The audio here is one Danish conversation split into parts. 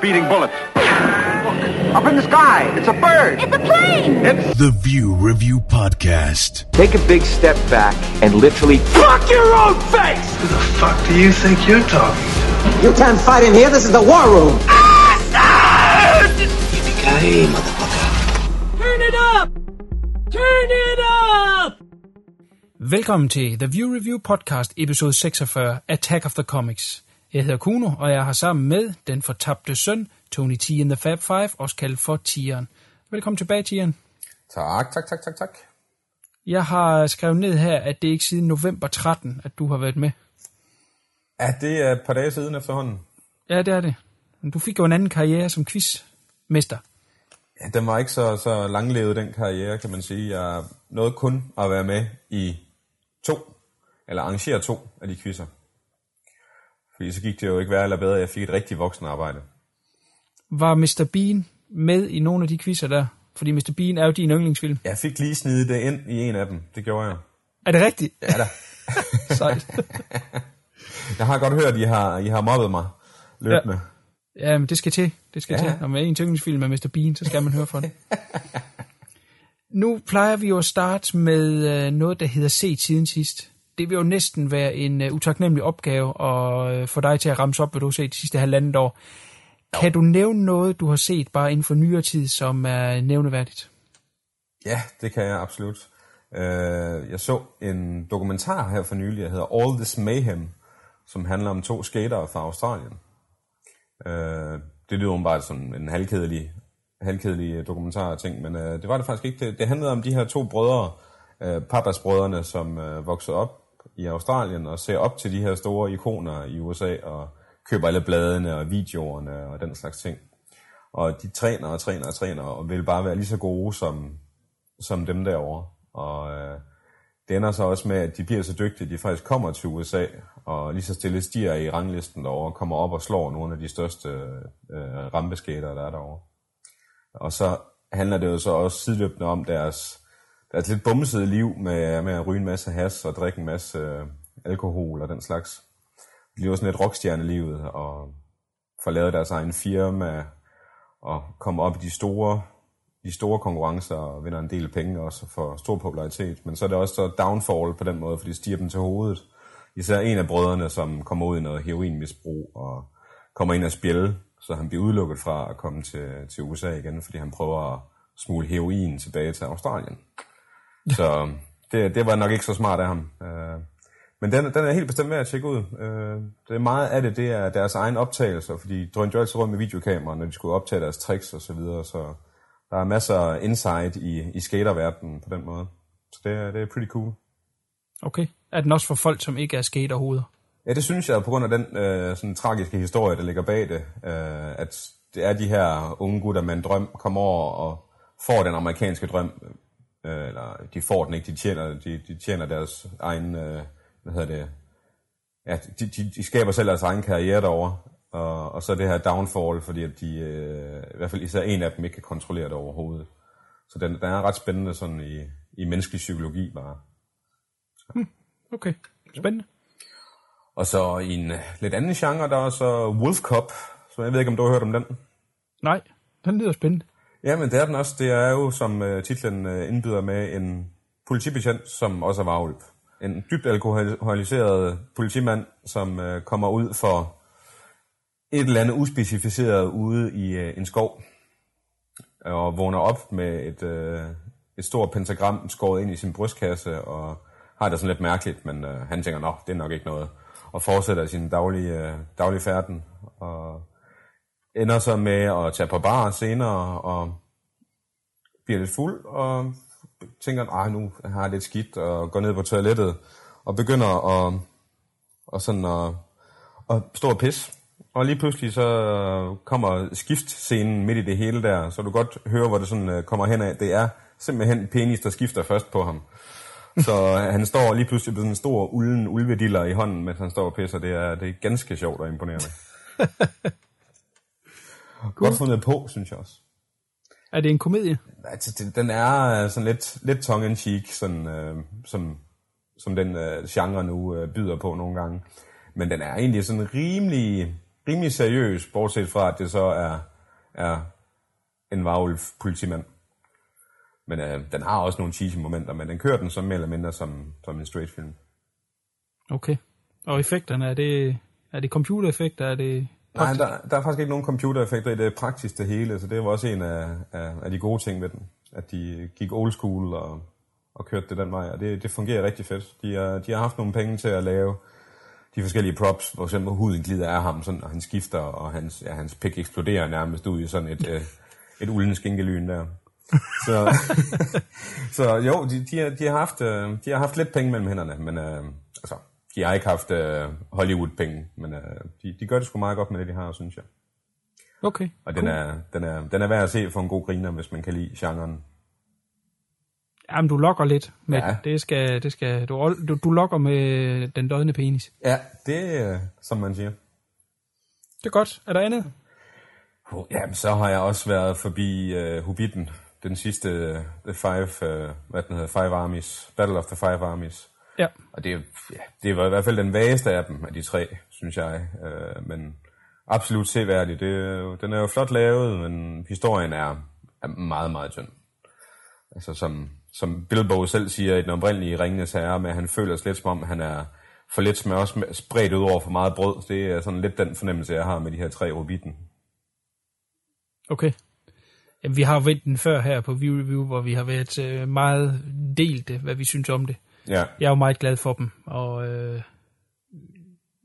speeding bullet. Up in the sky, it's a bird. It's a plane! It's The View Review Podcast. Take a big step back and literally fuck your own face. Who the fuck do you think you're talking to? You can't fight in here. This is the war room. Yippee-ki-yay, motherfucker. Turn it up! Turn it up! Velkommen til The View Review Podcast, episode 46, Attack of the Comics. Jeg hedder Kuno, og jeg har sammen med den fortabte søn, Tony T and the Fab Five, også kaldt for Tieren. Velkommen tilbage, Tieren. Tak, tak, tak, tak, tak. Jeg har skrevet ned her, at det ikke siden november 13, at du har været med. Ja, det er et par dage siden efterhånden. Ja, det er det. Men Du fik jo en anden karriere som quizmester. Ja, den var ikke så, så langlevet, den karriere, kan man sige. Jeg nåede kun at være med i to, eller arrangere to af de quizzer. Fordi så gik det jo ikke værre eller bedre, at jeg fik et rigtig voksenarbejde. Var Mr. Bean med i nogle af de quizzer der? Fordi Mr. Bean er jo din yndlingsfilm. Jeg fik lige snedet det ind i en af dem. Det gjorde jeg. Er det rigtigt? Ja da. Sejt. Jeg har godt hørt, at I har, I har mobbet mig løbende. Ja, men det skal til. Det skal Ja. ja. til. Når man er en yndlingsfilm med Mr. Bean, så skal man høre fra det. nu plejer vi jo at starte med øh, noget, der hedder set siden sidst. Det vil jo næsten være en uh, utaknemmelig opgave at uh, få dig til at ramse op, hvad du har set de sidste halvandet år. Kan du nævne noget, du har set bare inden for nyere tid, som er nævneværdigt? Ja, det kan jeg absolut. Øh, jeg så en dokumentar her for nylig, der hedder All This Mayhem, som handler om to skatere fra Australien. Øh, det lyder bare som en halvkedelig, halvkedelig dokumentar ting, men øh, det var det faktisk ikke. Det, det handlede om de her to brødre, øh, Papas-brødrene, som øh, voksede op i Australien og ser op til de her store ikoner i USA og køber alle bladene og videoerne og den slags ting. Og de træner og træner og træner og vil bare være lige så gode som, som dem derovre. Og øh, det ender så også med, at de bliver så dygtige, at de faktisk kommer til USA, og lige så stille stiger i ranglisten derovre, og kommer op og slår nogle af de største øh, rampeskater, der er derovre. Og så handler det jo så også sideløbende om deres, deres lidt bumset liv med, med at ryge en masse has og drikke en masse øh, alkohol og den slags. De lever sådan lidt rockstjernelivet og får lavet deres egen firma og kommer op i de store de store konkurrencer og vinder en del penge også og stor popularitet. Men så er det også så downfall på den måde, fordi det stiger dem til hovedet. Især en af brødrene, som kommer ud i noget heroinmisbrug og kommer ind og spjælde, så han bliver udelukket fra at komme til, til USA igen, fordi han prøver at smule heroin tilbage til Australien. Så det, det var nok ikke så smart af ham. Øh, Men den, den er helt bestemt værd at tjekke ud. Øh, Det er meget af det, det er deres egen optagelser, fordi drønte jo altid rundt med videokamera, når de skulle optage deres tricks og så videre, så der er masser af insight i, i skaterverdenen på den måde. Så det er, det er pretty cool. Okay. Er den også for folk, som ikke er skaterhoveder? Ja, det synes jeg på grund af den øh, sådan tragiske historie, der ligger bag det, øh, at det er de her unge gutter med en drøm, kommer over og får den amerikanske drøm, øh, eller de får den ikke, de tjener, de, de tjener deres egen, øh, hvad hedder det, ja, de, de, de skaber selv deres egen karriere derovre, og, og så det her downfall, fordi at de, øh, i hvert fald især en af dem ikke kan kontrollere det overhovedet. Så den, den er ret spændende sådan i, i menneskelig psykologi bare. Okay. Spændende. Og så i en lidt anden genre, der er så Wolf Cop, så jeg ved ikke, om du har hørt om den. Nej, den lyder spændende. Jamen, det er den også. Det er jo, som øh, titlen øh, indbyder med, en politibetjent, som også er varulv. En dybt alkoholiseret politimand, som øh, kommer ud for et eller andet uspecificeret ude i en skov, og vågner op med et, et stort pentagram skåret ind i sin brystkasse, og har det sådan lidt mærkeligt, men han tænker, nå, det er nok ikke noget, og fortsætter sin daglige, daglige færden, og ender så med at tage på bar senere, og bliver lidt fuld, og tænker, at nu har jeg lidt skidt, og går ned på toilettet, og begynder at, og sådan at, at stå og pisse. Og lige pludselig så kommer skiftscenen midt i det hele der, så du godt høre, hvor det sådan øh, kommer hen af. Det er simpelthen penis, der skifter først på ham. Så han står lige pludselig med sådan en stor ulden ulvediller i hånden, mens han står og pisser. Det er, det er ganske sjovt og imponerende. Godt fundet på, synes jeg også. Er det en komedie? Altså, det- den er øh, sådan lidt, lidt tongue-in-cheek, sådan, øh, som, som den øh, genre nu øh, byder på nogle gange. Men den er egentlig sådan rimelig rimelig seriøs, bortset fra, at det så er, er en varulv politimand. Men øh, den har også nogle cheesy momenter, men den kører den så mere eller mindre som, som en straight film. Okay. Og effekterne, er det, er det computereffekter? Er det Nej, der, der er faktisk ikke nogen computereffekter i det praktisk det hele, så det var også en af, af, af de gode ting ved den. At de gik old school og, og kørte det den vej, og det, det fungerer rigtig fedt. De, er, de har haft nogle penge til at lave de forskellige props, for eksempel huden glider af ham, sådan, og han skifter, og hans, ja, hans pik eksploderer nærmest ud i sådan et, øh, et ulden skinkelyn der. Så, så jo, de, de, har, de, har haft, øh, de har haft lidt penge mellem hænderne, men øh, altså, de har ikke haft øh, Hollywood-penge, men øh, de, de gør det sgu meget godt med det, de har, synes jeg. Okay, Og den, er, den, er, den er værd at se for en god griner, hvis man kan lide genren. Jamen, du lokker lidt med Ja. det. Det skal, det skal, du, du, du lokker med den dødende penis. Ja, det er, som man siger. Det er godt. Er der andet? Oh, Jamen, så har jeg også været forbi uh, Hobbiten, den sidste, uh, The Five, uh, hvad den hedder, Five Armies, Battle of the Five Armies. Ja. Og det, ja, det var i hvert fald den vageste af dem, af de tre, synes jeg. Uh, men absolut seværdig. Det, den er jo flot lavet, men historien er, er meget, meget tynd. Altså som, som Bilbo selv siger i den oprindelige Ringenes Herre, med at han føler sig lidt som om, han er for lidt smør sm- spredt ud over for meget brød. Det er sådan lidt den fornemmelse, jeg har med de her tre Hobbiten. Okay. Jamen, vi har vendt den før her på View Review, hvor vi har været øh, meget delte, hvad vi synes om det. Ja, Jeg er jo meget glad for dem, og øh,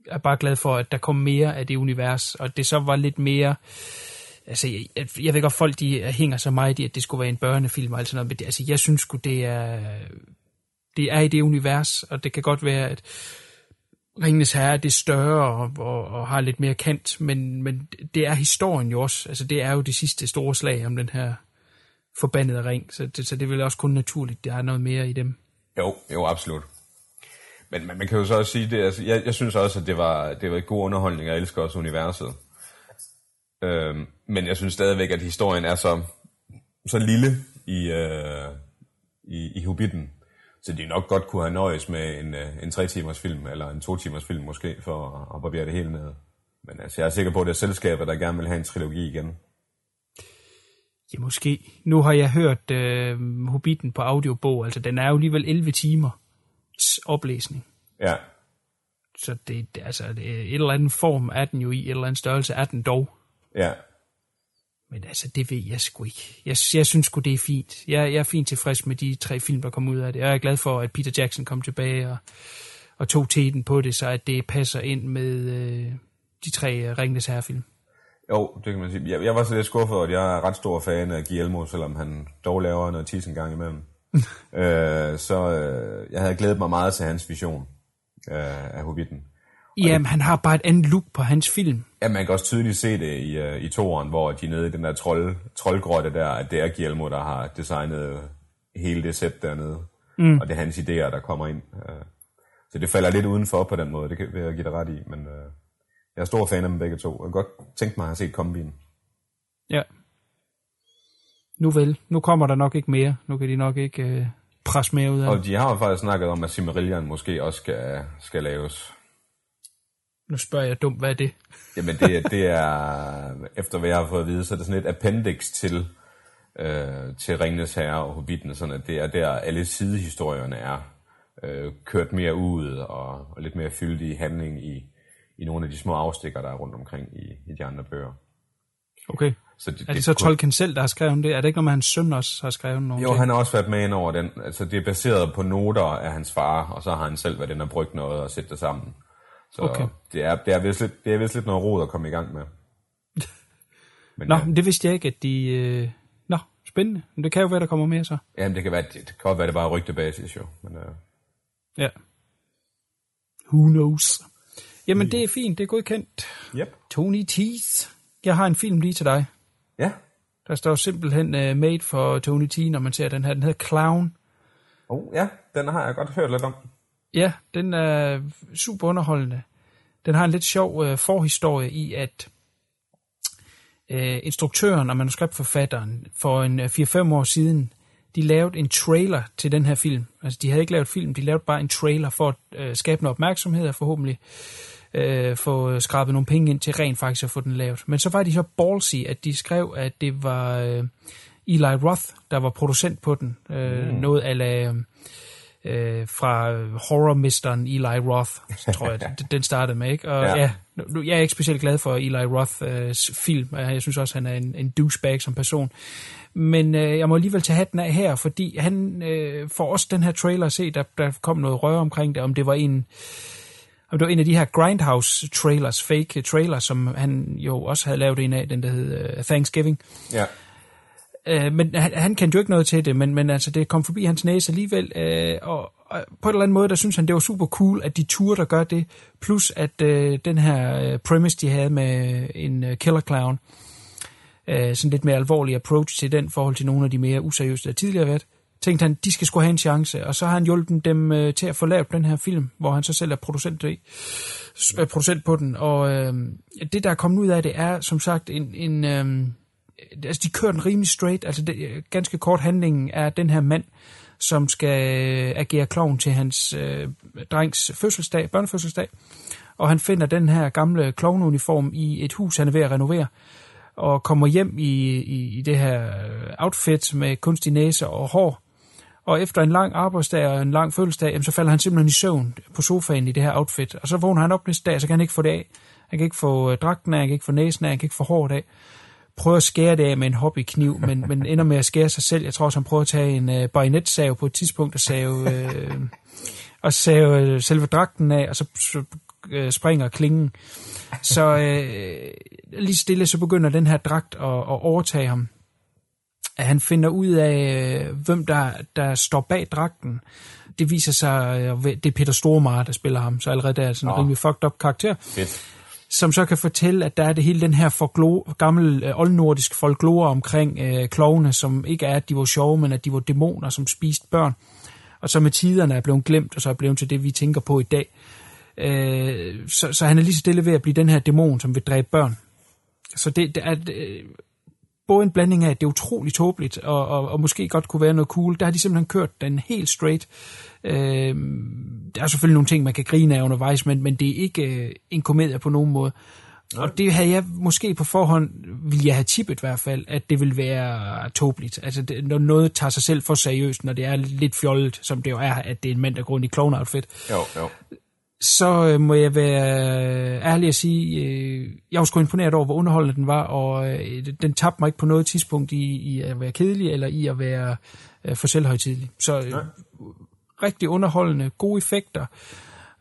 er bare glad for, at der kom mere af det univers, og det så var lidt mere... Altså, jeg, jeg ved godt, folk de hænger så meget i, at det skulle være en børnefilm og alt sådan noget, men det, altså, jeg synes sgu, det er, det er i det univers, og det kan godt være, at Ringenes Herre er det større og, og, og har lidt mere kant, men, men det er historien jo også. Altså, det er jo det sidste store slag om den her forbandede ring, så det, så det er vel også kun naturligt, der er noget mere i dem jo, jo, absolut. Men, men man kan jo så også sige, det, altså, jeg, jeg synes også, at det var, det var et god underholdning, jeg elsker også universet. Øhm, men jeg synes stadigvæk, at historien er så, så lille i, øh, i, i Hobbiten, så de nok godt kunne have nøjes med en, øh, en tre timers film, eller en to timers film måske, for at, at barbere det hele ned. Men altså, jeg er sikker på, at det er selskabet, der gerne vil have en trilogi igen. Ja, måske. Nu har jeg hørt øh, Hobbiten på audiobog, altså den er jo alligevel 11 timer oplæsning. Ja, Så det, altså, det, et eller andet form er den jo i, et eller andet størrelse er den dog. ja, Men altså, det ved jeg sgu ikke. Jeg, jeg synes sgu, det er fint. Jeg, jeg er fint tilfreds med de tre film, der kom ud af det. Jeg er glad for, at Peter Jackson kom tilbage og, og tog teten på det, så at det passer ind med øh, de tre øh, Ringenes Herre-film. Jo, det kan man sige. Jeg, jeg var så lidt skuffet, at jeg er ret stor fan af Guillermo, selvom han dog laver noget tis en gang imellem. øh, så øh, jeg havde glædet mig meget til hans vision øh, af Hobbiten. Jamen, han har bare et andet look på hans film. Ja, man kan også tydeligt se det i, øh, i toeren, hvor de er nede i den der trold, troldgrotte der, at det er Guillermo, der har designet hele det sæt dernede. Mm. Og det er hans idéer, der kommer ind. Øh, så det falder lidt udenfor på den måde, det kan jeg give dig ret i. Men øh, jeg er stor fan af dem begge to. Jeg kan godt tænke mig at have set kombien. Ja. Nu vel, nu kommer der nok ikke mere. Nu kan de nok ikke øh, presse mere ud af Og de har jo faktisk snakket om, at Silmarillion måske også skal, skal laves. Nu spørger jeg dumt, hvad er det? Jamen det, det er, efter hvad jeg har fået at vide, så er det sådan et appendix til, øh, til Ringenes Herre og Hobbiten, sådan at det er der alle sidehistorierne er øh, kørt mere ud og, og lidt mere fyldt i handling i, i nogle af de små afstikker, der er rundt omkring i, i de andre bøger. Okay. Så det, Er det så Tolkien selv, der har skrevet det? Er det ikke noget med, hans søn også har skrevet noget? Jo, han har også været med ind over den. Altså, det er baseret på noter af hans far, og så har han selv været inde og brugt noget og sætte det sammen. Så Okay. det, er, det, er vist lidt, det er vist lidt noget rod at komme i gang med. Men, Nå, ja, men det vidste jeg ikke, at de... Øh... Nå, spændende. Men det kan jo være, der kommer mere så. jamen, det kan, være, det, det kan godt være, det bare er rygtebasis jo. Men, øh, Ja. Who knows? Jamen, det er fint. Det er godkendt. yep. Tony Teeth. Jeg har en film lige til dig. Ja. Der står simpelthen uh, made for Tony T, når man ser den her. Den hedder Clown. Oh, ja, den har jeg godt hørt lidt om. Ja, den er super underholdende. Den har en lidt sjov uh, forhistorie i, at uh, instruktøren og manuskriptforfatteren for en uh, 4-5 år siden, de lavede en trailer til den her film. Altså, de havde ikke lavet film, de lavede bare en trailer for at uh, skabe noget opmærksomhed og forhåbentlig øh, få skrabet nogle penge ind til rent faktisk at få den lavet. Men så var de så ballsy, at de skrev, at det var øh, Eli Roth, der var producent på den. Øh, mm. Noget af øh, fra horrormesteren Eli Roth, tror jeg, den- den startede med, ikke? Og Ja. ja, nu, jeg er ikke specielt glad for Eli Roths film. Jeg synes også, han er en, en douchebag som person. Men øh, jeg må alligevel tage hatten af her, fordi han øh, får også den her trailer at se, der, der kom noget røre omkring det, om det var en om det var en af de her Grindhouse trailers, fake trailers, som han jo også havde lavet en af, den der hed uh, Thanksgiving. Ja. Øh, men han, han kendte jo ikke noget til det, men, men altså, det kom forbi hans næse alligevel, øh, og, og på en eller anden måde, der synes han, det var super cool, at de turer, der gør det, plus at øh, den her øh, premise, de havde med en øh, killer clown, øh, sådan lidt mere alvorlig approach til den, forhold til nogle af de mere useriøse, der tidligere har været, tænkte han, de skal skulle have en chance, og så har han hjulpet dem øh, til at få lavet den her film, hvor han så selv er producent, i, øh, producent på den, og øh, det, der er kommet ud af det, er som sagt en, en øh, altså de kører den rimelig straight, altså det, øh, ganske kort handlingen er den her mand, som skal øh, agere klovn til hans øh, drengs fødselsdag, børnefødselsdag, og han finder den her gamle klovneuniform i et hus, han er ved at renovere, og kommer hjem i, i, i det her øh, outfit med kunstig næse og hår, og efter en lang arbejdsdag og en lang fødselsdag, jamen, så falder han simpelthen i søvn på sofaen i det her outfit. Og så vågner han op næste dag, så kan han ikke få det af. Han kan ikke få øh, dragten af, han kan ikke få næsen af, han kan ikke få håret af. Prøver at skære det af med en hobbykniv, men, men ender med at skære sig selv. Jeg tror også, han prøver at tage en øh, bajonetsav på et tidspunkt og save, øh, og save øh, selve dragten af, og så, så øh, springer klingen. Så øh, lige stille, så begynder den her dragt at, at overtage ham at han finder ud af, øh, hvem der, der står bag dragten. Det viser sig, øh, det er Peter Stormare, der spiller ham, så allerede der er sådan en Nå. rimelig fucked up karakter, Fedt. som så kan fortælle, at der er det hele den her folklore, gammel øh, oldnordisk folklore omkring øh, klovne, som ikke er, at de var sjove, men at de var dæmoner, som spiste børn, og så med tiderne er blevet glemt, og så er blevet til det, vi tænker på i dag. Øh, så, så han er lige så stille ved at blive den her dæmon, som vil dræbe børn. Så det, det er både en blanding af, at det er utroligt tåbeligt, og, og, og måske godt kunne være noget cool. Der har de simpelthen kørt den helt straight. Øh, der er selvfølgelig nogle ting, man kan grine af undervejs, men, men det er ikke øh, en komedie på nogen måde. Og det havde jeg måske på forhånd, ville jeg have tippet i hvert fald, at det vil være tåbeligt. Altså, det, når noget tager sig selv for seriøst, når det er lidt fjollet, som det jo er, at det er en mand, der går rundt i clown outfit, Jo, jo. Så øh, må jeg være ærlig at sige, øh, jeg var sgu imponeret over, hvor underholdende den var, og øh, den tabte mig ikke på noget tidspunkt i, i at være kedelig, eller i at være øh, for selvhøjtidlig. Så øh, rigtig underholdende, gode effekter,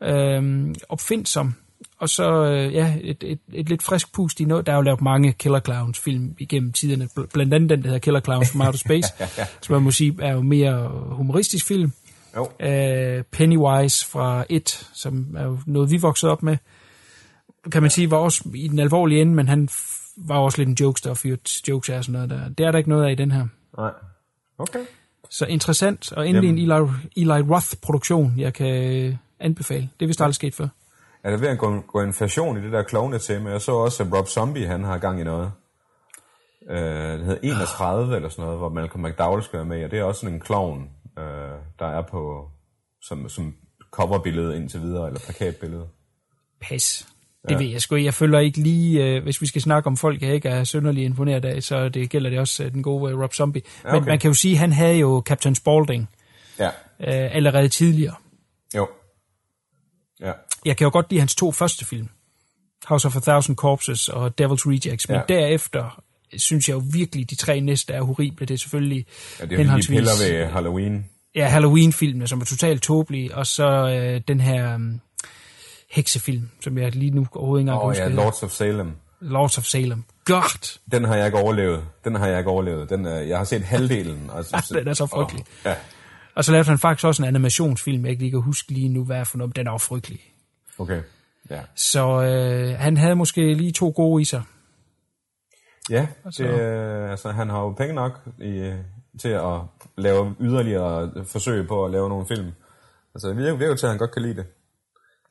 øh, opfindsom, og så øh, ja, et, et, et lidt frisk pust i noget. Der er jo lavet mange Killer Clowns film igennem tiderne, bl- blandt andet den, der hedder Killer Clowns from Outer Space, som man må sige er jo mere humoristisk film Jo. øh, Pennywise fra It, som er jo noget, vi voksede op med. Kan man sige, var også i den alvorlige ende, men han var også lidt en jokester og fyret jokes og sådan noget der. Det er der ikke noget af i den her. Nej. Okay. Så interessant, og endelig en Eli, Eli Roth-produktion, jeg kan øh, anbefale. Det er vist aldrig sket før. Er der ved at gå, gå inflation i det der klovne tema? Jeg så også, at Rob Zombie, han har gang i noget. Øh, det hedder 31 eller sådan noget, hvor Malcolm McDowell skal være med, og det er også sådan en klovn, øh, der er på som, som coverbillede indtil videre, eller plakatbillede. Pas. Det ja. ved jeg sgu. Jeg føler ikke lige, øh, hvis vi skal snakke om folk, jeg ikke er synderlig imponeret af, så det gælder det også øh, den gode øh, Rob Zombie. Ja. Men okay. man kan jo sige, at han havde jo Captain Spaulding Ja, øh, allerede tidligere. jo. Ja, jeg kan jo godt lide hans to første film. House of a Thousand Corpses og Devil's Rejects, men Ja. derefter synes jeg jo virkelig, de tre næste er horrible. Det er selvfølgelig ja det er de piller ved Halloween. ja, Halloween-filmene, som er totalt tåbelige, og så øh, den her um, heksefilm, som jeg lige nu overhovedet ikke engang oh, husker. ja. Lords of Salem. Lords of Salem. God! Den har jeg ikke overlevet. Den har jeg ikke overlevet. Den, er, jeg har set halvdelen. Og jeg synes, Den er så frygtelig. Åh, ja, Og så lavede han faktisk også en animationsfilm, jeg ikke lige kan huske lige nu, hvad er for noget, den er jo frygtelig. okay. Ja, Så øh, han havde måske lige to gode i sig. Ja så- det, altså, han har jo penge nok i, til at lave yderligere forsøg på at lave nogle film. Altså, det virker, virker til, at han godt kan lide det.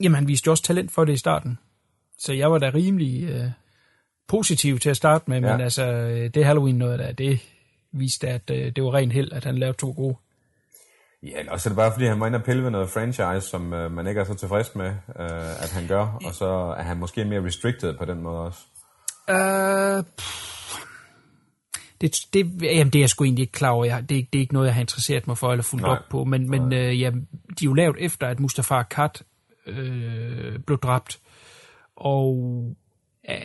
Jamen, han viste jo også talent for det i starten. Så jeg var da rimelig øh, positiv til at starte med, men Ja. altså, øh, det Halloween noget der, det viste, at øh, det var ren held, at han lavede to gode. Ja, eller også er det bare, fordi han var inde og pille ved noget franchise, som øh, man ikke er så tilfreds med, øh, at han gør, og så er han måske mere restricted på den måde også. Uh, det, det, jamen, det er jeg sgu egentlig ikke klar over. Jeg, det, er, det er ikke noget, jeg har interesseret mig for eller fulgt Nej. op på. Men, men øh, ja, de er jo lavet efter, at Mustafa Akkad øh, blev dræbt. Og øh,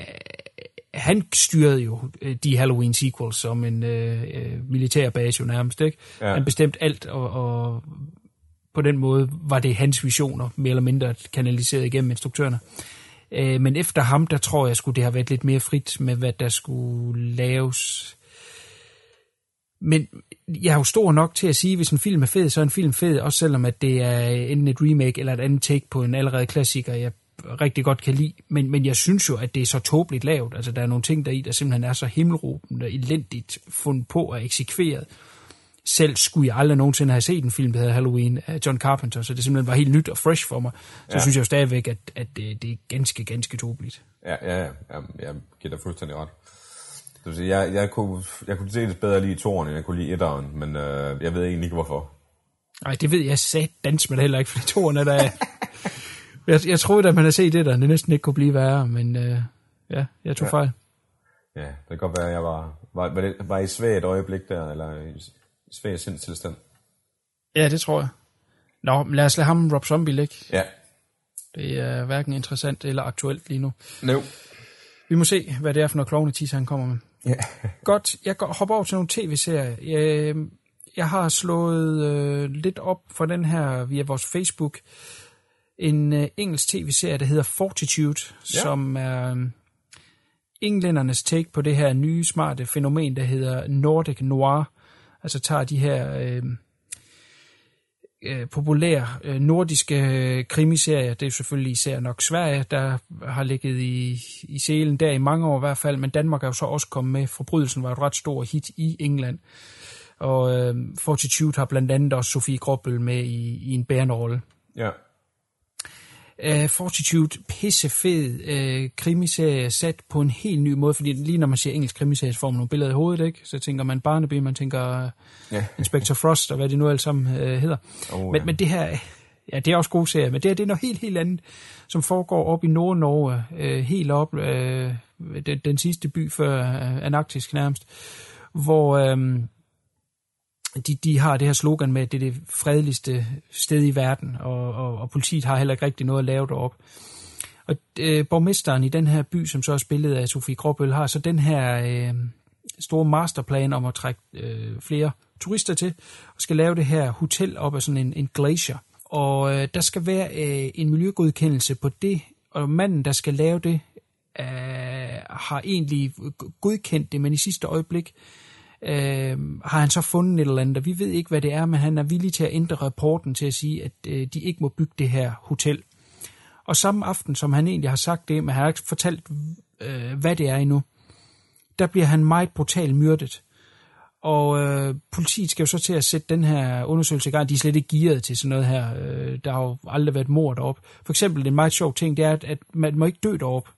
han styrede jo øh, de Halloween sequels som en øh, øh, militær base jo nærmest. Ikke? Ja. Han bestemte alt, og, og på den måde var det hans visioner, mere eller mindre kanaliseret igennem instruktørerne. Øh, men efter ham, der tror jeg, skulle det har været lidt mere frit med, hvad der skulle laves. Men jeg er jo stor nok til at sige, hvis en film er fed, så er en film fed, også selvom at det er enten et remake eller et andet take på en allerede klassiker, jeg rigtig godt kan lide. Men, men jeg synes jo, at det er så tåbeligt lavet. Altså, der er nogle ting der i, der simpelthen er så himmelråbende elendigt fundet på og eksekveret. Selv skulle jeg aldrig nogensinde have set en film, der hedder Halloween af John Carpenter, så det simpelthen var helt nyt og fresh for mig. Så ja. Synes jeg jo stadigvæk, at, at det, det er ganske, ganske tåbeligt. Ja, ja, ja, jeg, jeg giver dig fuldstændig ret. Sige, jeg, jeg, kunne, jeg kunne se det bedre lige i toren, end jeg kunne lide etteren, men øh, jeg ved egentlig ikke hvorfor. Nej, det ved jeg sat dans med heller ikke, fordi toren er der... jeg, jeg troede, at man havde set det der, det næsten ikke kunne blive værre, men øh, ja, jeg tog ja. fejl. Ja, det kan godt være, at jeg var, var, var, det, var i svag et øjeblik der, eller i i svag sindstilstand. Ja, det tror jeg. Nå, men lad os lade ham Rob Zombie ligge. Ja. Det er hverken interessant eller aktuelt lige nu. No. Vi må se, hvad det er for noget klovnetis, han kommer med. Ja. Godt, jeg går, hopper over til nogle tv-serier. Jeg, jeg har slået øh, lidt op for den her via vores Facebook. En øh, engelsk tv-serie, der hedder Fortitude, ja. som er øh, englændernes take på det her nye, smarte fænomen, der hedder Nordic Noir. Altså tager de her øh, øh, populære øh, nordiske øh, krimiserier. Det er jo selvfølgelig især nok Sverige, der har ligget i, i selen der i mange år i hvert fald, men Danmark er jo så også kommet med. Forbrydelsen var et ret stor hit i England. Og øh, Fortitude har blandt andet også Sofie Gråbøl med i, i en bærende rolle. Ja. Uh, Fortitude, pissefed uh, krimiserie, sat på en helt ny måde, fordi lige når man siger engelsk krimiserie, så får man nogle billeder i hovedet, ikke? Så tænker man Barnaby, man tænker uh, Ja. Inspector Frost, og hvad det nu alt sammen uh, hedder. Oh, men, ja. men det her, ja, det er også gode serier, men det her, det er noget helt, helt andet, som foregår op i Nord-Norge, uh, helt op, uh, den, den sidste by før uh, Antarktisk nærmest, hvor... Um, de, de har det her slogan med, at det er det fredeligste sted i verden, og, og, og politiet har heller ikke rigtig noget at lave derop. Og øh, borgmesteren i den her by, som så er spillet af Sofie Gråbøl, har så den her øh, store masterplan om at trække øh, flere turister til, og skal lave det her hotel op af sådan en, en glacier. Og øh, der skal være øh, en miljøgodkendelse på det, og manden, der skal lave det, øh, har egentlig godkendt det, men i sidste øjeblik øh, har han så fundet et eller andet, og vi ved ikke, hvad det er, men han er villig til at ændre rapporten til at sige, at øh, de ikke må bygge det her hotel. Og samme aften, som han egentlig har sagt det, men han har ikke fortalt, øh, hvad det er endnu, der bliver han meget brutalt myrdet. Og øh, politiet skal jo så til at sætte den her undersøgelse i gang. De er slet ikke gearet til sådan noget her. Øh, der har jo aldrig været mord deroppe. For eksempel, en meget sjov ting, det er, at, at man må ikke dø deroppe.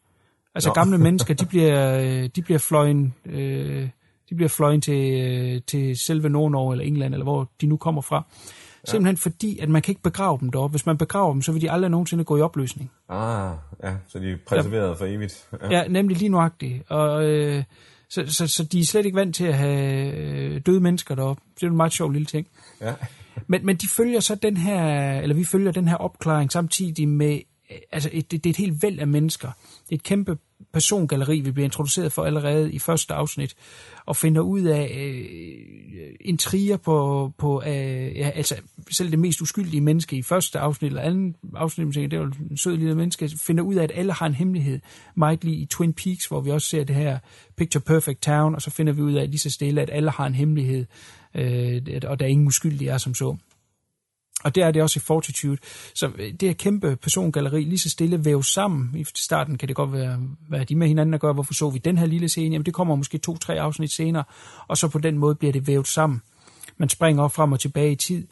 Altså Nå. gamle mennesker, de bliver, øh, de bliver fløjen... Øh, de bliver fløjet til, øh, til selve Nord-Norge eller England, eller hvor de nu kommer fra. Simpelthen fordi, at man kan ikke begrave dem deroppe. Hvis man begraver dem, så vil de aldrig nogensinde gå i opløsning. Ah, ja, så de er preserveret for evigt. Ja. Ja, nemlig lige nuagtigt. Og, øh, så, så, så de er slet ikke vant til at have øh, døde mennesker deroppe. Det er en meget sjov lille ting. ja. Men, men de følger så den her, eller vi følger den her opklaring samtidig med, altså et, det, det er et helt væld af mennesker. Det er et kæmpe persongalleri, vi bliver introduceret for allerede i første afsnit, og finder ud af øh, intriger på, på øh, ja, altså selv det mest uskyldige menneske i første afsnit, eller anden afsnit, man tænker, det er jo en sød lille menneske, finder ud af, at alle har en hemmelighed. Meget lige i Twin Peaks, hvor vi også ser det her Picture Perfect Town, og så finder vi ud af lige så stille, at alle har en hemmelighed, øh, og der er ingen uskyldige er som så. Og det er det også i Fortitude. Så øh, det her kæmpe persongalleri lige så stille væves sammen. I starten kan det godt være, hvad er de med hinanden at gøre. Hvorfor så vi den her lille scene? Jamen det kommer måske to-tre afsnit senere. Og så på den måde bliver det vævet sammen. Man springer op frem og tilbage i tid.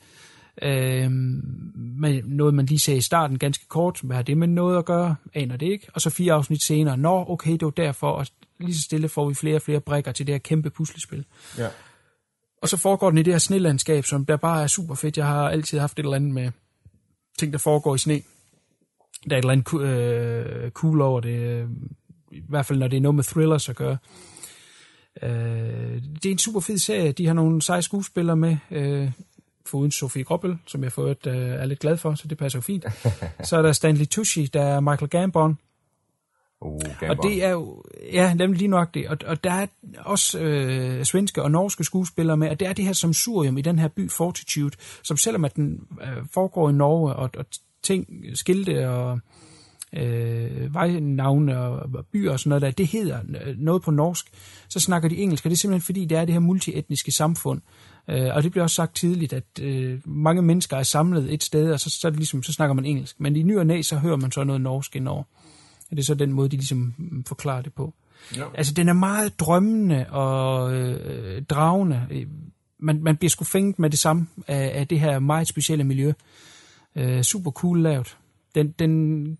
Øh, med noget, man lige sagde i starten, ganske kort. Hvad har det med noget at gøre? Aner det ikke. Og så fire afsnit senere. Nå, okay, det var derfor. Og lige så stille får vi flere og flere brækker til det her kæmpe puslespil. ja. Og så foregår den i det her snelandskab, som der bare er super fedt. Jeg har altid haft et eller andet med ting, der foregår i sne. Der er et eller andet øh, cool over det. øh, I hvert fald, når det er noget med thrillers at gøre. Øh, det er en super fed serie. De har nogle seje skuespillere med. Øh, foruden Sofie Groppel, som jeg for øvrigt øh, er lidt glad for, så det passer jo fint. så er der Stanley Tucci, der er Michael Gambon, Uh, og det er jo, ja, nemlig lige nok det. Og, og der er også øh, svenske og norske skuespillere med, og det er det her som surium i den her by Fortitude, som selvom at den øh, foregår i Norge, og, og ting, skilte og øh, vejnavne og, og byer og sådan noget der, det hedder øh, noget på norsk, så snakker de engelsk, og det er simpelthen fordi, det er det her multietniske samfund. Øh, og det bliver også sagt tidligt, at øh, mange mennesker er samlet et sted, og så, så, det ligesom, så snakker man engelsk. Men i ny og næ, så hører man så noget norsk indover. Og det er så den måde, de ligesom mm, forklarer det på. Ja. Altså, den er meget drømmende og øh, dragende. Man, man bliver sgu fængt med det samme af, af det her meget specielle miljø. Øh, super cool lavet. Den, den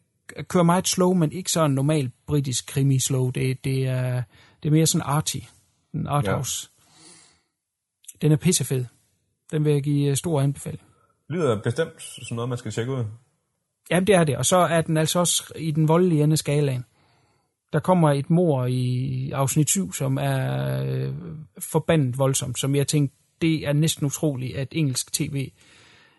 kører meget slow, men ikke sådan normal britisk krimi-slow. Det, det, er, det er mere sådan arty. En arthouse. Ja. Den er pissefed. Den vil jeg give øh, stor anbefaling. Lyder bestemt som noget, man skal tjekke ud. Jamen, det er det. Og så er den altså også i den voldelige ende skalaen. Der kommer et mor i afsnit 7, som er øh, forbandet voldsomt, som jeg tænkte, det er næsten utroligt, at engelsk tv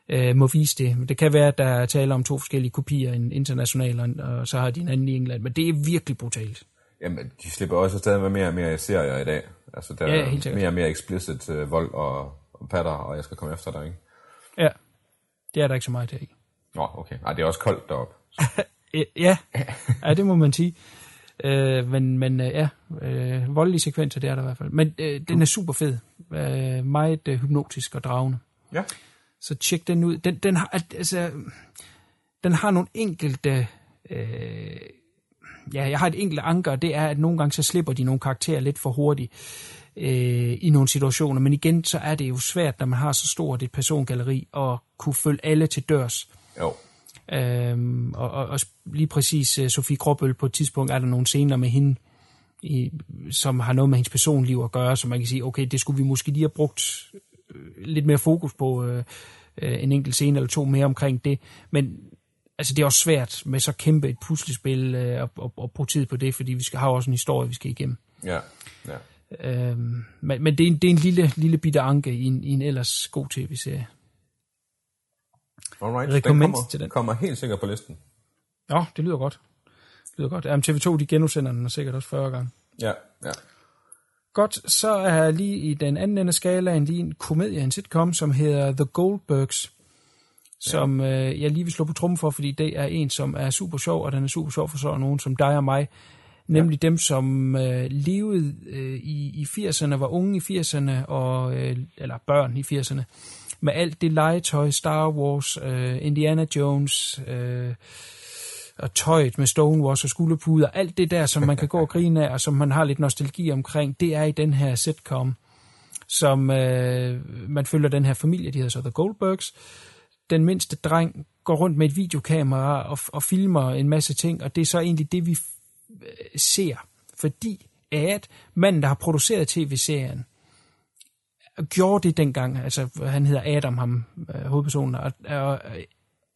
øh, må vise det. Men Det kan være, at der er tale om to forskellige kopier, en international, og, så har de en anden i England. Men det er virkelig brutalt. Jamen, de slipper også stadig med mere og mere serier i dag. Altså, der Ja, er mere og mere explicit øh, vold og, og patter, og jeg skal komme efter dig, ikke? Ja, det er der ikke så meget af. Nå, okay. Ej, det er også koldt deroppe. Ja, ja, det må man sige. Øh, men men øh, ja, øh, voldelige sekvenser, det er der i hvert fald. Men øh, den er super fed. Øh, meget øh, hypnotisk og dragende. Ja. Så tjek den ud. Den, den, har, altså, den har nogle enkelte... Øh, ja, jeg har et enkelt anker, det er, at nogle gange så slipper de nogle karakterer lidt for hurtigt øh, i nogle situationer. Men igen, så er det jo svært, når man har så stort et persongalleri, at kunne følge alle til dørs. Jo. Øhm, og, og, og lige præcis uh, Sofie Gråbøl på et tidspunkt er der nogle scener med hende, i, som har noget med hendes personliv at gøre, så man kan sige, okay, det skulle vi måske lige have brugt øh, lidt mere fokus på, øh, øh, en enkelt scene eller to mere omkring det. Men altså, det er også svært med så kæmpe et puslespil øh, at, at, at bruge tid på det, fordi vi skal have også en historie, vi skal igennem. Ja. ja. Øhm, men men det, er en, det er en lille, lille bitte anke i en, i en ellers god tv-serie. Alright, Recommend den kommer, til den. kommer helt sikkert på listen. Ja, det lyder godt. Det lyder godt. Jamen, TV2, de genudsender den sikkert også 40 gange. Ja, ja. Godt, så er lige i den anden ende af skalaen lige en komedie, en sitcom, som hedder The Goldbergs, som øh, jeg lige vil slå på trummen for, fordi det er en, som er super sjov, og den er super sjov for sådan nogen som dig og mig. Nemlig ja. dem, som øh, levede øh, i, i 80'erne, var unge i 80'erne, og, øh, eller børn i 80'erne, med alt det legetøj, Star Wars, øh, Indiana Jones, øh, og tøjet med Wars og skulderpuder, alt det der, som man kan gå og grine af, og som man har lidt nostalgi omkring, det er i den her sitcom, som øh, man følger den her familie, de hedder så The Goldbergs. Den mindste dreng går rundt med et videokamera og, og filmer en masse ting, og det er så egentlig det, vi øh, ser, fordi at manden, der har produceret tv-serien, gjorde det dengang, altså han hedder Adam, ham øh, hovedpersonen, og, og øh,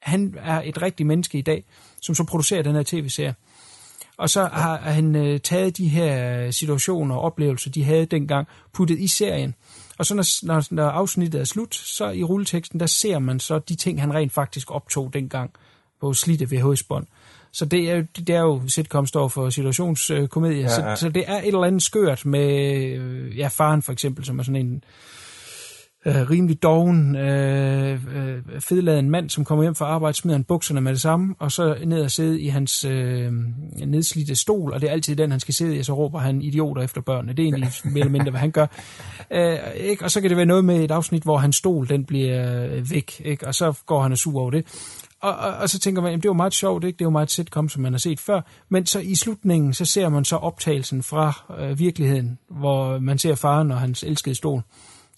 han er et rigtigt menneske i dag, som så producerer den her tv-serie. Og så har han øh, taget de her situationer og oplevelser, de havde dengang, puttet i serien. Og så når, når, når afsnittet er slut, så i rulleteksten, der ser man så de ting, han rent faktisk optog dengang på slidte VHS-bånd. Så det er, jo- det er jo, sitcom står for situationskomedie, ja, Ja, ja. Så, så det er et eller andet skørt med, øh, ja, faren for eksempel, som er sådan en øh, rimelig doven, øh, øh, fedladen mand, som kommer hjem fra arbejde, smider han bukserne med det samme, og så ned og sidde i hans øh, nedslidte stol, og det er altid den, han skal sidde i, og så råber han idioter efter børnene. Det er egentlig mere eller mindre, hvad han gør. Øh, ikke? Og så kan det være noget med et afsnit, hvor hans stol, den bliver øh, væk, ikke? og så går han og sur over det. Og, og, og så tænker man, jamen, det var meget sjovt, ikke? det er jo meget sitcom, som man har set før, men så i slutningen, så ser man så optagelsen fra øh, virkeligheden, hvor man ser faren og hans elskede stol.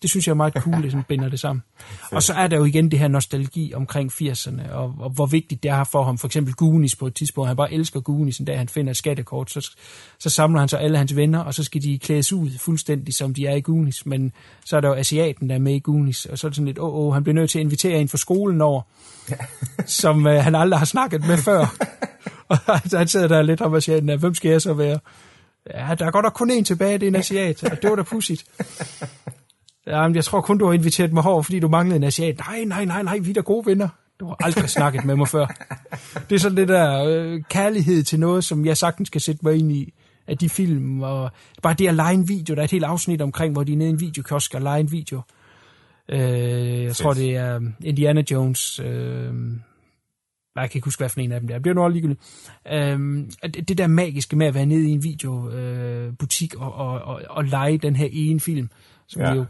Det synes jeg er meget cool, det sådan binder det sammen. Og så er der jo igen det her nostalgi omkring 80'erne, og, og hvor vigtigt det er for ham. For eksempel Goonies på et tidspunkt. Han bare elsker Goonies, en dag han finder et skattekort, så, så samler han så alle hans venner, og så skal de klædes ud fuldstændig, som de er i Goonies. Men så er der jo asiaten, der er med i Goonies, og så er det sådan lidt, åh, åh han bliver nødt til at invitere en fra skolen over, som øh, han aldrig har snakket med før. og han sidder der lidt om asiaten, hvem skal jeg så være? Ja, der er godt nok kun én tilbage, det er en asiat, og det var da pudsigt. Ja, men jeg tror kun, du har inviteret mig over, fordi du manglede en asiat. Nej, nej, nej, nej, vi er da gode venner. Du har aldrig snakket med mig før. Det er sådan det der øh, kærlighed til noget, som jeg sagtens skal sætte mig ind i af de film. Og bare det at lege en video. Der er et helt afsnit omkring, hvor de er nede i en videokiosk og lege en video. Øh, jeg tror, det er Indiana Jones. Øh, jeg kan ikke huske, hvad for en af dem der. Det bliver nu ligegyldigt. Øhm, det, det der magiske med at være nede i en videobutik øh, og, og, og, og lege den her ene film, som ja. jo,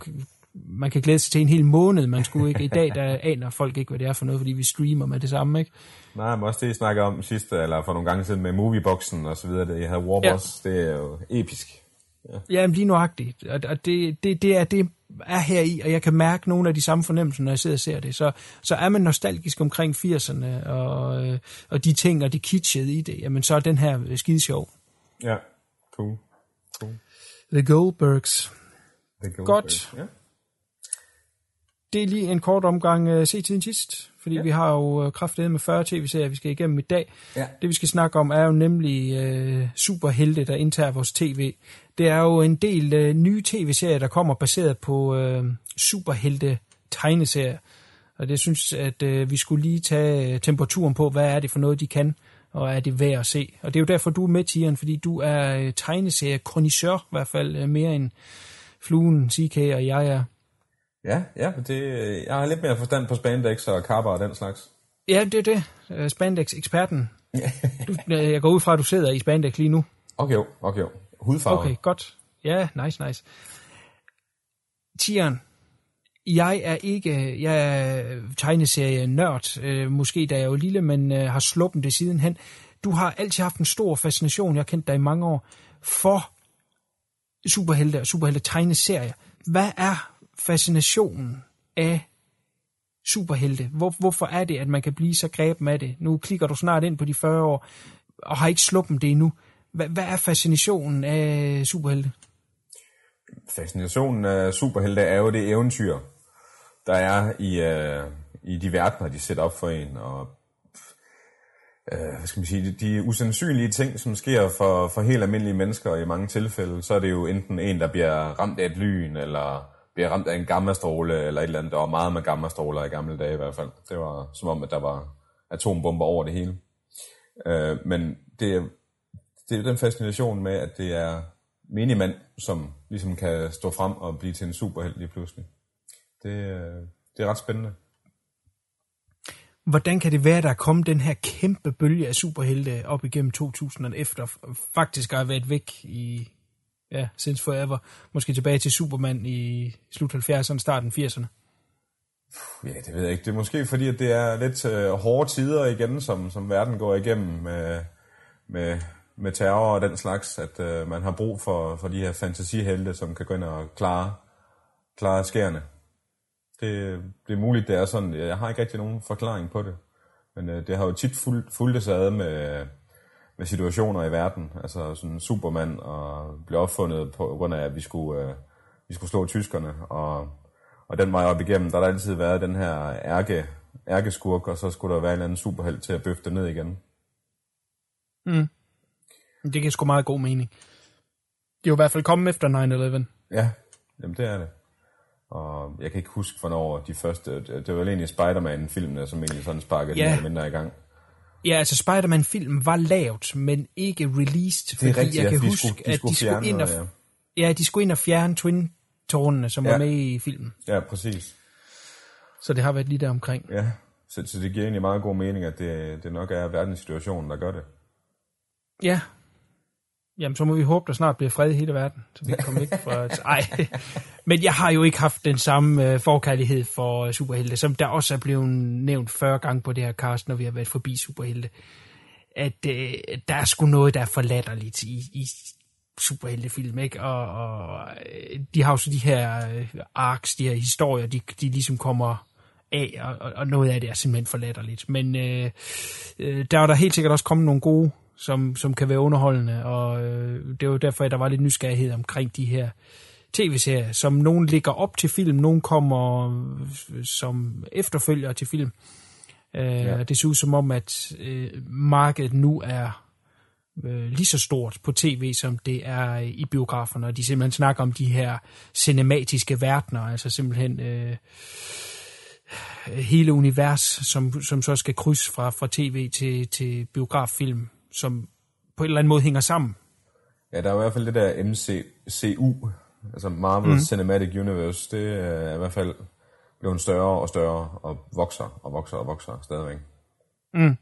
man kan glæde sig til en hel måned. Man skulle ikke, i dag der aner folk ikke, hvad det er for noget, fordi vi streamer med det samme, ikke? Nej, men også det, I snakker om sidste, eller for nogle gange siden med Movieboxen og så videre, det jeg havde Warboss, ja. det er jo episk. Ja, ja lige nuagtigt. Og, og det, det, det, er, det er her i, og jeg kan mærke nogle af de samme fornemmelser, når jeg sidder og ser det. Så, så er man nostalgisk omkring 80'erne, og, øh, og de ting, og det kitschede i det, jamen så er den her skide sjov. Ja, cool. cool. The Goldbergs. Godt. Ja. Det er lige en kort omgang uh, se tiden sidst, fordi ja. vi har jo uh, kraftedet med 40 tv-serier, vi skal igennem i dag. Ja. Det vi skal snakke om er jo nemlig uh, superhelte, der indtager vores tv. Det er jo en del uh, nye tv-serier, der kommer baseret på uh, superhelte tegneserier. Og det synes, at uh, vi skulle lige tage temperaturen på, hvad er det for noget, de kan, og er det værd at se. Og det er jo derfor, du er med, Tieren, fordi du er tegneserie-kronisør, i hvert fald uh, mere end Fluen, CK og jeg er. Ja, ja, det, jeg har lidt mere forstand på spandex og kapper og den slags. Ja, det er det. Uh, Spandex-eksperten. du, jeg går ud fra, at du sidder i spandex lige nu. Okay, okay. Hudfarve. Okay, godt. Ja, nice, nice. Tieren, jeg er ikke, jeg er tegneserie-nørd, øh, måske da jeg var lille, men øh, har sluppet det sidenhen. Du har altid haft en stor fascination, jeg har kendt dig i mange år, for superhelte og superhelte tegneserier. Hvad er fascinationen af superhelte? Hvor, hvorfor er det, at man kan blive så greben af det? Nu klikker du snart ind på de 40 år, og har ikke sluppet det endnu. Hvad, hvad er fascinationen af superhelte? Fascinationen af superhelte er jo det eventyr, der er i, uh, i de verdener, de sætter op for en, og øh, hvad skal man sige, de, de usandsynlige ting, som sker for, for helt almindelige mennesker, i mange tilfælde, så er det jo enten en, der bliver ramt af et lyn, eller bliver ramt af en gammastråle, eller et eller andet. Der var meget med gammastråler i gamle dage i hvert fald. Det var som om, at der var atombomber over det hele. Øh, men det er, det er den fascination med, at det er minimand, som ligesom kan stå frem og blive til en superheld lige pludselig. Det, øh, det er ret spændende. Hvordan kan det være, der er kommet den her kæmpe bølge af superhelte op igennem 2000 efter faktisk har været væk i, ja, since forever. Måske tilbage til Superman i slut 70'erne, starten 80'erne. Ja, det ved jeg ikke. Det er måske fordi, at det er lidt øh, hårde tider igen, som, som verden går igennem med, med, med terror og den slags, at øh, man har brug for, for de her fantasihelte, som kan gå ind og klare, klare skærene. Det, det er muligt, det er sådan. Jeg har ikke rigtig nogen forklaring på det. Men øh, det har jo tit fulgt, fulgt sig ad med, med situationer i verden. Altså sådan Superman og blev opfundet på grund af, at vi skulle, øh, vi skulle slå tyskerne. Og, og den vej op igennem, der har der altid været den her ærke, ærkeskurk, og så skulle der være en eller anden superheld til at bøfte ned igen. Mm. Det giver sgu meget god mening. Det er jo i hvert fald kommet efter 9-11. Ja, jamen det er det. Og jeg kan ikke huske, hvornår de første... Det var egentlig Spider-Man-filmene, som egentlig sådan sparkede Ja. yeah. mindre i gang. Ja, altså Spider-Man-filmen var lavet, men ikke released, fordi Det er rigtigt, jeg ja, kan de huske, skulle- de at de skulle ind og, noget, ja. de skulle ind og fjerne Twin-tårnene, som Ja. var med i filmen. Ja, præcis. Så det har været lige der omkring. Ja, så, så det giver egentlig meget god mening, at det, det nok er verdenssituationen, der gør det. Ja. Jamen, så må vi håbe, der snart bliver fred i hele verden, så vi kan komme væk fra... Ej. Men jeg har jo ikke haft den samme øh, forkærlighed for øh, superhelte, som der også er blevet nævnt 40 gange på det her cast, når vi har været forbi superhelte. At øh, der er sgu noget, der er for latterligt i, i superheltefilm, ikke? Og, og øh, de har jo så de her øh, arcs, de her historier, de, de ligesom kommer af, og, og noget af det er simpelthen for latterligt. Men øh, øh, der er der helt sikkert også kommet nogle gode, som, som kan være underholdende, og øh, det er jo derfor, at der var lidt nysgerrighed omkring de her tv-serier, som nogen ligger op til film, nogen kommer øh, som efterfølger til film. Øh, ja. Det ser ud som om, at øh, markedet nu er øh, lige så stort på tv, som det er i biograferne, og de simpelthen snakker om de her cinematiske verdener, altså simpelthen øh, hele univers, som, som så skal krydse fra, fra tv til, til biograffilm, som på en eller anden måde hænger sammen. Ja, der er i hvert fald det der MCU, altså Marvel mm. Cinematic Universe, det er i hvert fald blevet større og større, og vokser og vokser og vokser stadigvæk. Mm.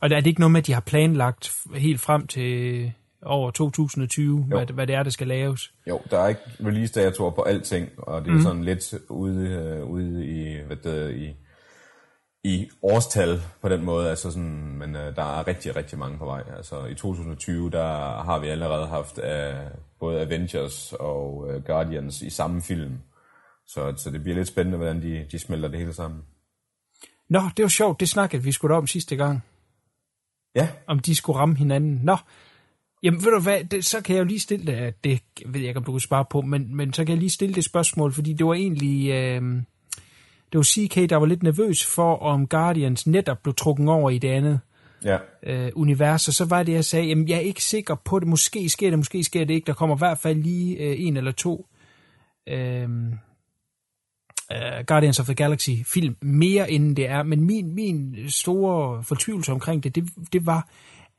Og er det ikke noget med, at de har planlagt helt frem til over 2020, hvad, hvad det er, der skal laves? Jo, der er ikke release-datoer på alting, og det er mm. sådan lidt ude, uh, ude i, hvad det, i, i årstal på den måde, altså sådan, men uh, der er rigtig, rigtig mange på vej. Altså i 2020, der har vi allerede haft uh, både Avengers og uh, Guardians i samme film, så, så det bliver lidt spændende, hvordan de, de smelter det hele sammen. Nå, det var sjovt, det snakkede vi skulle da om sidste gang. Ja. Om de skulle ramme hinanden. Nå, jamen ved du hvad, det, så kan jeg jo lige stille det, det ved jeg ikke, om du kan spare på, men, men så kan jeg lige stille det spørgsmål, fordi det var egentlig, øh, det var CK, der var lidt nervøs for, om Guardians netop blev trukket over i det andet Ja. øh, univers, og så var det, jeg sagde, jamen jeg er ikke sikker på det, måske sker det, måske sker det ikke, der kommer i hvert fald lige øh, en eller to øh, uh, Guardians of the Galaxy film mere end det er, men min, min store fortvivlelse omkring det, det, det var,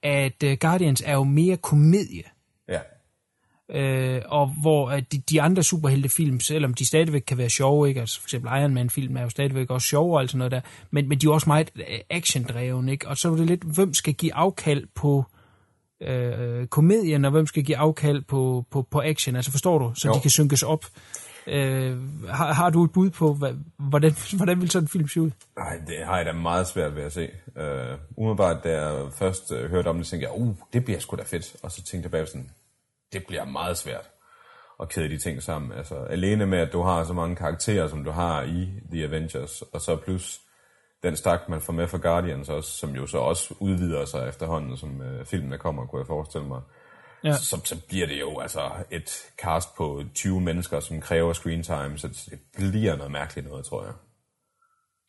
at uh, Guardians er jo mere komedie. Uh, og hvor uh, de, de andre superheltefilm, selvom de stadigvæk kan være sjove, ikke? Altså for eksempel Iron Man-film er jo stadigvæk også sjove og alt sådan noget der, men, men de er også meget action-dreven, ikke? Og så er det lidt, hvem skal give afkald på uh, komedien, og hvem skal give afkald på, på, på action, altså forstår du? Så Jo. de kan synkes op. Øh, har, har du et bud på, hvad, hvordan, hvordan vil sådan en film se ud? Nej, det har jeg da meget svært ved at se. Uh, umiddelbart, da jeg først uh, hørte om det, tænkte jeg, uh, det bliver sgu da fedt. Og så tænkte jeg bagefter sådan, det bliver meget svært at kæde de ting sammen. Altså, alene med, at du har så mange karakterer, som du har i The Avengers, og så plus den stak, man får med fra Guardians også, som jo så også udvider sig efterhånden, som uh, filmene kommer, kunne jeg forestille mig. Ja. Så, så bliver det jo altså et cast på 20 mennesker, som kræver screen time, så det bliver noget mærkeligt noget, tror jeg.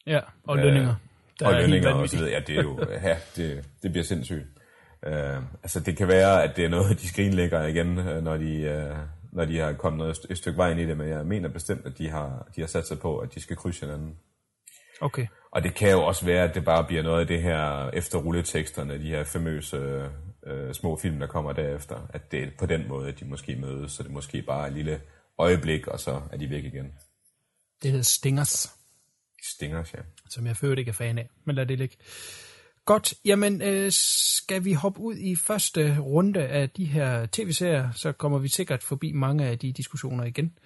Ja, og lønninger. Der og er lønninger og så videre. Ja, det er jo, ja, det, det bliver sindssygt. Uh, altså, det kan være, at det er noget, de skrinlægger igen, uh, når de, uh, når de har kommet noget, et stykke vej ind i det, men jeg mener bestemt, at de har, de har sat sig på, at de skal krydse hinanden. Okay. Og det kan jo også være, at det bare bliver noget af det her efter rulleteksterne, de her famøse øh, små film, der kommer derefter. At det er på den måde, at de måske mødes, så det er måske bare et lille øjeblik, og så er de væk igen. Det hedder Stingers, Stingers, ja. som jeg ført ikke er fan af, men lad det ligge. Godt, jamen øh, skal vi hoppe ud i første runde af de her tv-serier, så kommer vi sikkert forbi mange af de diskussioner igen.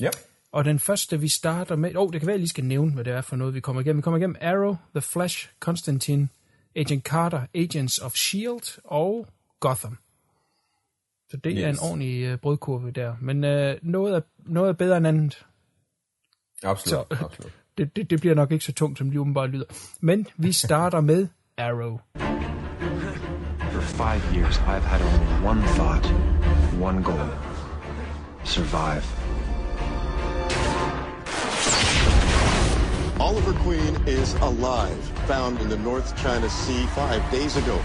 Ja. Og den første, vi starter med... Åh, oh, det kan være, jeg lige skal nævne, hvad det er for noget, vi kommer igennem. Vi kommer igennem Arrow, The Flash, Constantine, Agent Carter, Agents of S.H.I.E.L.D. Og Gotham. Så det yes. er en ordentlig øh, brødkurve der. Men øh, noget, er, noget er bedre end andet. Absolut, Så- absolut. Det, det, det bliver nok ikke så tungt, som det umiddelbart lyder. Men vi starter med Arrow. For five years, I've had only one thought, one goal survive. Oliver Queen is alive, found in the North China Sea five days ago.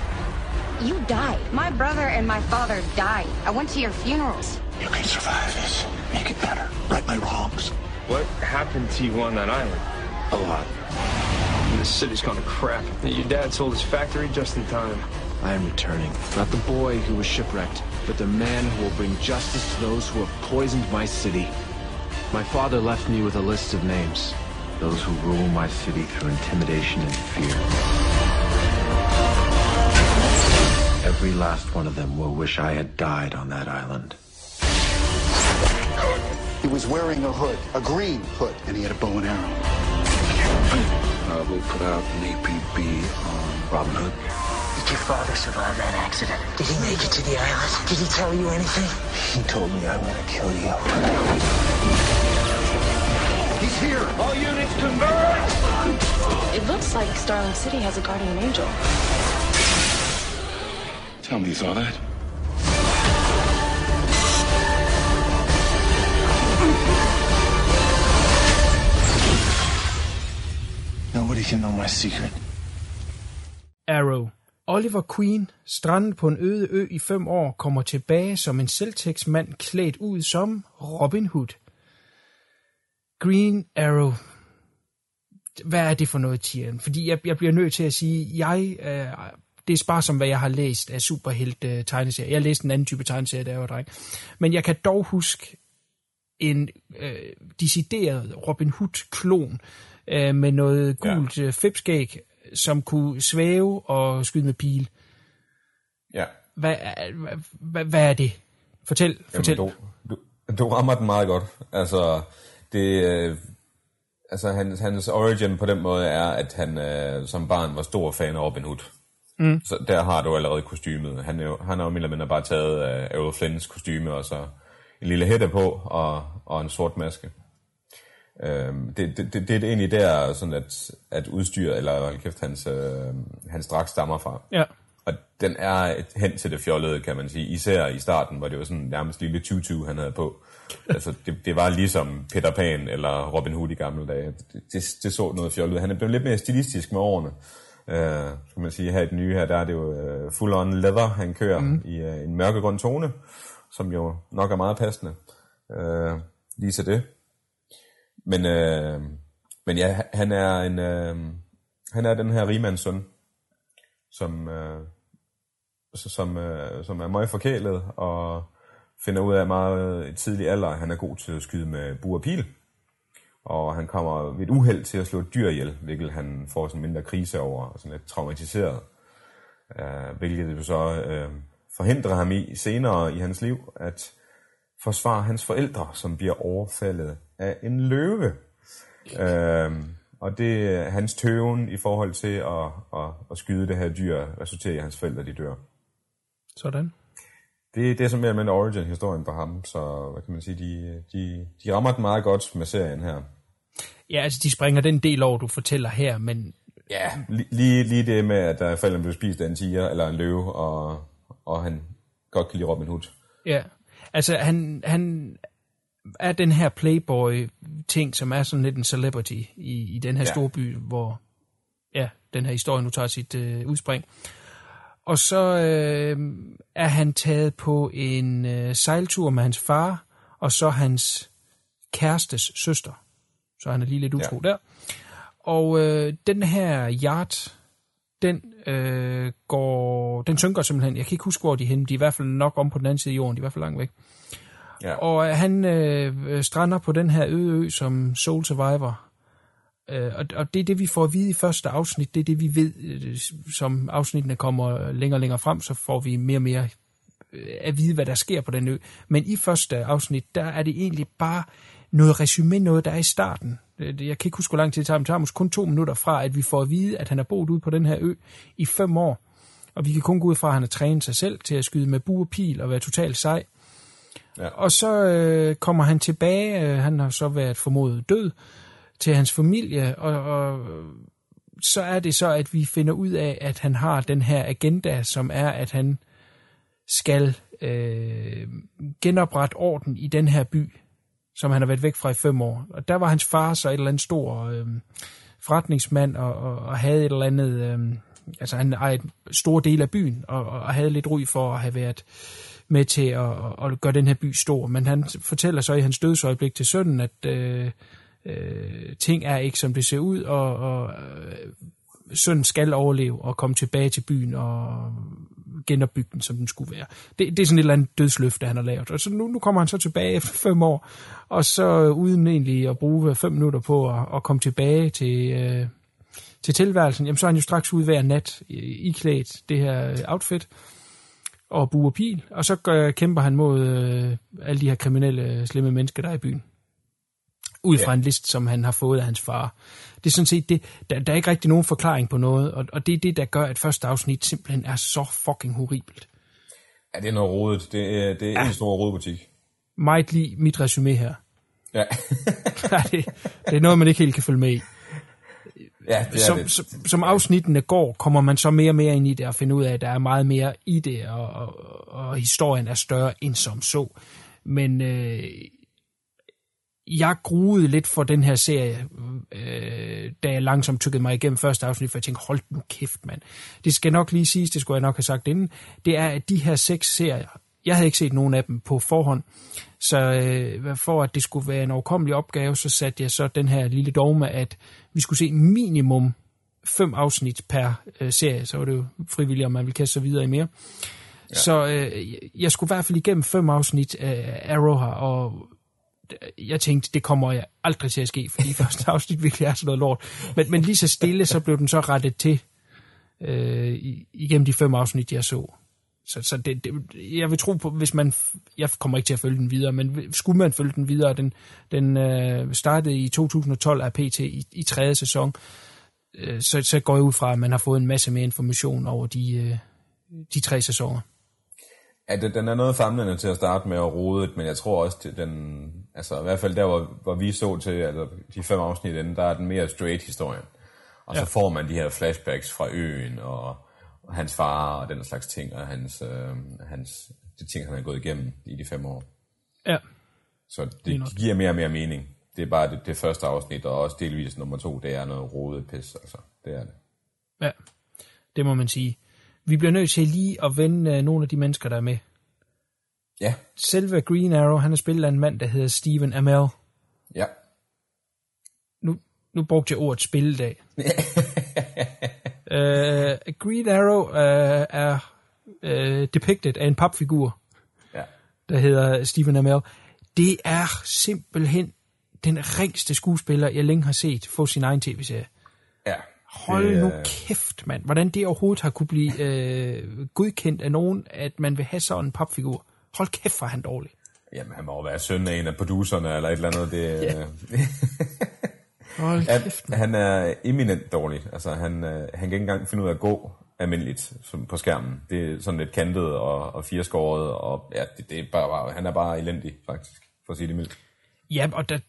You died. My brother and my father died. I went to your funerals. You can survive this. Make it better. Right my wrongs. What happened to you on that island? A lot. The city's gone to crap. Your dad sold his factory just in time. I am returning, not the boy who was shipwrecked, but the man who will bring justice to those who have poisoned my city. My father left me with a list of names. Those who rule my city through intimidation and fear. Every last one of them will wish I had died on that island. He was wearing a hood, a green hood, and he had a bow and arrow. Uh, we'll put out an APB on Robin Hood. Did your father survive that accident? Did he make it to the island? Did he tell you anything? He told me I'm gonna kill you. He's here! All units converge! It looks like Starling City has a guardian angel. Tell me you saw that? Nobody can know my secret. Arrow. Oliver Queen, strandet på en øde ø i fem år, kommer tilbage som en selvtægtsmand klædt ud som Robin Hood. Green Arrow. Hvad er det for noget, Tian? Fordi jeg, jeg bliver nødt til at sige, jeg, øh, det er bare som, hvad jeg har læst af superhelt øh, tegneserier. Jeg læste en anden type tegneserie, da jeg var dreng. Men jeg kan dog huske en øh, decideret Robin Hood-klon øh, med noget gult ja. øh, fipskæg, som kunne svæve og skyde med pil. Ja. Hvad, er- hvad, hvad er det? Fortæl, fortæl. Jamen, du, du, du rammer den meget godt. Altså, det, øh, altså hans, hans origin på den måde er, at han øh, som barn var stor fan af Robin Hood. Mm. Så der har du allerede kostymet. Han er jo, han har jo mere eller mindre bare taget øh, Errol Flynns kostyme, og så en lille hætte på, og, og en sort maske. Øhm, det, det, det, det er egentlig der, sådan at, at udstyr, eller hold kæft, hans, øh, hans dragt stammer fra. Ja. Og den er et hen til det fjollede, kan man sige. Især i starten, hvor det var sådan nærmest lille tutu, han havde på. altså, det, det var ligesom Peter Pan eller Robin Hood i gamle dage. Det, det, det så noget fjollet. Han er blevet lidt mere stilistisk med årene. Uh, skal man sige, her i den nye her, der er det jo uh, full on leather, han kører mm. i uh, en mørkegrøn tone, som jo nok er meget passende. Uh, lige til det. Men, øh, men ja, han er en, øh, han er den her rimands søn, som, øh, som, øh, som er meget forkælet og finder ud af meget i tidlig alder, at han er god til at skyde med bur og pil. Og han kommer ved et uheld til at slå et dyr ihjel, hvilket han får sådan en mindre krise over, og sådan lidt traumatiseret. Øh, hvilket det så øh, forhindrer ham i senere i hans liv at forsvare hans forældre, som bliver overfaldet af en løve. Uh, og det er hans tøven i forhold til at, at, at skyde det her dyr, resulterer i, at hans forældre de dør. Sådan. Det, det er simpelthen en origin-historien på ham, så hvad kan man sige, de, de, de rammer den meget godt med serien her. Ja, altså de springer den del over, du fortæller her, men Ja, li- lige, lige det med, at der forældrene blev spist af en tiger eller en løve, og, og han godt kan lide Robin Hood. ja. Altså han, han er den her playboy-ting, som er sådan lidt en celebrity i, i den her Ja. store by, hvor ja, den her historie nu tager sit øh, udspring. Og så øh, er han taget på en øh, sejltur med hans far, og så hans kærestes søster. Så han er lige lidt utro ja. der. Og øh, den her yacht, den øh, går, den synker simpelthen. Jeg kan ikke huske, hvor de er henne. De er i hvert fald nok om på den anden side af jorden. De er i hvert fald langt væk. Ja. Og øh, han øh, strander på den her øde ø som Soul Survivor. Øh, og, og det er det, vi får at vide i første afsnit. Det er det, vi ved, øh, som afsnittene kommer længere og længere frem, så får vi mere og mere øh, at vide, hvad der sker på den ø. Men i første afsnit, der er det egentlig bare noget resume, noget der er i starten. Øh, jeg kan ikke huske, hvor lang tid det tager, men det tager måske kun to minutter fra, at vi får at vide, at han har boet ude på den her ø i fem år. Og vi kan kun gå ud fra, at han har trænet sig selv til at skyde med bue og pil og være totalt sej. Ja. Og så øh, kommer han tilbage, øh, han har så været formodet død, til hans familie, og, og så er det så, at vi finder ud af, at han har den her agenda, som er, at han skal øh, genoprette orden i den her by, som han har været væk fra i fem år. Og der var hans far så et eller andet stor øh, forretningsmand, og, og, og havde et eller andet... Øh, altså han ejede en stor del af byen, og, og havde lidt ry for at have været med til at, at gøre den her by stor. Men han fortæller så i hans dødsøjeblik til sønnen, at øh, øh, ting er ikke, som det ser ud, og, og øh, sønnen skal overleve og komme tilbage til byen og genopbygge den, som den skulle være. Det, det er sådan et eller andet dødsløfte, han har lavet. Og så nu, nu kommer han så tilbage efter fem år, og så øh, uden egentlig at bruge øh, fem minutter på at, at komme tilbage til, øh, til tilværelsen, jamen så er han jo straks ude hver nat i- iklædt det her øh, outfit og buer pil, og så gør, kæmper han mod øh, alle de her kriminelle, slemme mennesker, der er i byen. ud fra en liste, som han har fået af hans far. Det er sådan set det, der, der er ikke rigtig nogen forklaring på noget, og, og det er det, der gør, at første afsnit simpelthen er så fucking horribelt. Ja, det er noget rodet. Det er, det er ja. en stor rodebutik. Meget lige mit resume her. Ja. ja det, det er noget, man ikke helt kan følge med i. Ja, det som, det. som, som afsnittene går, kommer man så mere og mere ind i det og finder ud af, at der er meget mere i det, og, og, og historien er større end som så. Men øh, jeg gruede lidt for den her serie, øh, da jeg langsomt tykkede mig igennem første afsnit, for jeg tænkte, hold nu kæft, mand. Det skal nok lige siges, det skulle jeg nok have sagt inden, det er, at de her seks serier, jeg havde ikke set nogen af dem på forhånd, så øh, for at det skulle være en overkommelig opgave, så satte jeg så den her lille dogme, at vi skulle se minimum fem afsnit per øh, serie, så var det jo frivilligt, om man ville kaste sig videre i mere. Ja. Så øh, jeg skulle i hvert fald igennem fem afsnit af Arrow her, og jeg tænkte, det kommer jeg aldrig til at ske, fordi første afsnit virkelig er sådan noget lort. Men, men lige så stille, så blev den så rettet til øh, igennem de fem afsnit, jeg så. Så, så det, det, jeg vil tro på, hvis man, jeg kommer ikke til at følge den videre, men skulle man følge den videre, den, den øh, startede i 2012 af PT i, i tredje sæson, øh, så, så går jeg ud fra, at man har fået en masse mere information over de, øh, de tre sæsoner. Ja, det, den er noget famlende til at starte med at rode, men jeg tror også, at den, altså i hvert fald der, hvor, hvor vi så til, altså de fem afsnit inden, der er den mere straight historie. Og ja. så får man de her flashbacks fra øen, og, og hans far, og den slags ting, og hans, øh, hans, de ting, han har gået igennem i de fem år. Ja. Så det, det giver mere og mere mening. Det er bare det, det første afsnit, og også delvis nummer to, det er noget rodet pis, altså. Det er det. Ja, det må man sige. Vi bliver nødt til lige at vende nogle af de mennesker, der er med. Ja. Selve Green Arrow, han er spillet af en mand, der hedder Stephen Amell. Ja. Nu, nu brugte jeg ordet spilledag. uh, Green Arrow uh, er uh, depicted af en papfigur, ja. der hedder Stephen Amell. Det er simpelthen den ringste skuespiller, jeg længe har set få sin egen tv-serie. Ja. Hold det, nu kæft, mand. Hvordan det overhovedet har kunne blive øh, godkendt af nogen, at man vil have sådan en papfigur. Hold kæft, var han dårlig. Jamen, han må jo være søn af en af producerne, eller et eller andet. Det, ja. Hold kæft, man. Han er eminent dårlig. Altså, han, øh, han kan ikke engang finde ud af at gå almindeligt som på skærmen. Det er sådan lidt kantet og, og fireskåret, og ja, det, det er bare, han er bare elendig, faktisk, for at sige det mildt. Ja, og der,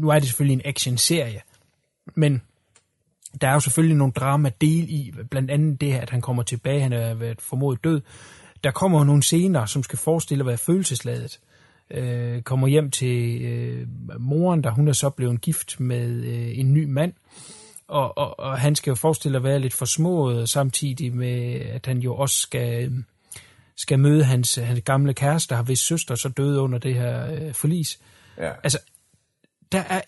nu er det selvfølgelig en action-serie, men der er jo selvfølgelig nogle drama del i, blandt andet det her, at han kommer tilbage, han er været formodet død. Der kommer nogle scener, som skal forestille at være følelsesladet. Øh, kommer hjem til øh, moren, der hun er så blevet gift med øh, en ny mand, og, og, og han skal jo forestille at være lidt forsmået, samtidig med, at han jo også skal, skal møde hans, hans gamle kæreste, der har hvis søster så døde under det her øh, forlis. Ja. Altså, der er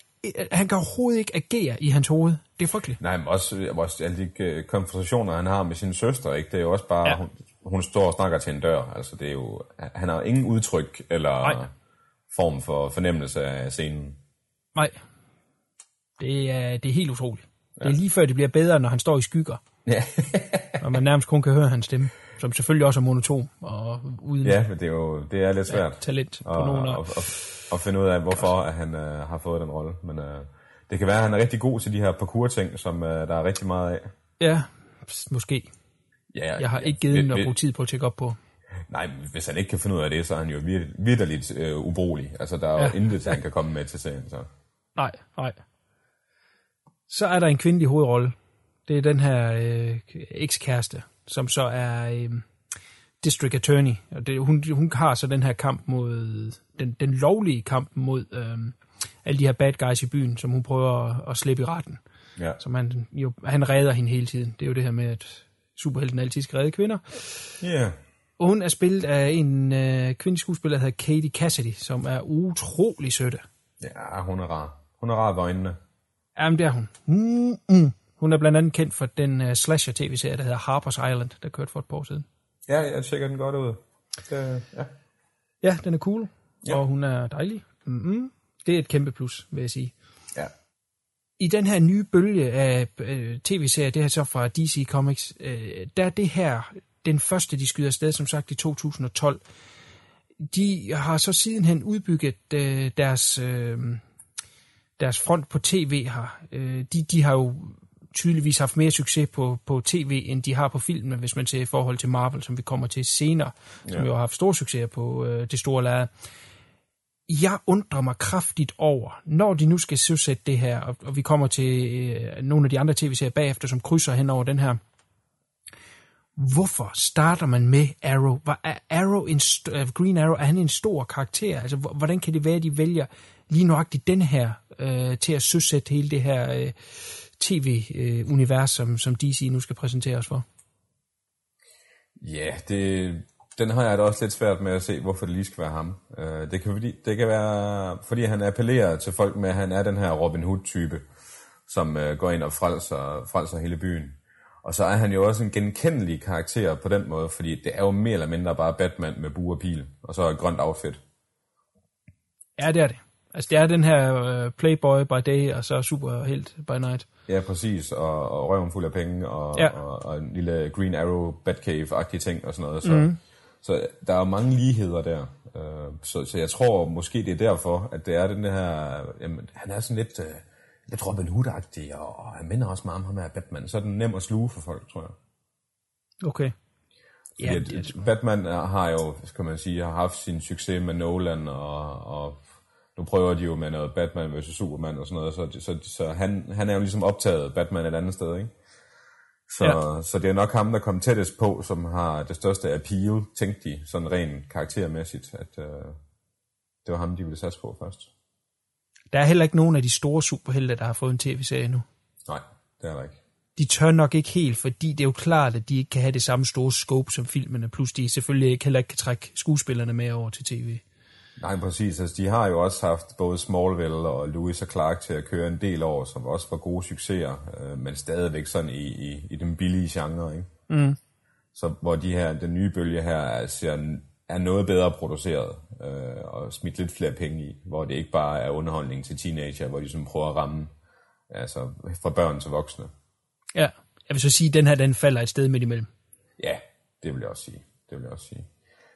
han kan overhovedet ikke agere i hans hoved. Det er frygteligt. Nej, men også, også alle de øh, konversationer, han har med sin søster, ikke? det er jo også bare, ja. hun, hun står og snakker til en dør. Altså, det er jo, han har ingen udtryk eller Nej. form for fornemmelse af scenen. Nej. Det er, det er helt utroligt. Ja. Det er lige før, det bliver bedre, når han står i skygger. Ja. og man nærmest kun kan høre hans stemme, som selvfølgelig også er monoton og uden ja, men det er jo det er lidt svært. Ja, talent på og, nogen og, og, og finde ud af, hvorfor at han øh, har fået den rolle. Men øh, det kan være, at han er rigtig god til de her parkour-ting, som øh, der er rigtig meget af. Ja, måske. Ja, jeg har ikke givet ja, at bruge tid på at tjekke op på. Nej, hvis han ikke kan finde ud af det, så er han jo vidderligt øh, ubrugelig. Altså, der er ja. jo intet, han kan komme med til serien. Så. Nej, nej. Så er der en kvindelig hovedrolle. Det er den her øh, ekskæreste, som så er øh, district attorney. Og det, hun, hun har så den her kamp mod, den, den lovlige kamp mod øh, alle de her bad guys i byen, som hun prøver at, at slippe i retten. Ja. Som han, jo, han redder hende hele tiden. Det er jo det her med, at superhelten altid skal redde kvinder. Ja. Yeah. Og hun er spillet af en øh, kvindelig skuespiller, der hedder Katie Cassidy, som er utrolig sødt. Ja, hun er rar. Hun er rar ved øjnene. Jamen, det er hun. Mm, mm. Hun er blandt andet kendt for den uh, slasher-tv-serie, der hedder Harper's Island, der kørte for et par år siden. Ja, jeg tjekker den godt ud. Det, ja. ja, den er cool, ja. og hun er dejlig. Mm-hmm. Det er et kæmpe plus, vil jeg sige. I den her nye bølge af øh, tv-serier, det her så fra DC Comics, øh, der er det her den første, de skyder afsted, som sagt i 2012. De har så sidenhen udbygget øh, deres... Øh, deres front på tv har, øh, de, de har jo tydeligvis haft mere succes på, på tv, end de har på filmen, hvis man ser i forhold til Marvel, som vi kommer til senere, ja. som jo har haft stor succes på øh, det store lærred. Jeg undrer mig kraftigt over, når de nu skal søsætte det her, og, og vi kommer til øh, nogle af de andre tv-serier bagefter, som krydser hen over den her, hvorfor starter man med Arrow? Var er Arrow en st- Green Arrow, er han en stor karakter? Altså, hvordan kan det være, at de vælger lige nøjagtigt den her øh, til at søsætte hele det her øh, tv-univers, øh, som, som DC nu skal præsentere os for? Ja, det, den har jeg da også lidt svært med at se, hvorfor det lige skal være ham. Øh, det, kan, fordi, det kan være, fordi han appellerer til folk med, at han er den her Robin Hood-type, som øh, går ind og frelser, frelser hele byen. Og så er han jo også en genkendelig karakter på den måde, fordi det er jo mere eller mindre bare Batman med bue og pil, og så et grønt outfit. Ja, det er det. Altså, det er den her uh, playboy by day, og så superhelt by night. Ja, præcis, og, og røven fuld af penge, og, ja. og, og en lille Green Arrow Batcave-agtige ting og sådan noget. Så, mm. Så der er mange ligheder der. Uh, så, så jeg tror måske, det er derfor, at det er den her... Jamen, han er sådan lidt... Uh, lidt Robin Hood-agtig, og, og han minder også meget om ham her Batman. Så er den nem at sluge for folk, tror jeg. Okay. Fordi ja, at, Batman har jo, skal man sige, har haft sin succes med Nolan, og, og nu prøver de jo med noget Batman vs. Superman og sådan noget, så, så, så han, han er jo ligesom optaget Batman et andet sted, ikke? Så, ja. så det er nok ham, der kom tættest på, som har det største appeal, tænkte de, sådan rent karaktermæssigt, at uh, det var ham, de ville satse på først. Der er heller ikke nogen af de store superhelte, der har fået en tv-serie nu. Nej, det er der ikke. De tør nok ikke helt, fordi det er jo klart, at de ikke kan have det samme store scope som filmene, plus de selvfølgelig ikke heller ikke kan trække skuespillerne med over til tv. Nej, præcis. Altså, de har jo også haft både Smallville og Lewis og Clark til at køre en del år, som også var gode succeser, øh, men stadigvæk sådan i, i, i den billige genre, ikke? Mm. Så hvor de her, den nye bølge her er, ser, er noget bedre produceret, øh, og smidt lidt flere penge i, hvor det ikke bare er underholdning til teenager, hvor de sådan prøver at ramme altså fra børn til voksne. Ja, jeg vil så sige, at den her den falder et sted midt imellem. Ja, det vil jeg også sige. Det vil jeg også sige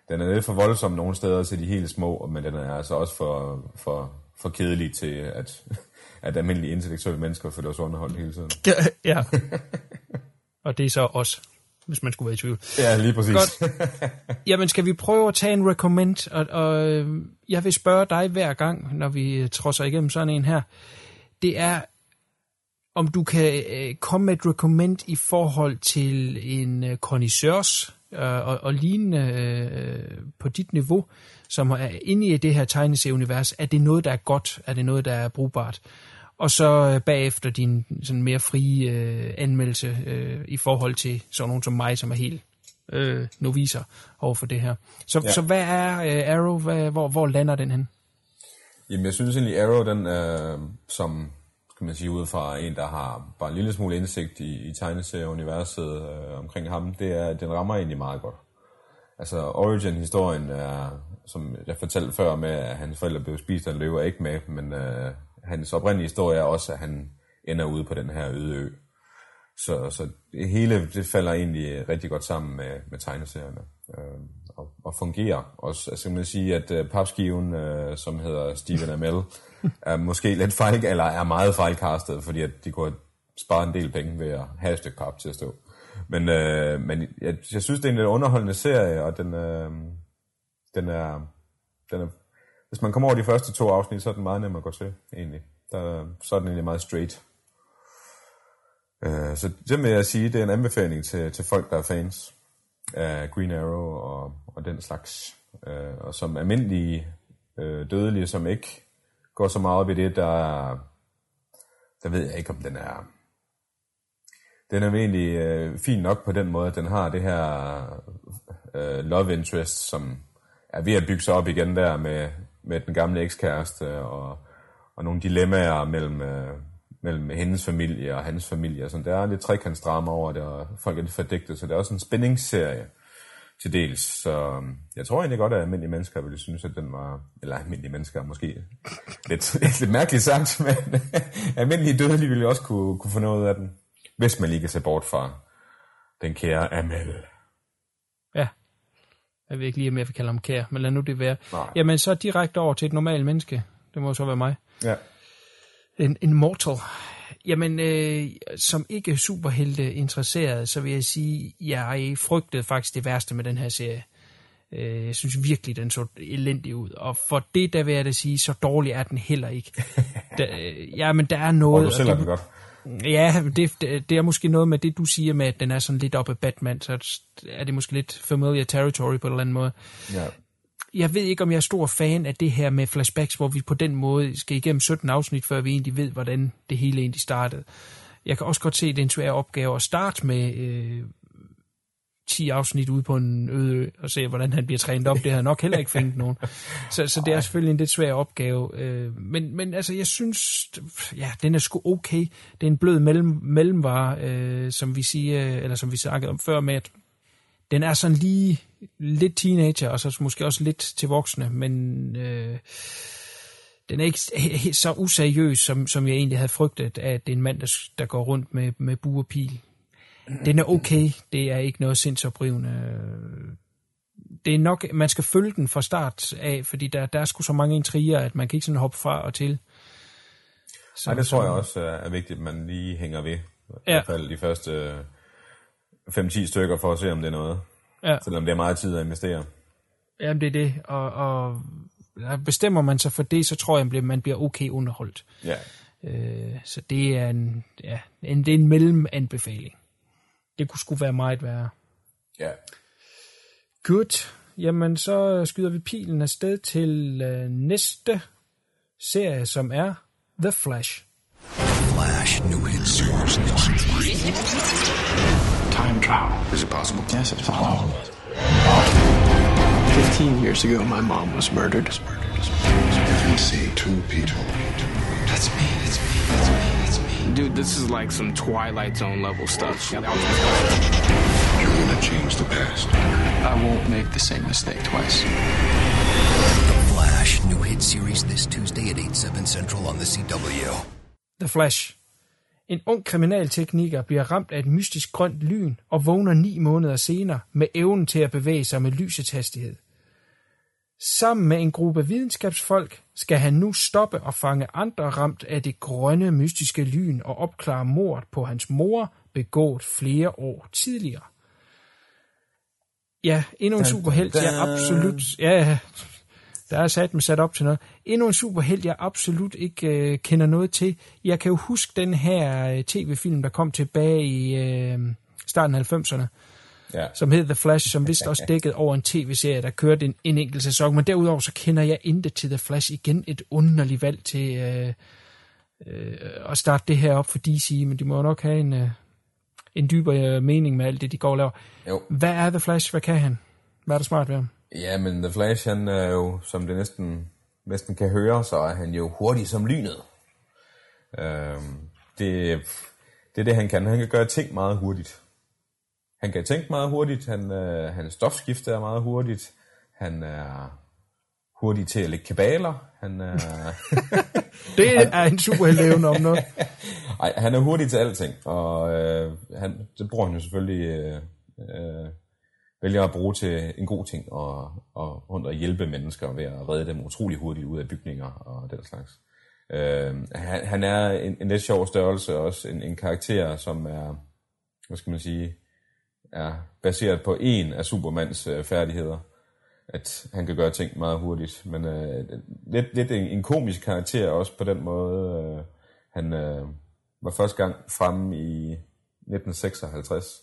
den er lidt for voldsom nogle steder til de helt små, men den er altså også for, for, for kedelig til, at, at almindelige intellektuelle mennesker føler sig underholdt hele tiden. Ja, ja. og det er så os, hvis man skulle være i tvivl. Ja, lige præcis. Godt. Jamen, skal vi prøve at tage en recommend? Og, og øh, jeg vil spørge dig hver gang, når vi trodser igennem sådan en her. Det er, om du kan øh, komme med et recommend i forhold til en øh, connoisseurs øh, og, og lignende øh, på dit niveau, som er inde i det her tegneserieunivers, er det noget, der er godt? Er det noget, der er brugbart? Og så øh, bagefter din sådan mere frie øh, anmeldelse øh, i forhold til sådan nogen som mig, som er helt øh, noviser over for det her. Så, ja. så hvad er øh, Arrow? Hvad, hvor, hvor lander den hen? Jamen, jeg synes egentlig, Arrow, den øh, som kan man sige, ud fra en, der har bare en lille smule indsigt i, i tegneserieuniverset øh, omkring ham, det er, at den rammer egentlig meget godt. Altså, origin-historien er, som jeg fortalte før med, at hans forældre blev spist af en løve, ikke med, men øh, hans oprindelige historie er også, at han ender ude på den her øde ø. Så, så det hele det falder egentlig rigtig godt sammen med, med tegneserierne. Øh, og, og fungerer også. Altså kan man sige, at uh, papskiven, uh, som hedder Stephen Amell, er måske lidt fejl, eller er meget fejlkastet, fordi at de kunne spare en del penge ved at have et stykke pap til at stå. Men, uh, men jeg, jeg synes, det er en lidt underholdende serie, og den, uh, den, er, den er... Hvis man kommer over de første to afsnit, så er den meget nem at gå til, egentlig. Der, så er den egentlig meget straight. Uh, så det vil jeg sige, det er en anbefaling til, til folk, der er fans af Green Arrow og, og den slags. Øh, og som almindelige øh, dødelige, som ikke går så meget op i det, der, der ved jeg ikke, om den er... Den er egentlig øh, fin nok på den måde, at den har det her øh, love interest, som er ved at bygge sig op igen der med, med den gamle ekskæreste, og, og nogle dilemmaer mellem, øh, mellem hendes familie og hans familie. Så der er lidt trekantsdrama over det, og folk er lidt fordægtet, så det er også en spændingsserie til dels. Så øhm, jeg tror egentlig godt, at almindelige mennesker ville synes, at den var... Eller almindelige mennesker måske lidt, lidt mærkeligt sagt, men almindelige dødelige ville også kunne, kunne få noget af den. Hvis man lige kan se bort fra den kære Amel. Ja. Jeg ved ikke lige, om jeg vil kalde ham kære, men lad nu det være. Nej. Jamen så direkte over til et normalt menneske. Det må så være mig. Ja. En Immortal. Jamen, øh, som ikke superhelte interesseret, så vil jeg sige, jeg frygtede faktisk det værste med den her serie. Øh, jeg synes virkelig, den så elendig ud. Og for det, der vil jeg da sige, så dårlig er den heller ikke. Der, øh, ja, men der er noget... Og du sælger det, den godt. Ja, det, det, det er måske noget med det, du siger med, at den er sådan lidt oppe af Batman, så er det måske lidt familiar territory på en eller anden måde. Ja. Jeg ved ikke, om jeg er stor fan af det her med flashbacks, hvor vi på den måde skal igennem 17 afsnit, før vi egentlig ved, hvordan det hele egentlig startede. Jeg kan også godt se, at det er en svær opgave at starte med øh, 10 afsnit ude på en øde ø, og se, hvordan han bliver trænet op. Det har jeg nok heller ikke fængt nogen. Så, så det er selvfølgelig en lidt svær opgave. Øh, men, men altså, jeg synes, ja, den er sgu okay. Det er en blød mellem, mellemvare, øh, som vi siger, eller som vi snakkede om før med, at den er sådan lige lidt teenager, og så måske også lidt til voksne, men øh, den er ikke så useriøs, som, som jeg egentlig havde frygtet, at det er en mand, der, der går rundt med, med bue og pil. Den er okay, det er ikke noget sindsoprivende. Det er nok, man skal følge den fra start af, fordi der, der er sgu så mange intriger, at man kan ikke sådan hoppe fra og til. Så, Nej, det tror jeg også er vigtigt, at man lige hænger ved. I Ja. hvert fald de første 5-10 stykker for at se, om det er noget. Ja. Selvom det er meget tid at investere. Jamen, det er det, og, og bestemmer man sig for det, så tror jeg, man bliver, man bliver okay underholdt. Ja. Øh, så det er en, ja, en, det er en mellemanbefaling. Det kunne sgu være meget værre. Ja. Good. Jamen, så skyder vi pilen afsted til øh, næste serie, som er The Flash. Flash new hit series. Travel. Is it possible? Yes, it's possible. 15 years ago, my mom was murdered. You can see two people. That's me, that's me, that's me, that's me. Dude, this is like some Twilight Zone level stuff. You're gonna change the past. I won't make the same mistake twice. The Flash new hit series this Tuesday at 8, 7 central on the CW. The Flash. En ung kriminaltekniker bliver ramt af et mystisk grønt lyn og vågner ni måneder senere med evnen til at bevæge sig med lysets hastighed. Sammen med en gruppe videnskabsfolk skal han nu stoppe og fange andre ramt af det grønne mystiske lyn og opklare mordet på hans mor, begået flere år tidligere. Ja, endnu en superhelt, jeg dun. absolut... Ja, der er sat med sat op til noget. Endnu en superhelt, jeg absolut ikke øh, kender noget til. Jeg kan jo huske den her øh, tv-film, der kom tilbage i øh, starten af 90'erne, Ja. som hed The Flash, som vist også dækkede over en tv-serie, der kørte en, en enkelt sæson. Men derudover så kender jeg intet til The Flash. Igen et underligt valg til øh, øh, at starte det her op for DC, men de må nok have en, øh, en dybere mening med alt det, de går og laver. Jo. Hvad er The Flash? Hvad kan han? Hvad er der smart ved ham? Ja, men The Flash, han er jo, som det næsten, næsten kan høre, så er han jo hurtig som lynet. Øhm, det, det er det, han kan. Han kan gøre ting meget hurtigt. Han kan tænke meget hurtigt. Han, øh, hans stofskifte er meget hurtigt. Han er hurtig til at lægge kabaler. Han er... Det er en superheltevne om noget. Ej, han er hurtig til alting, og øh, han, det bruger han jo selvfølgelig, øh, øh, vælger at bruge til en god ting, og, og rundt og hjælpe mennesker ved at redde dem utrolig hurtigt ud af bygninger og den slags. Øh, han, han er en, en lidt sjov størrelse også, en, en karakter, som er, hvad skal man sige, er baseret på en af Supermans øh, færdigheder. At han kan gøre ting meget hurtigt, men øh, lidt, lidt en, en komisk karakter også på den måde. Øh, han øh, var første gang fremme i 1956,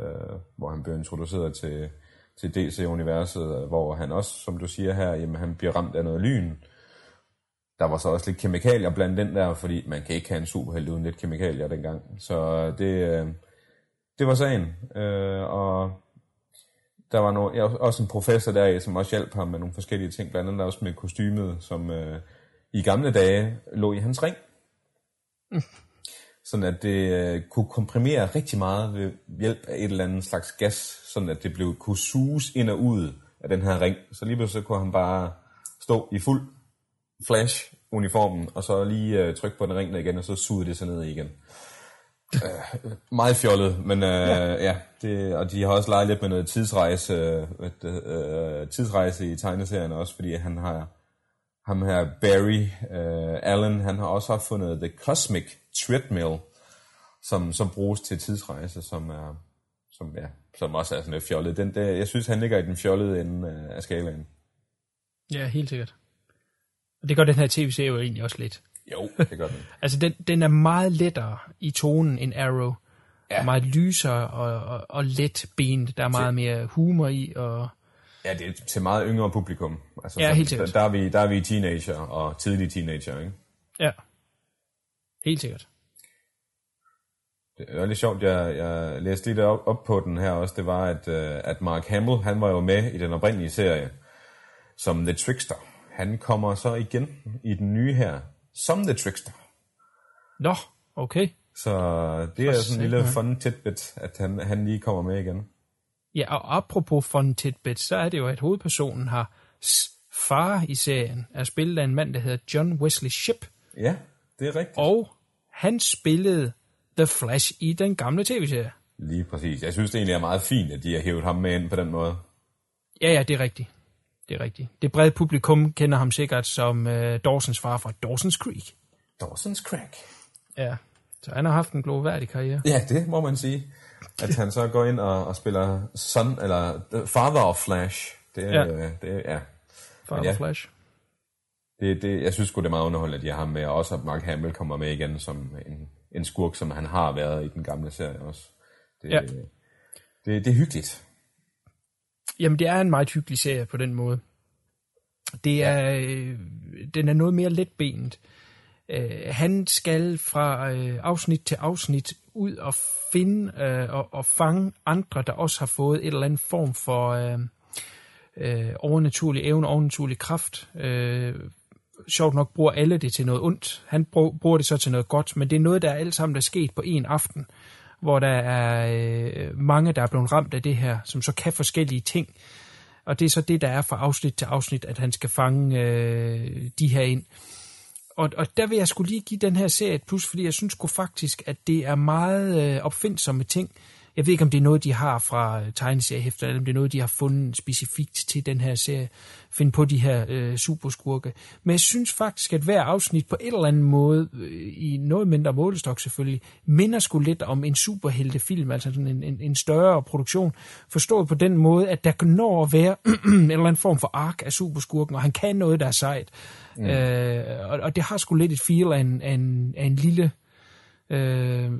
øh, hvor han bliver introduceret til, til DC-universet, øh, hvor han også, som du siger her, jamen, han bliver ramt af noget lyn. Der var så også lidt kemikalier blandt den der, fordi man kan ikke have en superhelt uden lidt kemikalier dengang. Så øh, det, øh, det var sagen. Øh, og der var no, ja, også en professor der, som også hjalp ham med nogle forskellige ting, blandt andet også med kostymet, som øh, i gamle dage lå i hans ring. Sådan at det øh, kunne komprimere rigtig meget ved hjælp af et eller andet slags gas, sådan at det blev, kunne suges ind og ud af den her ring. Så lige pludselig så kunne han bare stå i fuld flash-uniformen, og så lige øh, trykke på den ring der igen, og så sugede det sig ned igen. Øh, meget fjollet, men øh, ja, ja det, og de har også leget lidt med noget tidsrejse, øh, øh, tidsrejse i tegneserien også, fordi han har ham her Barry uh, Allen, han har også opfundet The Cosmic Treadmill, som, som bruges til tidsrejse, som er som, ja, som også er sådan lidt fjollet. Den, der, jeg synes, han ligger i den fjollede ende af skalaen. Ja, helt sikkert. Og det gør den her tv-serie jo egentlig også lidt. Jo, det gør den. altså, den, den er meget lettere i tonen end Arrow. Ja. Meget lysere og, og, og let benet. Der er meget mere humor i. Og... Ja, det er til meget yngre publikum. Altså, ja, helt sikkert. Der, der, er vi, der er vi teenager og tidlige teenager, ikke? Ja, helt sikkert. Det er lidt sjovt, jeg, jeg læste lidt op, op på den her også, det var, at, uh, at Mark Hamill, han var jo med i den oprindelige serie, som The Trickster. Han kommer så igen i den nye her, som The Trickster. Nå, okay. Så det er sådan en lille fun tidbit, at han, han lige kommer med igen. Ja, og apropos fun tidbit, så er det jo, at hovedpersonen har far i serien, er spillet af en mand, der hedder John Wesley Shipp. Ja, det er rigtigt. Og han spillede The Flash i den gamle tv-serie. Lige præcis. Jeg synes det egentlig er meget fint, at de har hævet ham med ind på den måde. Ja, ja, det er rigtigt. Det er rigtigt. Det brede publikum kender ham sikkert som uh, Dawsons far fra Dawsons Creek. Dawsons Creek. Ja, så han har haft en gloværdig karriere. Ja, det må man sige. At han så går ind og, og spiller son, eller father of Flash. Det er, ja. Det er, ja. Father ja, Flash. Det, det, jeg synes sgu, det er meget underholdende, at de har ham med, og også at Mark Hamill kommer med igen som en, en skurk, som han har været i den gamle serie også. Det, ja. det, det, det er hyggeligt. Jamen, det er en meget hyggelig serie på den måde. Det er, øh, den er noget mere letbenet. Øh, han skal fra øh, afsnit til afsnit ud og finde øh, og, og fange andre, der også har fået et eller andet form for øh, øh, overnaturlig evne, overnaturlig kraft. Øh, sjovt nok bruger alle det til noget ondt. Han bruger det så til noget godt, men det er noget, der er alt sammen der er sket på en aften, hvor der er øh, mange, der er blevet ramt af det her, som så kan forskellige ting. Og det er så det, der er fra afsnit til afsnit, at han skal fange øh, de her ind. Og, og der vil jeg skulle lige give den her serie et plus, fordi jeg synes sgu faktisk, at det er meget øh, opfindsomme ting, jeg ved ikke, om det er noget, de har fra tegneseriehæfter, eller om det er noget, de har fundet specifikt til den her serie. Finde på de her øh, superskurke. Men jeg synes faktisk, at hver afsnit på en eller anden måde, øh, i noget mindre målestok selvfølgelig, minder sgu lidt om en superheltefilm, altså sådan en, en, en større produktion. Forstået på den måde, at der kan nå at være en eller anden form for ark af superskurken, og han kan noget, der er sejt. Mm. Øh, og, og det har sgu lidt et feel af en, af en, af en lille øh,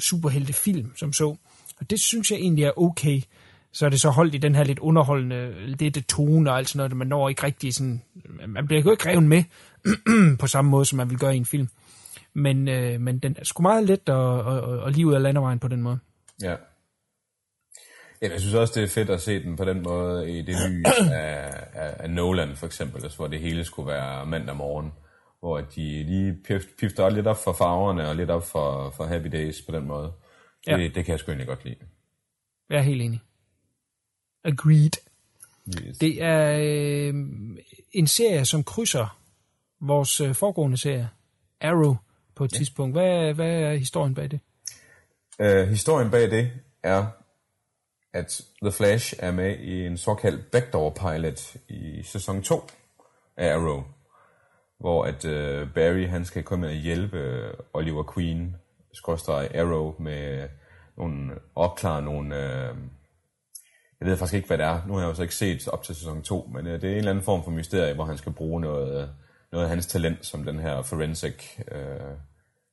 superheltefilm, som så. Og det synes jeg egentlig er okay. Så er det så holdt i den her lidt underholdende, lidt tone og alt sådan noget, man når ikke rigtig sådan, man bliver jo ikke revet med på samme måde, som man vil gøre i en film. Men, øh, men den er sgu meget let at, at, at lige ud af landevejen på den måde. Ja. Ja, jeg synes også, det er fedt at se den på den måde i det lys af, af, af Nolan for eksempel, altså, hvor det hele skulle være mandag morgen, hvor de lige pifter lidt op for farverne og lidt op for, for Happy Days på den måde. Det, ja. det kan jeg sgu egentlig godt lide. Jeg er helt enig. Agreed. Yes. Det er øh, en serie, som krydser vores øh, foregående serie, Arrow, på et ja. tidspunkt. Hvad, hvad er historien bag det? Uh, historien bag det er, at The Flash er med i en såkaldt backdoor pilot i sæson 2 af Arrow, hvor at uh, Barry han skal komme og hjælpe Oliver Queen skråstreg Arrow med nogle, opklare nogle, øh, jeg ved faktisk ikke, hvad det er. Nu har jeg jo så ikke set op til sæson 2, men øh, det er en eller anden form for mysterie, hvor han skal bruge noget, noget af hans talent som den her forensic øh,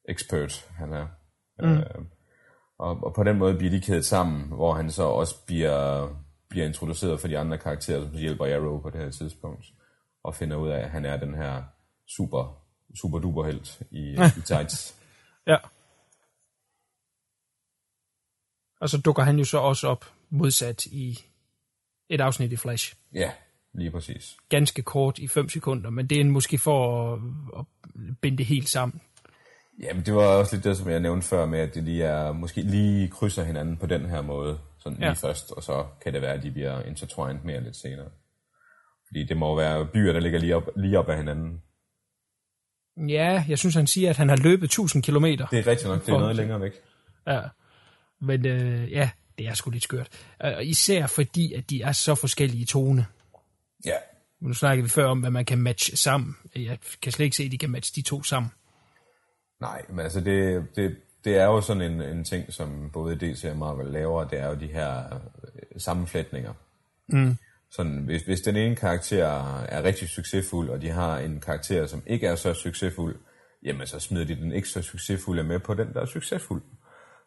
expert, han er. Mm. Øh, og, og på den måde bliver de kædet sammen, hvor han så også bliver, bliver introduceret for de andre karakterer, som hjælper Arrow på det her tidspunkt, og finder ud af, at han er den her super, super duper helt i, i tights. ja. Og så dukker han jo så også op modsat i et afsnit i Flash. Ja, lige præcis. Ganske kort i 5 sekunder, men det er måske for at, at binde det helt sammen. Jamen, det var også lidt det, som jeg nævnte før med, at det lige er, måske lige krydser hinanden på den her måde, sådan ja. lige først, og så kan det være, at de bliver intertwined mere lidt senere. Fordi det må være byer, der ligger lige op, lige op af hinanden. Ja, jeg synes, han siger, at han har løbet 1000 kilometer. Det er rigtigt nok, det er noget længere væk. Ja. Men øh, ja, det er sgu lidt skørt. Og især fordi, at de er så forskellige i tone. Ja. Nu snakkede vi før om, hvad man kan matche sammen. Jeg kan slet ikke se, at de kan matche de to sammen. Nej, men altså det, det, det er jo sådan en, en ting, som både DC og Marvel laver, det er jo de her øh, sammenflætninger. Mm. Sådan, hvis, hvis den ene karakter er rigtig succesfuld, og de har en karakter, som ikke er så succesfuld, jamen så smider de den ikke så succesfulde med på den, der er succesfuld.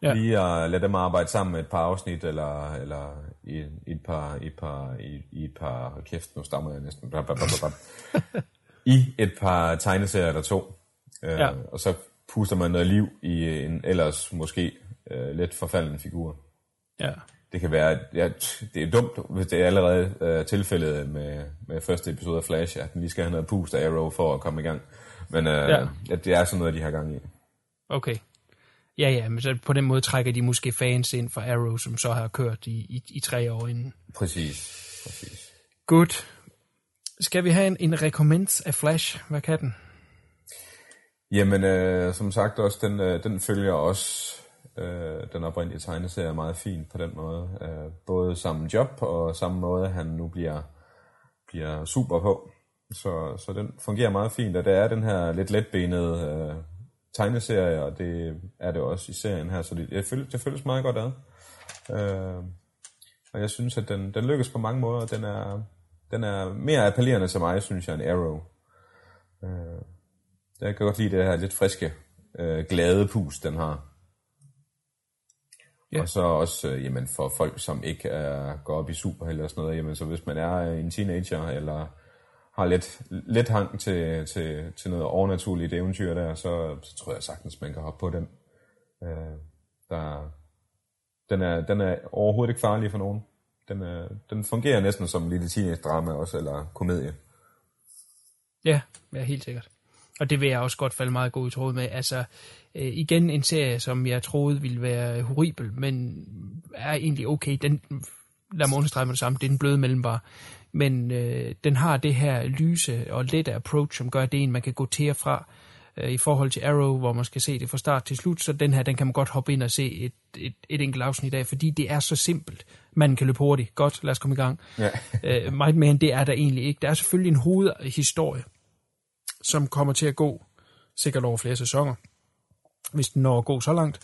Ja. Lige at lade dem arbejde sammen med et par afsnit, eller, eller i, i et par, i et par, i, i et par, kæft, nu stammer jeg næsten, i et par tegneserier eller to. Øh, ja. Og så puster man noget liv i en ellers måske øh, lidt forfalden figur. Ja. Det kan være, ja, det er dumt, hvis det er allerede øh, tilfældet med, med første episode af Flash, at den lige skal have noget pust af Arrow for at komme i gang. Men øh, ja. Ja, det er sådan noget, de har gang i. Okay. Ja, ja, men så på den måde trækker de måske fans ind for Arrow, som så har kørt i, i, i tre år inden. Præcis, præcis. Godt. Skal vi have en, en recommend af Flash? Hvad kan den? Jamen, øh, som sagt også, den, øh, den følger også øh, den oprindelige tegneserie meget fint på den måde. Øh, både samme job og samme måde, han nu bliver, bliver super på. Så, så den fungerer meget fint, og det er den her lidt letbenede øh, tegneserie, og det er det også i serien her, så det, det, føles, det føles meget godt ad. Øh, og jeg synes, at den, den lykkes på mange måder. Den er, den er mere appellerende til mig, synes jeg, end Arrow. Øh, jeg kan godt lide det her lidt friske, øh, glade pus, den har. Ja. Og så også, øh, jamen for folk, som ikke er, går op i superhelte og sådan noget, jamen så hvis man er en teenager, eller har lidt, lidt hang til, til, til noget overnaturligt eventyr der, så, så tror jeg sagtens, man kan hoppe på den. Øh, der, den, er, den er overhovedet ikke farlig for nogen. Den, er, den fungerer næsten som en lille teenage-drama også, eller komedie. Ja, ja, helt sikkert. Og det vil jeg også godt falde meget god i tråd med. Altså, øh, igen en serie, som jeg troede ville være horribel, men er egentlig okay. Den, lad mig understrege med det samme, det er den bløde mellembar. Men øh, den har det her lyse og lette approach, som gør, at det er en, man kan gå til og fra øh, i forhold til Arrow, hvor man skal se det fra start til slut. Så den her, den kan man godt hoppe ind og se et, et, et enkelt afsnit af, fordi det er så simpelt. Man kan løbe hurtigt. Godt, lad os komme i gang. Ja. øh, meget mere end det er der egentlig ikke. Der er selvfølgelig en hovedhistorie, som kommer til at gå sikkert over flere sæsoner, hvis den når at gå så langt.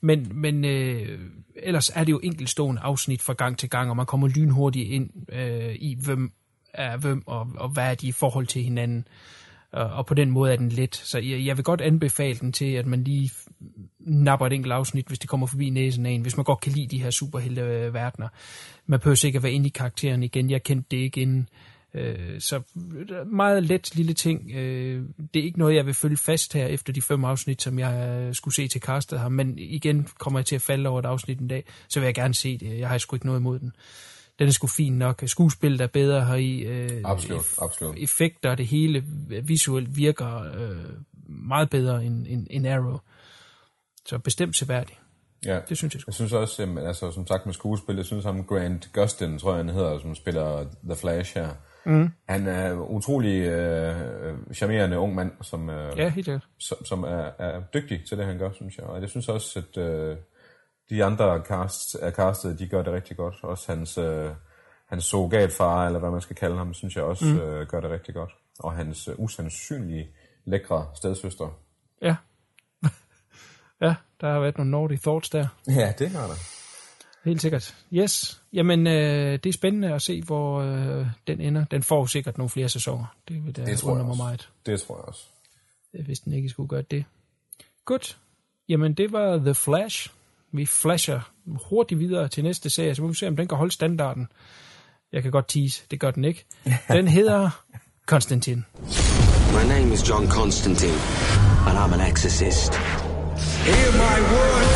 Men, men øh, ellers er det jo enkeltstående afsnit fra gang til gang, og man kommer lynhurtigt ind øh, i, hvem er hvem, og, og hvad er de i forhold til hinanden. Og, og på den måde er den let. Så jeg, jeg vil godt anbefale den til, at man lige napper et enkelt afsnit, hvis det kommer forbi næsen af en, hvis man godt kan lide de her superhelte øh, verdener. Man behøver sikkert være inde i karakteren igen. Jeg kendte det ikke inden. Øh, så meget let lille ting. Øh, det er ikke noget, jeg vil følge fast her efter de fem afsnit, som jeg skulle se til castet her. Men igen kommer jeg til at falde over et afsnit en dag, så vil jeg gerne se det. Jeg har sgu ikke noget imod den. Den er sgu fin nok. Skuespillet er bedre her i. Øh, absolut, absolut. Effekter, det hele visuelt virker øh, meget bedre end, end, end Arrow. Så bestemt seværdigt. Ja, det synes jeg Jeg synes også, jamen, altså, som sagt med skuespil, jeg synes ham Grant Gustin, tror jeg han hedder, som spiller The Flash her. Mm. Han er en utrolig øh, charmerende ung mand, som, øh, ja, helt som, som er, er dygtig til det, han gør, synes jeg. Og jeg synes også, at øh, de andre cast, er castet, de gør det rigtig godt. Også hans, øh, hans surrogatfar, eller hvad man skal kalde ham, synes jeg også mm. øh, gør det rigtig godt. Og hans øh, usandsynlige lækre stedsøster. Ja. ja, der har været nogle naughty thoughts der. Ja, det har der. Helt sikkert. Yes. Jamen, øh, det er spændende at se, hvor øh, den ender. Den får sikkert nogle flere sæsoner. Det vil da det tror mig meget. Det tror jeg også. Hvis den ikke skulle gøre det. Godt. Jamen, det var The Flash. Vi flasher hurtigt videre til næste serie, så må vi se, om den kan holde standarden. Jeg kan godt tease, det gør den ikke. Den hedder Konstantin. My name is John Constantine, and I'm an exorcist. Hear my word!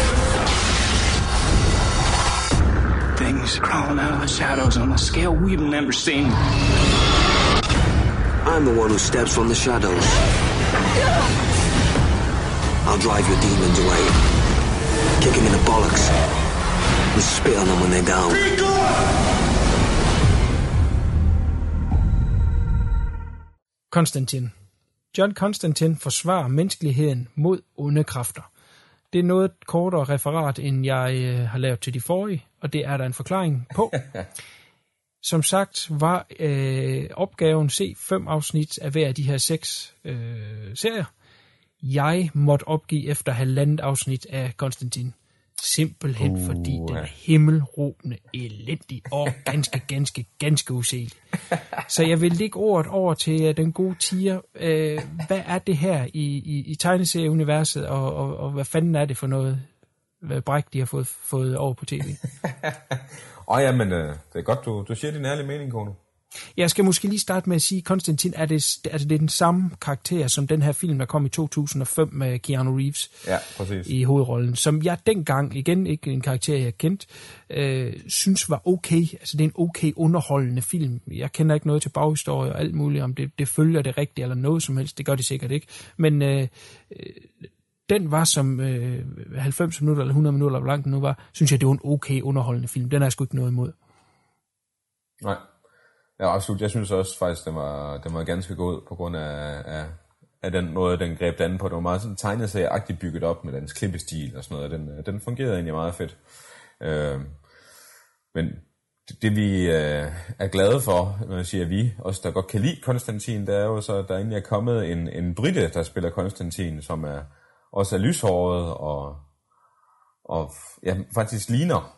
Things crawling out of the shadows on a scale we've never seen. I'm the one who steps from the shadows. I'll drive your demons away. Kick them in the bollocks. And spit on them when they're down. Be Konstantin. John Constantine forsvarer menneskeligheden mod onde kræfter. Det er noget kortere referat, end jeg øh, har lavet til de forrige, og det er der en forklaring på. som sagt var øh, opgaven se fem afsnit af hver af de her seks øh, serier. Jeg måtte opgive efter halvandet afsnit af Konstantin. Simpelthen uh, fordi den er himmelråbende elendig og ganske, ganske, ganske uselig. Så jeg vil lægge ordet over til uh, den gode tiger. Uh, hvad er det her i, i, i tegneserieuniverset, og, og, og hvad fanden er det for noget bræk, de har fået, fået over på tv? Åh oh, ja, men øh, det er godt, du, du siger din ærlige mening, Kono. Jeg skal måske lige starte med at sige, Konstantin, er det, er det den samme karakter som den her film, der kom i 2005 med Keanu Reeves ja, præcis. i hovedrollen, som jeg dengang, igen ikke en karakter, jeg kendt, øh, synes var okay. Altså det er en okay underholdende film. Jeg kender ikke noget til baghistorie og alt muligt, om det, det følger det rigtigt eller noget som helst. Det gør det sikkert ikke. Men øh, den var som øh, 90 minutter eller 100 minutter, hvor lang den nu var, synes jeg, det var en okay underholdende film. Den er jeg sgu ikke noget imod. Nej. Ja, absolut. Jeg synes også faktisk, den var, den var ganske god på grund af, af, af den måde, den greb den på. Det var meget sådan tegneserieagtigt bygget op med dens klippestil og sådan noget. Den, øh, den fungerede egentlig meget fedt. Øh, men det, det vi øh, er glade for, når jeg siger vi, os der godt kan lide Konstantin, det er jo så, at der egentlig er kommet en, en britte, der spiller Konstantin, som er også er lyshåret og, og ja, faktisk ligner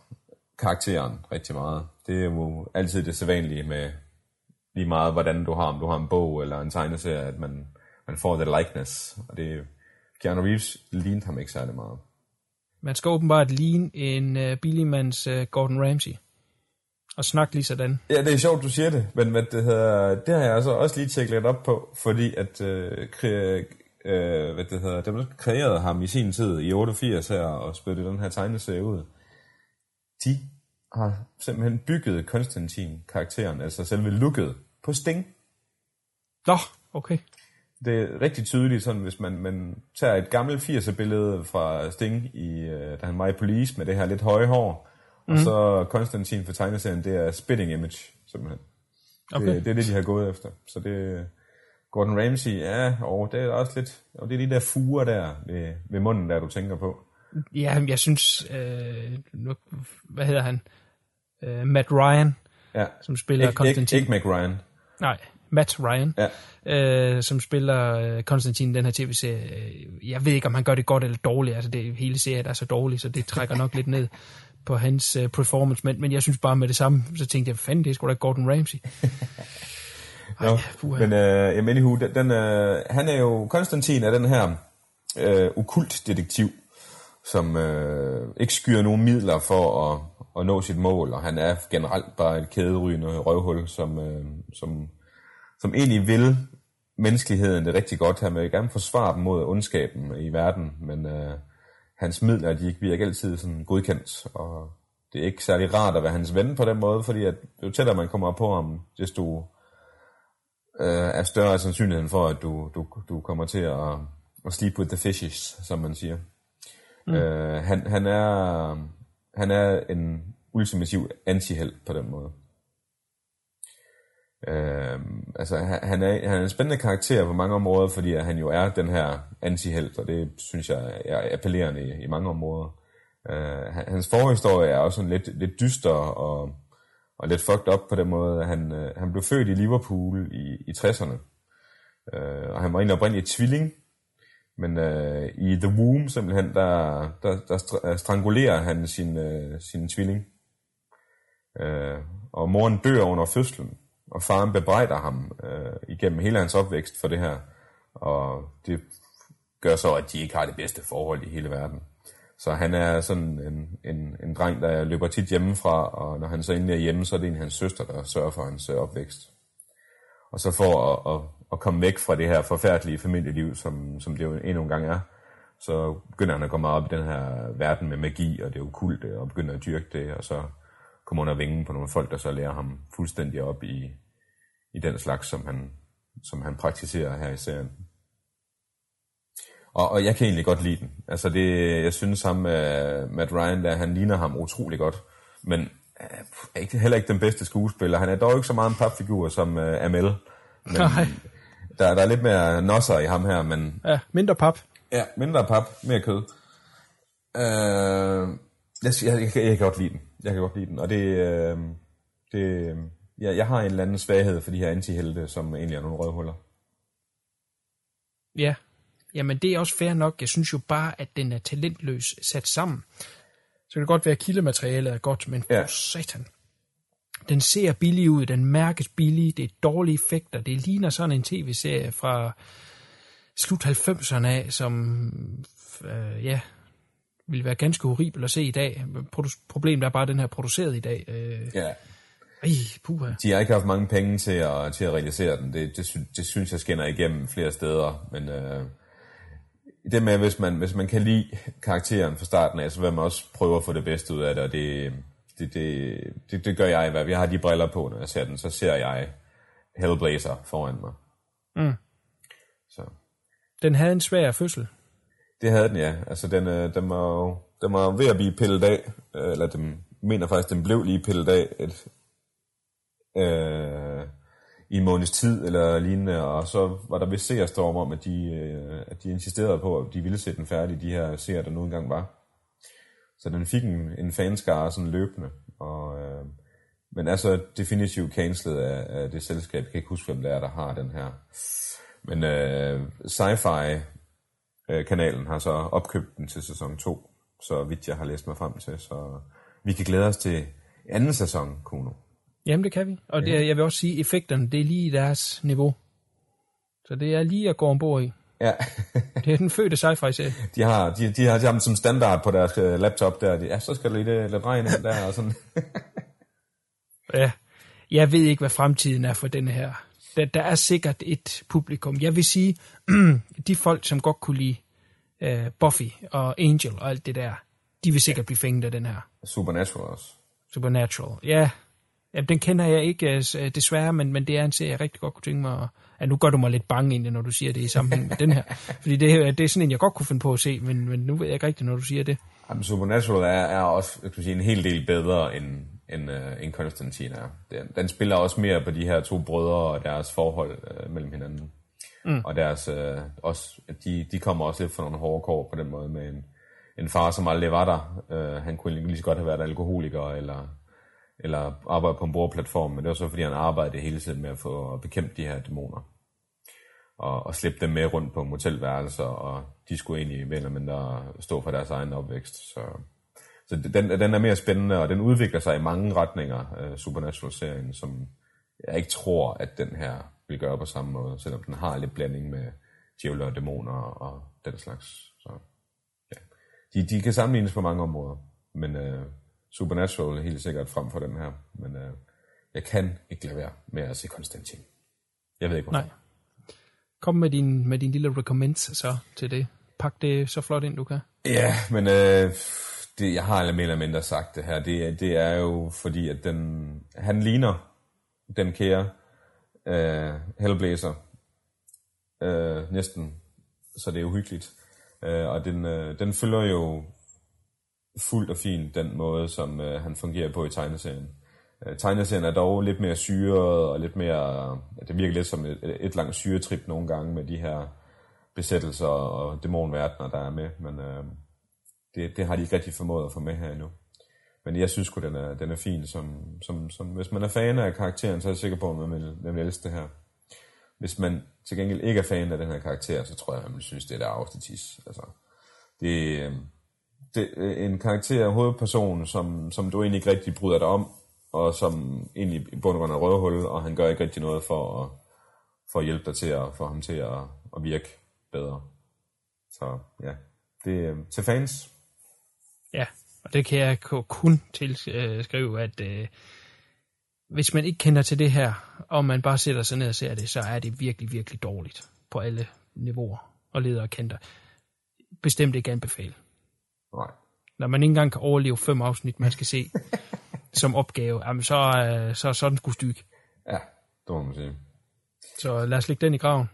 karakteren rigtig meget. Det er jo altid det sædvanlige med lige meget, hvordan du har, om du har en bog eller en tegneserie, at man, man får det likeness. Og det, Keanu Reeves lignede ham ikke særlig meget. Man skal åbenbart ligne en uh, billigmands uh, Gordon Ramsay. Og snakke lige sådan. Ja, det er sjovt, du siger det, men hvad det, hedder, det har jeg altså også lige tjekket lidt op på, fordi at uh, øh, hvad det hedder, dem kreerede ham i sin tid i 88 her og spyttede den her tegneserie ud, de har simpelthen bygget Konstantin-karakteren, altså selve looket, på Sting. Nå, okay. Det er rigtig tydeligt, sådan, hvis man, man tager et gammelt 80'er-billede fra Sting, i, øh, da han var i Police, med det her lidt høje hår, mm. og mhm. så Konstantin for tegneserien, det er spitting image, simpelthen. Okay. Det, det er det, de har gået efter. Så det, Gordon Ramsay, ja, og det er også lidt, og det er de der fuger der ved, ved munden, der du tænker på. Ja, jeg synes, øh, nu, hvad hedder han? Uh, Matt Ryan, ja. som spiller Ik- Konstantin. Ikke, ikke Mac Ryan. Nej, Matt Ryan, ja. øh, som spiller Konstantin den her tv-serie. Jeg ved ikke, om han gør det godt eller dårligt. Altså, det hele serien er så dårlig, så det trækker nok lidt ned på hans uh, performance. Men, men jeg synes bare med det samme, så tænkte jeg, fanden, det er sgu da Gordon Ramsay. Ej, no. Men øh, jamen, anywho, den, den, øh, han er jo, Konstantin er den her øh, okult detektiv, som øh, ikke skyer nogen midler for at, at nå sit mål, og han er generelt bare et kæderygende røvhul, som, øh, som, som egentlig vil menneskeligheden det rigtig godt. Han vil gerne forsvare dem mod ondskaben i verden, men øh, hans midler de bliver ikke altid sådan godkendt, og det er ikke særlig rart at være hans ven på den måde, fordi at jo tættere man kommer på ham, desto øh, er større sandsynligheden for, at du, du, du kommer til at, at sleep with the fishes, som man siger. Mm. Øh, han, han, er, han er en ultimativ antiheld på den måde. Øh, altså, han er, han er en spændende karakter på mange områder, fordi han jo er den her antihelt, og det synes jeg er appellerende i, i mange områder. Øh, hans forhistorie er også sådan lidt, lidt dyster og og lidt fucked up på den måde. Han, øh, han blev født i Liverpool i, i 60'erne, øh, og han var egentlig oprindeligt tvilling, men øh, i The Womb simpelthen, der, der, der øh, strangulerer han sin, øh, sin tvilling. Øh, og moren dør under fødslen, og faren bebrejder ham øh, igennem hele hans opvækst for det her. Og det gør så, at de ikke har det bedste forhold i hele verden. Så han er sådan en, en, en dreng, der løber tit hjemmefra, og når han så endelig er hjemme, så er det en hans søster, der sørger for hans øh, opvækst. Og så for at, at, at komme væk fra det her forfærdelige familieliv, som, som det jo endnu en gang er, så begynder han at komme op i den her verden med magi og det okulte, og begynder at dyrke det, og så kommer under vingen på nogle folk, der så lærer ham fuldstændig op i, i den slags, som han, som han praktiserer her i serien. Og, og jeg kan egentlig godt lide den. Altså det, jeg synes ham, uh, Matt Ryan, der, han ligner ham utrolig godt. Men uh, er ikke, heller ikke den bedste skuespiller. Han er dog ikke så meget en papfigur som uh, Amel. Men Nej. Der, der er lidt mere nosser i ham her, men... Ja, mindre pap. Ja, mindre pap, mere kød. Uh, jeg, jeg, jeg, jeg kan godt lide den. Jeg kan godt lide den. Og det, uh, det jeg, jeg har en eller anden svaghed for de her antihelte, som egentlig er nogle rødhuller. Ja, jamen det er også fair nok. Jeg synes jo bare, at den er talentløs sat sammen. Så kan det godt være, at kildematerialet er godt, men for Ja. satan. Den ser billig ud, den mærkes billig, det er dårlige effekter, det ligner sådan en tv-serie fra slut 90'erne af, som øh, ja, ville være ganske horribel at se i dag. Produ- Problemet er bare, at den her er produceret i dag. Øh, Ja. Ej, puha. De har ikke haft mange penge til at, til at realisere den. Det, det, det synes jeg skinner igennem flere steder. Men øh, det med, hvis man, hvis man kan lide karakteren fra starten af, så vil man også prøve at få det bedste ud af det. Og det, det, det, det, det gør jeg i hvert fald. Jeg har de briller på, når jeg ser den. Så ser jeg Hellblazer foran mig. Mm. Så. Den havde en svær fødsel. Det havde den, ja. Altså, den, øh, den, var, jo- den var ved at blive pillet af. Øh, Eller den mener faktisk, den blev lige pillet af et, øh, i en måneds tid eller lignende. Og så var der vist seerstorm om, at de, øh, at de insisterede på, at de ville sætte den færdig, de her seere, der nu engang var. Så den fik en, en fanskare sådan løbende. Og, øh, men er så definitivt cancelet af, af det selskab. Jeg kan ikke huske, hvem det er, der har den her. Men øh, Sci-Fi-kanalen øh, har så opkøbt den til sæson 2, så vidt jeg har læst mig frem til. Så vi kan glæde os til anden sæson, Kuno. Jamen, det kan vi. Og det, jeg vil også sige, effekterne, det er lige i deres niveau. Så det er lige at gå ombord i. Ja. det er den fødte sci-fi-serie. De har, de, de har, de har dem som standard på deres øh, laptop der. De, ja, så skal der lige det, lidt regn ind der og sådan. Ja. Jeg ved ikke, hvad fremtiden er for denne her. Der, der er sikkert et publikum. Jeg vil sige, de folk, som godt kunne lide uh, Buffy og Angel og alt det der, de vil sikkert blive fænget af den her. Supernatural også. Supernatural. Ja, Jamen, den kender jeg ikke øh, øh, desværre, men, men det er en serie, jeg rigtig godt kunne tænke mig. At, ja, nu gør du mig lidt bange egentlig, når du siger det i sammenhæng med den her. Fordi det, er- det er sådan en, jeg godt kunne finde på at se, men, men nu ved jeg ikke rigtigt, når du siger det. Jamen, Supernatural er, er også jeg kan sige, en hel del bedre, end, end, uh, end Constantine er. Den, den spiller også mere på de her to brødre og deres forhold uh, mellem hinanden. Mm. Og deres, uh, også, de, de kommer også lidt fra nogle hårde kår på den måde med en, en far, som aldrig var der. Uh, han kunne lige så godt have været alkoholiker, eller, eller arbejde på en bordplatform, men det var så, fordi han arbejdede hele tiden med at få bekæmpet de her dæmoner. Og, og slippe dem med rundt på motelværelser, og de skulle egentlig mere eller mindre stå for deres egen opvækst. Så, så den, den er mere spændende, og den udvikler sig i mange retninger, øh, Supernatural-serien, som jeg ikke tror, at den her vil gøre på samme måde, selvom den har lidt blanding med djævler og dæmoner og den slags. Så, ja. de, de kan sammenlignes på mange områder, men Øh, Supernatural er helt sikkert frem for den her. Men uh, jeg kan ikke lade være med at se Konstantin. Jeg ved ikke hvorfor. Nej. Kom med din, med din lille recommends så til det. Pak det så flot ind, du kan. Ja, men øh, det, jeg har mere eller mindre sagt det her. Det, er- det er jo fordi, at den, han ligner den kære øh, Hellblazer øh, næsten, så det er uhyggeligt. Øh, og den, øh, den følger jo fuldt og fint den måde, som øh, han fungerer på i tegneserien. Øh, tegneserien er dog lidt mere syret, og lidt mere, det virker lidt som et, et langt syretrip nogle gange med de her besættelser og dæmonverdener, der er med, men øh, det, det har de ikke rigtig formået at få med her endnu. Men jeg synes godt den er, den er fin. Som, som, som, hvis man er fan af karakteren, så er jeg sikker på, at man vil, man vil elske det her. Hvis man til gengæld ikke er fan af den her karakter, så tror jeg, at man synes, det er der. Altså, det, øh, det øh, en karakter, hovedperson, som, som du egentlig ikke rigtig bryder dig om, og som egentlig i bund og grund er røvhul, og han gør ikke rigtig noget for at, for at hjælpe dig til at få ham til at, at virke bedre. Så ja, det er til fans. Ja, og det kan jeg kun tilskrive, at øh, hvis man ikke kender til det her, og man bare sætter sig ned og ser det, så er det virkelig, virkelig dårligt på alle niveauer og ledere og kanter. Bestemt ikke anbefale. Nej. Når man ikke engang kan overleve fem afsnit, man skal se som opgave, jamen så, øh, så, er den sgu styg. Ja, det må man sige. Så lad os lægge den i graven.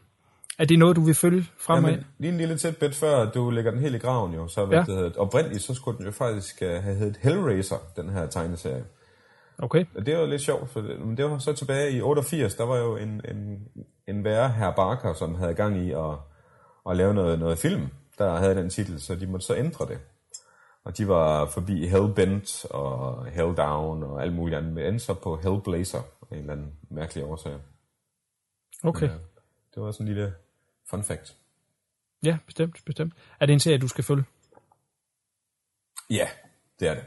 Er det noget, du vil følge fremad? Jamen, lige en lille tæt bit før du lægger den helt i graven jo, så Ja. det hedder, oprindeligt så skulle den jo faktisk uh, have heddet Hellraiser, den her tegneserie. Okay. Og det var lidt sjovt, for det, men det var så tilbage i 88, der var jo en, en, en værre herr Barker, som havde gang i at, at lave noget, noget film, der havde den titel, så de måtte så ændre det. Og de var forbi Hellbent og Helldown og alt muligt andet, men endte så på Hellblazer af en eller anden mærkelig årsag. Okay. Men, øh, det var sådan en lille fun fact. Ja, bestemt, bestemt. Er det en serie, du skal følge? Ja, det er det.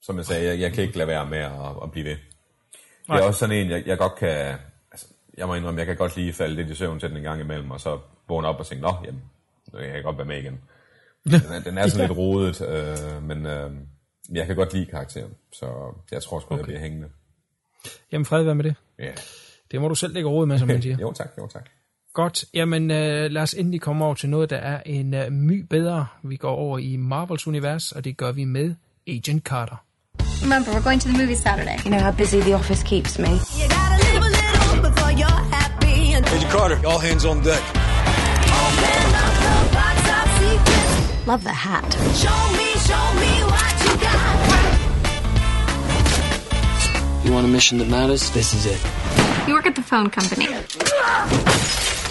Som jeg sagde, jeg, jeg kan ikke lade være med at, at blive ved. Det Nej. er også sådan en, jeg, jeg godt kan... Altså, jeg må indrømme, jeg kan godt lige falde lidt i søvn til den en gang imellem, og så vågne op og tænke, nå, jamen, nu kan jeg godt være med igen. Den er, den er sådan Ja. lidt rodet, øh, men øh, jeg kan godt lide karakteren, så jeg tror sgu, okay. jeg bliver hængende. Jamen fred, hvad med det? Ja. Det må du selv lægge råd med, som man siger. jo tak, jo tak. Godt, jamen øh, lad os endelig komme over til noget, der er en øh, my bedre. Vi går over i Marvels univers, og det gør vi med Agent Carter. Remember, we're going to the movies Saturday. You know how busy the office keeps me. Agent Carter, all hands on deck. Love the hat. show me show me what You want a mission that matters? This is it. You work at the phone company.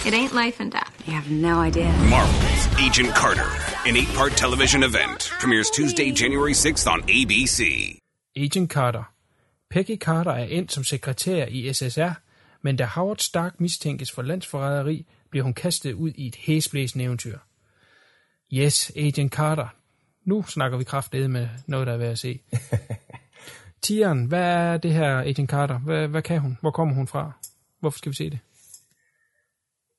It ain't life and death. You have no idea. Marvel's Agent Carter, an eight part television event, premieres Tuesday, January 6th on ABC. Agent Carter. Peggy Carter er endt som sekretær i SSR, men da Howard Stark mistænkes for landsforræderi, bliver hun kastet ud i et hæsblæsende eventyr. Yes, Agent Carter. Nu snakker vi kraftedeme med noget, der er værd at se. Tieren, hvad er det her Agent Carter? Hvad, hvad kan hun? Hvor kommer hun fra? Hvorfor skal vi se det?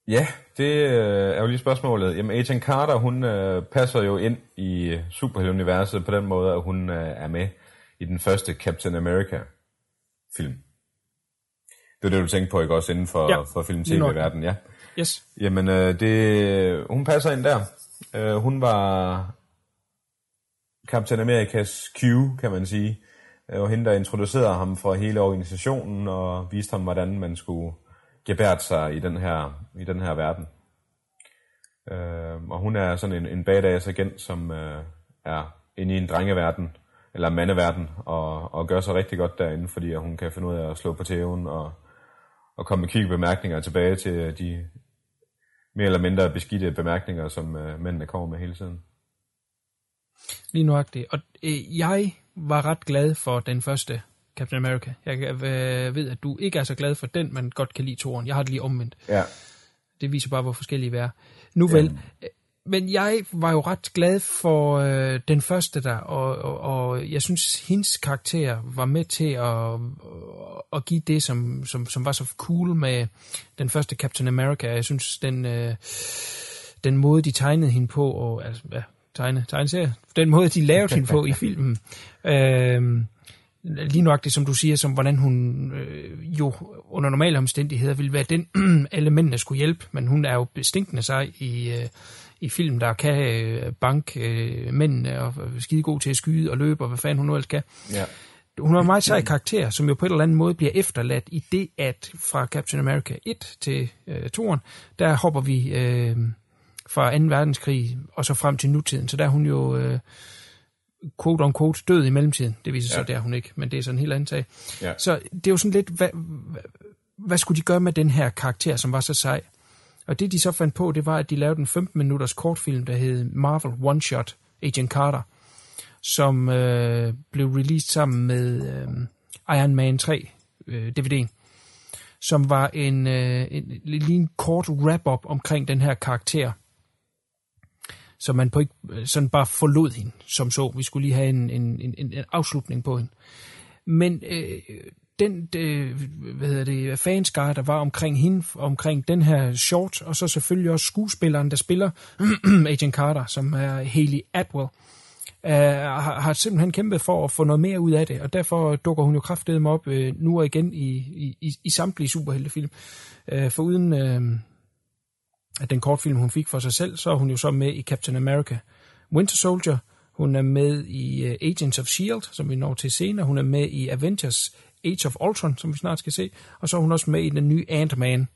Ja, det øh, er jo lige spørgsmålet. Jamen, Agent Carter, hun øh, passer jo ind i superhelteuniverset på den måde, at hun øh, er med i den første Captain America-film. Det var det, du tænkte på, ikke også, inden for, Ja, for film lige nok. tv-verden, ja. Yes. Jamen, øh, det, hun passer ind der. Øh, hun var Captain Amerikas Q, kan man sige. Øh, Det var hende, der introducerede ham for hele organisationen og viste ham, hvordan man skulle gebært sig i den her, i den her verden. Øh, og hun er sådan en, en badass agent, som øh, er inde i en drengeverden, eller mandeverden, og, og gør sig rigtig godt derinde, fordi at hun kan finde ud af at slå på tæven og, og komme med kigge bemærkninger tilbage til de mere eller mindre beskidte bemærkninger, som øh, mændene kommer med hele tiden. Lige nuagtigt. Og øh, jeg var ret glad for den første Captain America. Jeg øh, ved, at du ikke er så glad for den, men godt kan lide toren. Jeg har det lige omvendt. Ja. Det viser bare, hvor forskellige vi er. Nu vel. øh, Men jeg var jo ret glad for øh, den første der, og, og, og jeg synes, hendes karakter var med til at, at give det, som, som, som var så cool med den første Captain America. Jeg synes, den, øh, den måde, de tegnede hende på, og altså, ja, tegne, tegneserie, den måde, de lavede hende på i filmen, øh, lige nøjagtigt som du siger, som hvordan hun øh, jo under normale omstændigheder ville være den, alle mændene skulle hjælpe, men hun er jo bestinkende sig i, øh, i film, der kan øh, bank øh, mændene og skide god til at skyde og løbe og hvad fanden hun nu ellers kan. Ja. Hun en meget sej karakter, som jo på en eller anden måde bliver efterladt i det, at fra Captain America 1 til øh, 2'eren, der hopper vi øh, fra 2. verdenskrig og så frem til nutiden. Så der er hun jo øh, quote on quote død i mellemtiden. Det viser sig, Ja. ja. det er hun ikke, men det er sådan en helt anden sag. Ja. Så det er jo sådan lidt, hvad, hvad, skulle de gøre med den her karakter, som var så sej? Og det de så fandt på, det var, at de lavede en 15 minutters kortfilm, der hed Marvel One Shot Agent Carter, som øh, blev released sammen med øh, Iron Man 3 øh, DVD'en, som var en, øh, en, lige en kort wrap-up omkring den her karakter, så man på ikke sådan bare forlod hende, som så. Vi skulle lige have en, en, en, en afslutning på hende. Men øh, den øh, hvad hedder det, fanskare, der var omkring hende, omkring den her short, og så selvfølgelig også skuespilleren, der spiller Agent Carter, som er Haley Atwell, øh, har, har simpelthen kæmpet for at få noget mere ud af det, og derfor dukker hun jo kraftedeme op øh, nu og igen i, i, i, i samtlige superheltefilm. Øh, for uden øh, den kortfilm, hun fik for sig selv, så er hun jo så med i Captain America Winter Soldier, hun er med i uh, Agents of S.H.I.E.L.D., som vi når til senere. Hun er med i Avengers Age of Ultron, som vi snart skal se. Og så er hun også med i den nye Ant-Man.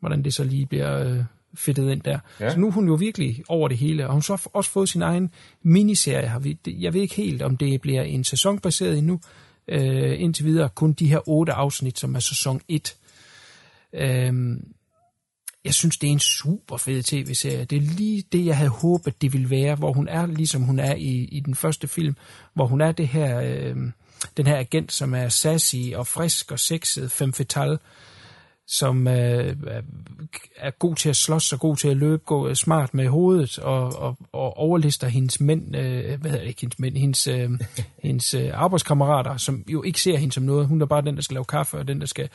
Hvordan det så lige bliver øh, fedtet ind der. Ja. Så nu er hun jo virkelig over det hele. Og hun har så også fået sin egen miniserie. Jeg ved ikke helt, om det bliver en sæsonbaseret endnu. Øh, indtil videre kun de her otte afsnit, som er sæson 1. Øhm, jeg synes, det er en super fed tv-serie. Det er lige det, jeg havde håbet, det ville være, hvor hun er, ligesom hun er i, i den første film, hvor hun er det her, øh, den her agent, som er sassy og frisk og sexet, femme fatale, som øh, er god til at slås og god til at løbe, gå smart med hovedet og, og, og overlister hendes mænd, øh, hvad hedder det, ikke hendes mænd, hendes, øh, hendes øh, arbejdskammerater, som jo ikke ser hende som noget. Hun er bare den, der skal lave kaffe og den, der skal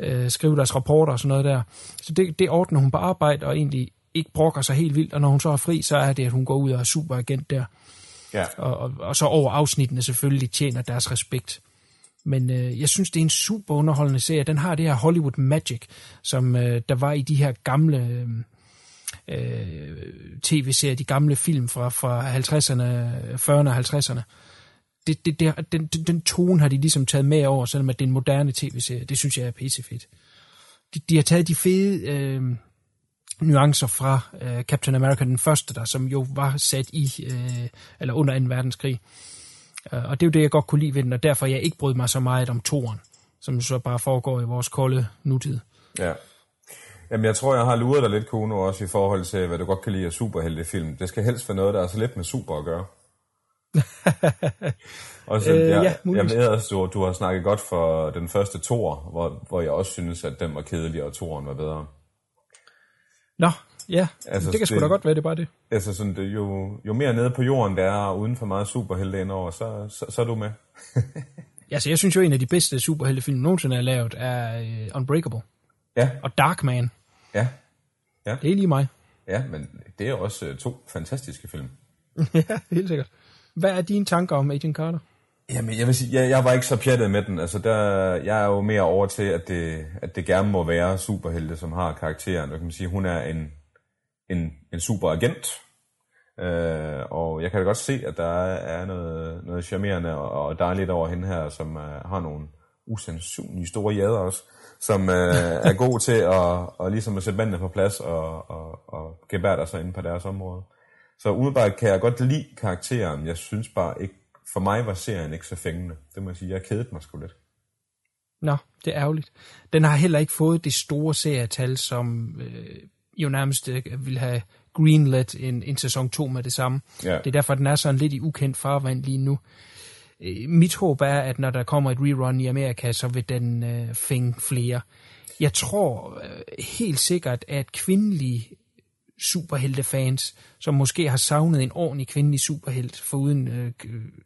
øh, skrive deres rapporter og sådan noget der. Så det, det ordner hun på arbejde og egentlig ikke brokker sig helt vildt, og når hun så er fri, så er det, at hun går ud og er superagent der. Ja. Og, og, og så over afsnittene selvfølgelig tjener deres respekt. Men øh, jeg synes, det er en super underholdende serie. Den har det her Hollywood Magic, som øh, der var i de her gamle øh, tv-serier, de gamle film fra, fra 50'erne, 40'erne og 50'erne. Det, det, det, den, den tone har de ligesom taget med over, selvom at det er en moderne tv-serie. Det synes jeg er pissefedt. De, de har taget de fede øh, nuancer fra øh, Captain America den første, der som jo var sat i, øh, eller under 2. verdenskrig. Øh, og det er jo det, jeg godt kunne lide ved den, og derfor jeg ikke brød mig så meget om toren, som så bare foregår i vores kolde nutid. Ja. Jamen, jeg tror, jeg har luret dig lidt, Kuno, også i forhold til, hvad du godt kan lide af superheltefilm. Det skal helst være noget, der er så lidt med super at gøre. og så, Øh, jeg, ja, jeg ved også, du, du har snakket godt for den første tor, hvor, hvor jeg også synes, at den var kedelig, og toren var bedre. Nå, ja, Altså, det kan sgu det- da godt være, det er bare det. Altså, sådan, det, jo, jo mere nede på jorden der er, uden for meget superhelte indover, så, så, så er du med. Altså, jeg synes jo, en af de bedste superheltefilm nogensinde er lavet, er uh, Unbreakable. Ja. Og Darkman. Ja. ja. Det er lige mig. Ja, men det er også øh, to fantastiske film. ja, helt sikkert. Hvad er dine tanker om Agent Carter? Jamen, jeg vil sige, jeg, jeg var ikke så pjattet med den. Altså, der, jeg er jo mere over til, at det, at det gerne må være superhelte, som har karakteren. Hvad kan man sige, hun er en, en, en superagent. Øh, og jeg kan da godt se, at der er, noget, noget charmerende og, og dejligt over hende her, som uh, har nogle usandsynlige store jader også, som uh, er god til at, og ligesom at sætte mændene på plads og, og, og gebære sig inde på deres område. Så umiddelbart kan jeg godt lide karakteren. Jeg synes bare ikke, for mig var serien ikke så fængende. Det må jeg sige, jeg kedede mig sgu lidt. Nå, det er ærgerligt. Den har heller ikke fået det store serietal, som øh, jo nærmest øh, vil have greenlit en, en sæson 2 med det samme. Ja. Det er derfor, den er sådan lidt i ukendt farvand lige nu. Øh, mit håb er, at når der kommer et rerun i Amerika, så vil den øh, fænge flere. Jeg tror øh, helt sikkert, at kvindelige superheltefans, som måske har savnet en ordentlig kvindelig superhelt, foruden øh,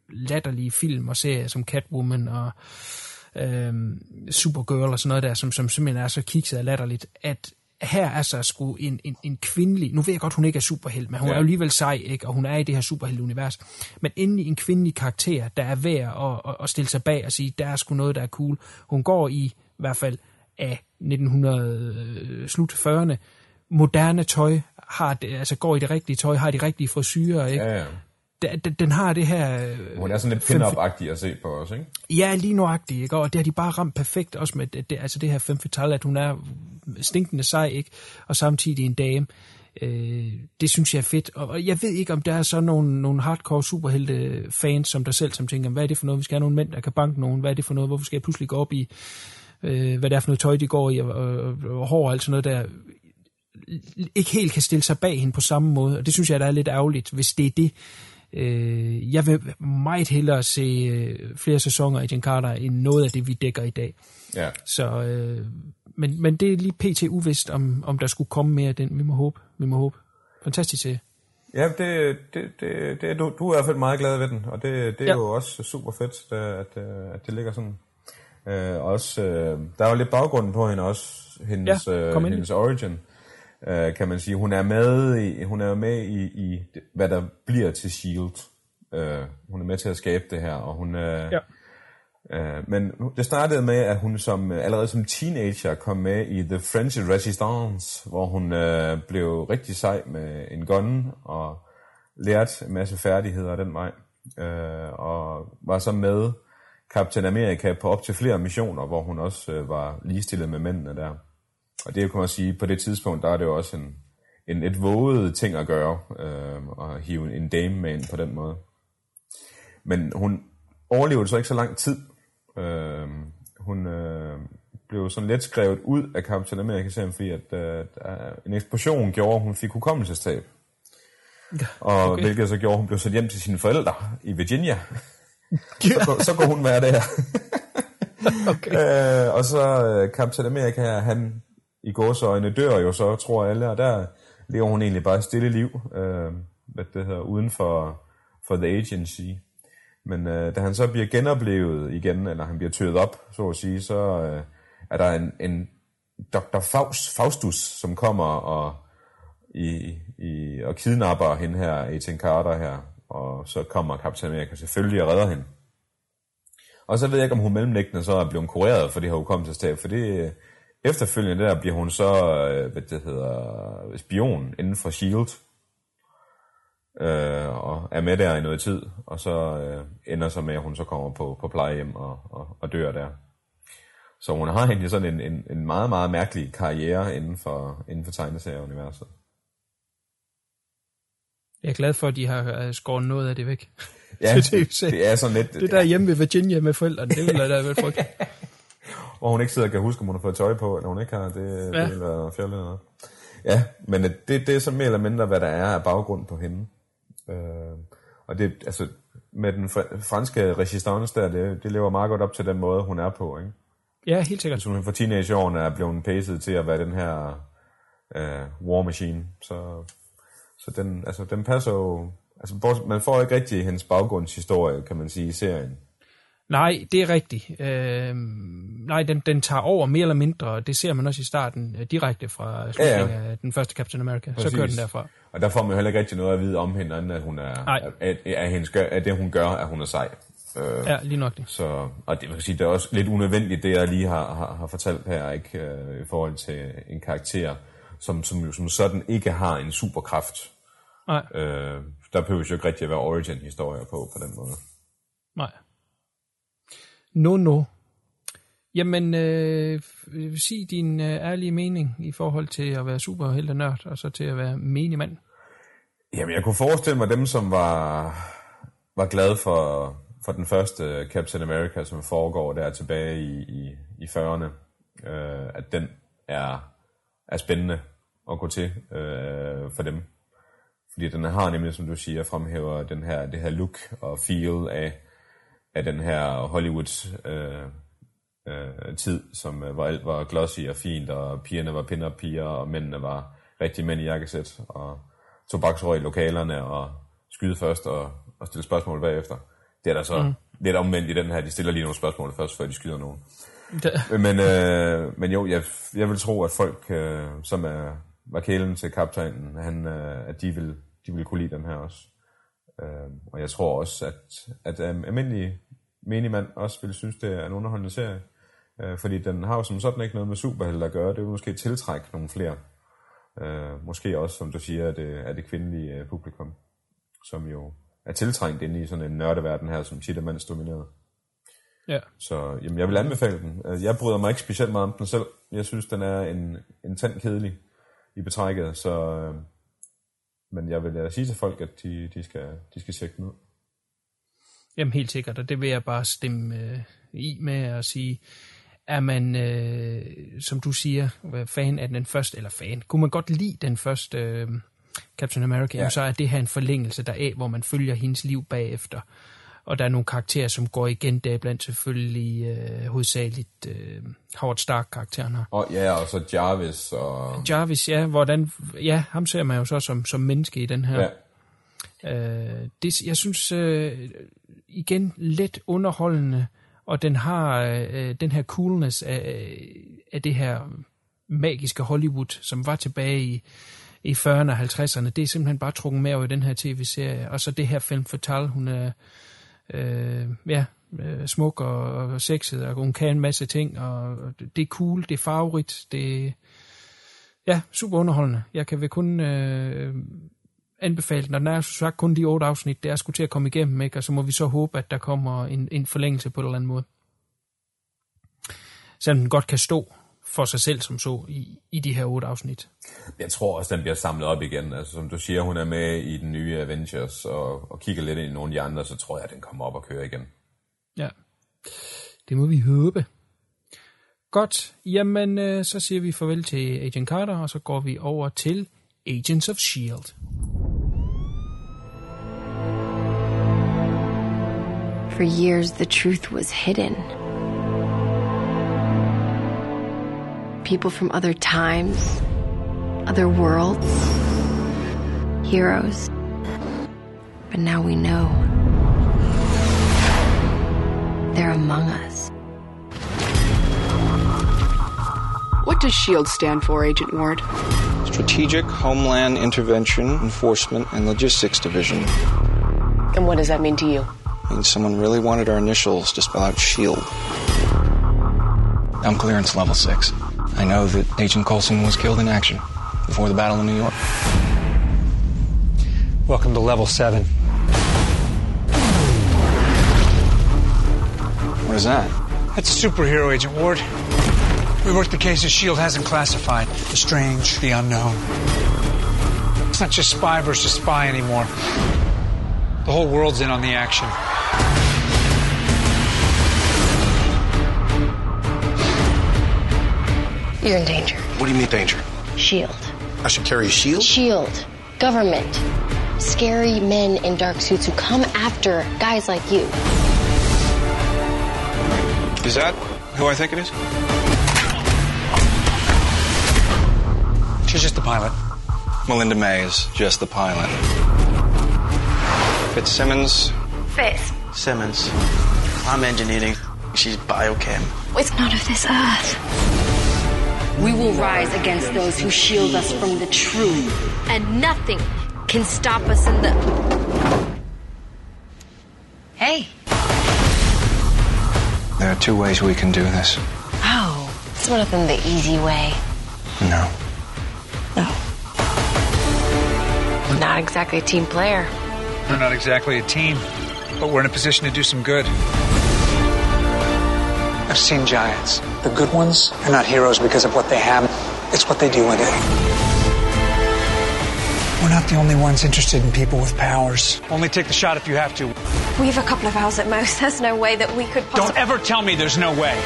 latterlige film og serier som Catwoman og øh, Supergirl og sådan noget der, som, som simpelthen er så kikset og latterligt, at her er så sgu en, en, en kvindelig, nu ved jeg godt, hun ikke er superhelt, men hun Ja. er jo alligevel sej, ikke? og hun er i det her superhelte-univers, men endelig en kvindelig karakter, der er værd at, at, at stille sig bag og sige, der er sgu noget, der er cool. Hun går i, i hvert fald af 1900, øh, slut 40'erne, moderne tøj, har det, altså går i det rigtige tøj, har de rigtige frisyrer, ikke? Ja, ja. Den, den, har det her... Hun er sådan lidt fem- pin-up-agtig at se på os, ikke? Ja, lige nuagtigt, ikke? Og det har de bare ramt perfekt, også med det, altså det her femme fatale, at hun er stinkende sej, ikke? Og samtidig en dame. Øh, det synes jeg er fedt. Og, jeg ved ikke, om der er så nogle, nogle hardcore superhelte fans som dig selv, som tænker, hvad er det for noget? Vi skal have nogle mænd, der kan banke nogen. Hvad er det for noget? Hvorfor skal jeg pludselig gå op i, øh, hvad det er for noget tøj, de går i, og, og, og hår og alt sådan noget der? Ikke helt kan stille sig bag hende på samme måde. Og det synes jeg, der er lidt ærgerligt, hvis det er det. Øh, jeg vil meget hellere se øh, flere sæsoner af Agent Carter, end noget af det, vi dækker i dag. Ja. Så, øh, men, men det er lige pt. uvist, om, om der skulle komme mere af den. Vi må håbe. Vi må håbe. Fantastisk serie. Ja, det, det, det, det, du, du er i hvert fald meget glad ved den, og det, det er ja. Jo også super fedt, at, at, det ligger sådan. Øh, også, øh, der er jo lidt baggrunden på hende også, hendes, Ja, øh, hendes origin, øh, kan man sige. Hun er med i, hun er med i, i hvad der bliver til S.H.I.E.L.D. Øh, hun er med til at skabe det her, og hun er... Ja. Øh, men det startede med, at hun som allerede som teenager kom med i The French Resistance, hvor hun øh, blev rigtig sej med en gun og lærte en masse færdigheder den vej. Øh, og var så med Captain America på op til flere missioner, hvor hun også øh, var ligestillet med mændene der. Og det kan man sige, på det tidspunkt, der er det jo også en, en et våget ting at gøre, øh, at hive en dame med ind på den måde. Men hun overlevede så ikke så lang tid. Øh, hun øh, blev sådan let skrevet ud af Captain America-serien, fordi at, øh, en eksplosion gjorde, at hun fik hukommelsestab. Og okay. hvilket så gjorde, at hun blev sendt hjem til sine forældre i Virginia. så, så kunne hun være der. okay. øh, og så øh, Captain America, han i gåsøjne dør jo så, tror alle, og der lever hun egentlig bare et stille liv, øh, hvad det hedder, uden for, for The Agency. Men øh, da han så bliver genoplevet igen, eller han bliver tøet op, så at sige, så øh, er der en, en Dr. Faust, Faustus, som kommer og, i, i, og kidnapper hende her, Ethan Carter her, og så kommer Captain America selvfølgelig og redder hende. Og så ved jeg ikke, om hun mellemlæggende så er blevet kureret for det her hukommelsestab, for det efterfølgende der bliver hun så, øh, hvad det hedder, spion inden for S.H.I.E.L.D. Øh, og er med der i noget tid, og så øh, ender så med, at hun så kommer på, på plejehjem og, og, og dør der. Så hun har egentlig sådan en, en, en meget, meget mærkelig karriere inden for, inden for tegneserieuniverset. Jeg er glad for, at de har øh, skåret noget af det væk. Ja, det, det er sådan lidt... Det der hjemme ved Virginia med forældrene, det vil da være frygteligt. Hvor hun ikke sidder og kan huske, om hun har fået tøj på, eller hun ikke har, det, ja. det vil være fjollet noget. Ja, men det, det er så mere eller mindre, hvad der er af baggrund på hende. Øh, og det, altså, med den franske resistance der, det, det lever meget godt op til den måde, hun er på, ikke? Ja, helt sikkert. Så hun for teenageårene er blevet pacet til at være den her uh, war machine. Så, så den, altså, den passer jo... Altså, man får ikke rigtig hendes baggrundshistorie, kan man sige, i serien. Nej, det er rigtigt. Øh, nej, den, den tager over mere eller mindre, og det ser man også i starten, øh, direkte fra slutningen ja, ja. af den første Captain America. Præcis. Så kører den derfra. Og der får man heller ikke rigtig noget at vide om hende, at, hun er, at, at, hendes at det, hun gør, at hun er sej. Øh, ja, lige nok det. Så, og det, man kan sige, det er også lidt unødvendigt, det jeg lige har, har, har fortalt her, ikke, øh, i forhold til en karakter, som, som jo som sådan ikke har en superkraft. Nej. Øh, der behøver jo ikke rigtig at være origin-historier på, på den måde. Nej. No, no. Jamen, øh, sig din øh, ærlige mening i forhold til at være superhelt og nørd, og så til at være menig mand. Jamen, jeg kunne forestille mig dem, som var, var glade for, for den første Captain America, som foregår der tilbage i, i, i 40'erne, øh, at den er, er spændende at gå til øh, for dem. Fordi den har nemlig, som du siger, fremhæver den her, det her look og feel af, af den her Hollywood øh, øh, tid, som øh, var alt var glossy og fint, og pigerne var pinder piger, og mændene var rigtig mænd i jakkesæt, og tobaksrøg i lokalerne, og skyde først og, og stille spørgsmål bagefter. Det er der så mm. lidt omvendt i den her, de stiller lige nogle spørgsmål først, før de skyder nogen. Det. Men, øh, men jo, jeg, jeg vil tro, at folk, øh, som er, var kælen til kaptajnen, han, øh, at de vil, de vil kunne lide den her også. Øh, og jeg tror også, at, at øh, almindelige menigmand også vil synes, det er en underholdende serie. Øh, fordi den har jo som sådan ikke noget med superhelte at gøre. Det vil måske tiltrække nogle flere. Øh, måske også, som du siger, at det er det kvindelige øh, publikum, som jo er tiltrængt ind i sådan en nørdeverden her, som tit er mandsdomineret. Ja. Så jamen, jeg vil anbefale den. Øh, jeg bryder mig ikke specielt meget om den selv. Jeg synes, den er en, en tand kedelig i betrækket, så... Øh, men jeg vil sige til folk, at de, de, skal, de skal tjekke den ud. Jamen helt sikkert, og det vil jeg bare stemme øh, i med at sige, er man, øh, som du siger, fan af den første, eller fan, kunne man godt lide den første øh, Captain America, ja. så er det her en forlængelse deraf, hvor man følger hendes liv bagefter. Og der er nogle karakterer, som går igen, der blandt selvfølgelig øh, hovedsageligt øh, Howard Stark-karakteren her. Og ja, og så Jarvis. Og... Jarvis, ja, hvordan, ja, ham ser man jo så som, som menneske i den her. Ja. Øh, det, jeg synes øh, igen let underholdende, og den har øh, den her coolness af, af det her magiske Hollywood, som var tilbage i, i 40'erne og 50'erne. Det er simpelthen bare trukket med over i den her tv-serie. Og så det her film Fatal, hun er øh, ja, øh, smuk og, og sexet, og hun kan en masse ting, og det er cool, det er farverigt, det er ja, super underholdende. Jeg kan vel kun øh, anbefale og den er sagt kun de otte afsnit, det er sgu til at komme igennem, ikke? og så må vi så håbe, at der kommer en, en forlængelse på en eller anden måde. Selvom den godt kan stå for sig selv som så i, i de her otte afsnit. Jeg tror også, den bliver samlet op igen. Altså, som du siger, hun er med i den nye Avengers og, og kigger lidt ind i nogle af de andre, så tror jeg, at den kommer op og kører igen. Ja, det må vi håbe. Godt, jamen øh, så siger vi farvel til Agent Carter, og så går vi over til Agents of S.H.I.E.L.D. For years, the truth was hidden. People from other times, other worlds, heroes. But now we know. They're among us. What does SHIELD stand for, Agent Ward? Strategic Homeland Intervention Enforcement and Logistics Division. And what does that mean to you? Means someone really wanted our initials to spell out SHIELD. I'm clearance level 6. I know that Agent Coulson was killed in action before the Battle in New York. Welcome to level 7. What is that? That's a superhero agent Ward. We work the cases S.H.I.E.L.D. hasn't classified. The strange, the unknown. It's not just spy versus spy anymore. The whole world's in on the action. You're in danger. What do you mean danger? Shield. I should carry a shield? Shield. Government. Scary men in dark suits who come after guys like you. Is that who I think it is? She's just the pilot. Melinda May is just the pilot. Fitzsimmons. Fitz. Simmons. I'm engineering. She's biochem. It's not of this earth. We will rise against those who shield us from the truth. And nothing can stop us in the. Hey. There are two ways we can do this. Oh, it's one of them the easy way. No. No. Not exactly a team player. We're not exactly a team, but we're in a position to do some good. I've seen giants. The good ones are not heroes because of what they have, it's what they do with it. We're not the only ones interested in people with powers. Only take the shot if you have to. We have a couple of hours at most. There's no way that we could possibly. Don't ever tell me there's no way.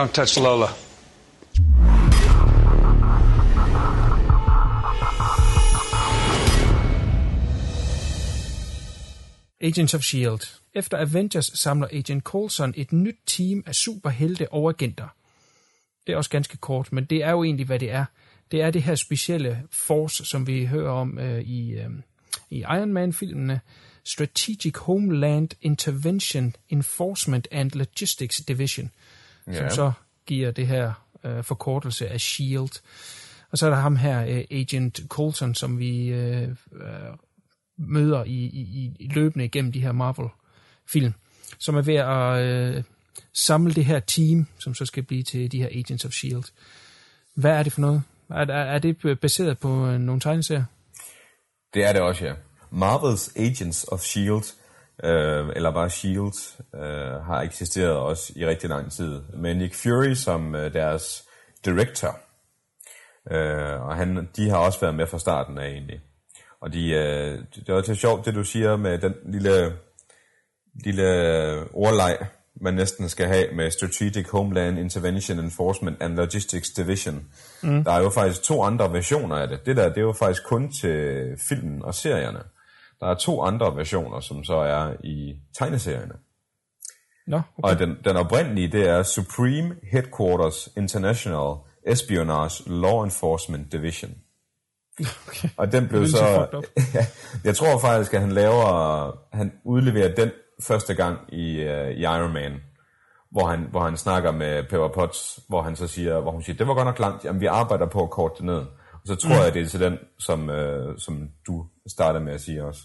Don't touch Lola. Agents of S.H.I.E.L.D. Efter Avengers samler Agent Coulson et nyt team af superhelte og agenter. Det er også ganske kort, men det er jo egentlig, hvad det er. Det er det her specielle force, som vi hører om øh, i, øh, i Iron Man-filmene. Strategic Homeland Intervention Enforcement and Logistics Division, ja. som så giver det her øh, forkortelse af S.H.I.E.L.D. Og så er der ham her, øh, Agent Coulson, som vi øh, øh, møder i, i, i løbende igennem de her Marvel-film, som er ved at øh, samle det her team, som så skal blive til de her Agents of S.H.I.E.L.D. Hvad er det for noget? Er, er, er det baseret på øh, nogle tegneserier? Det er det også, ja. Marvels Agents of S.H.I.E.L.D., øh, eller bare S.H.I.E.L.D., øh, har eksisteret også i rigtig lang tid. Med Nick Fury som øh, deres director. Øh, og han, de har også været med fra starten af egentlig. Og de, øh, det er også sjovt, det du siger med den lille, lille ordleg, man næsten skal have med Strategic Homeland Intervention Enforcement and Logistics Division. Mm. Der er jo faktisk to andre versioner af det. Det der, det er jo faktisk kun til filmen og serierne. Der er to andre versioner, som så er i tegneserierne. Nå, okay. Og den, den oprindelige, det er Supreme Headquarters International Espionage Law Enforcement Division. Okay. Og den blev så... jeg tror faktisk, at han laver... Han udleverer den første gang i, uh, i Iron Man, hvor han, hvor han snakker med Pepper Potts, hvor han så siger, hvor hun siger, det var godt nok langt, jamen vi arbejder på at korte det ned. Og så tror mm. jeg, det er til den, som, uh, som du starter med at sige også.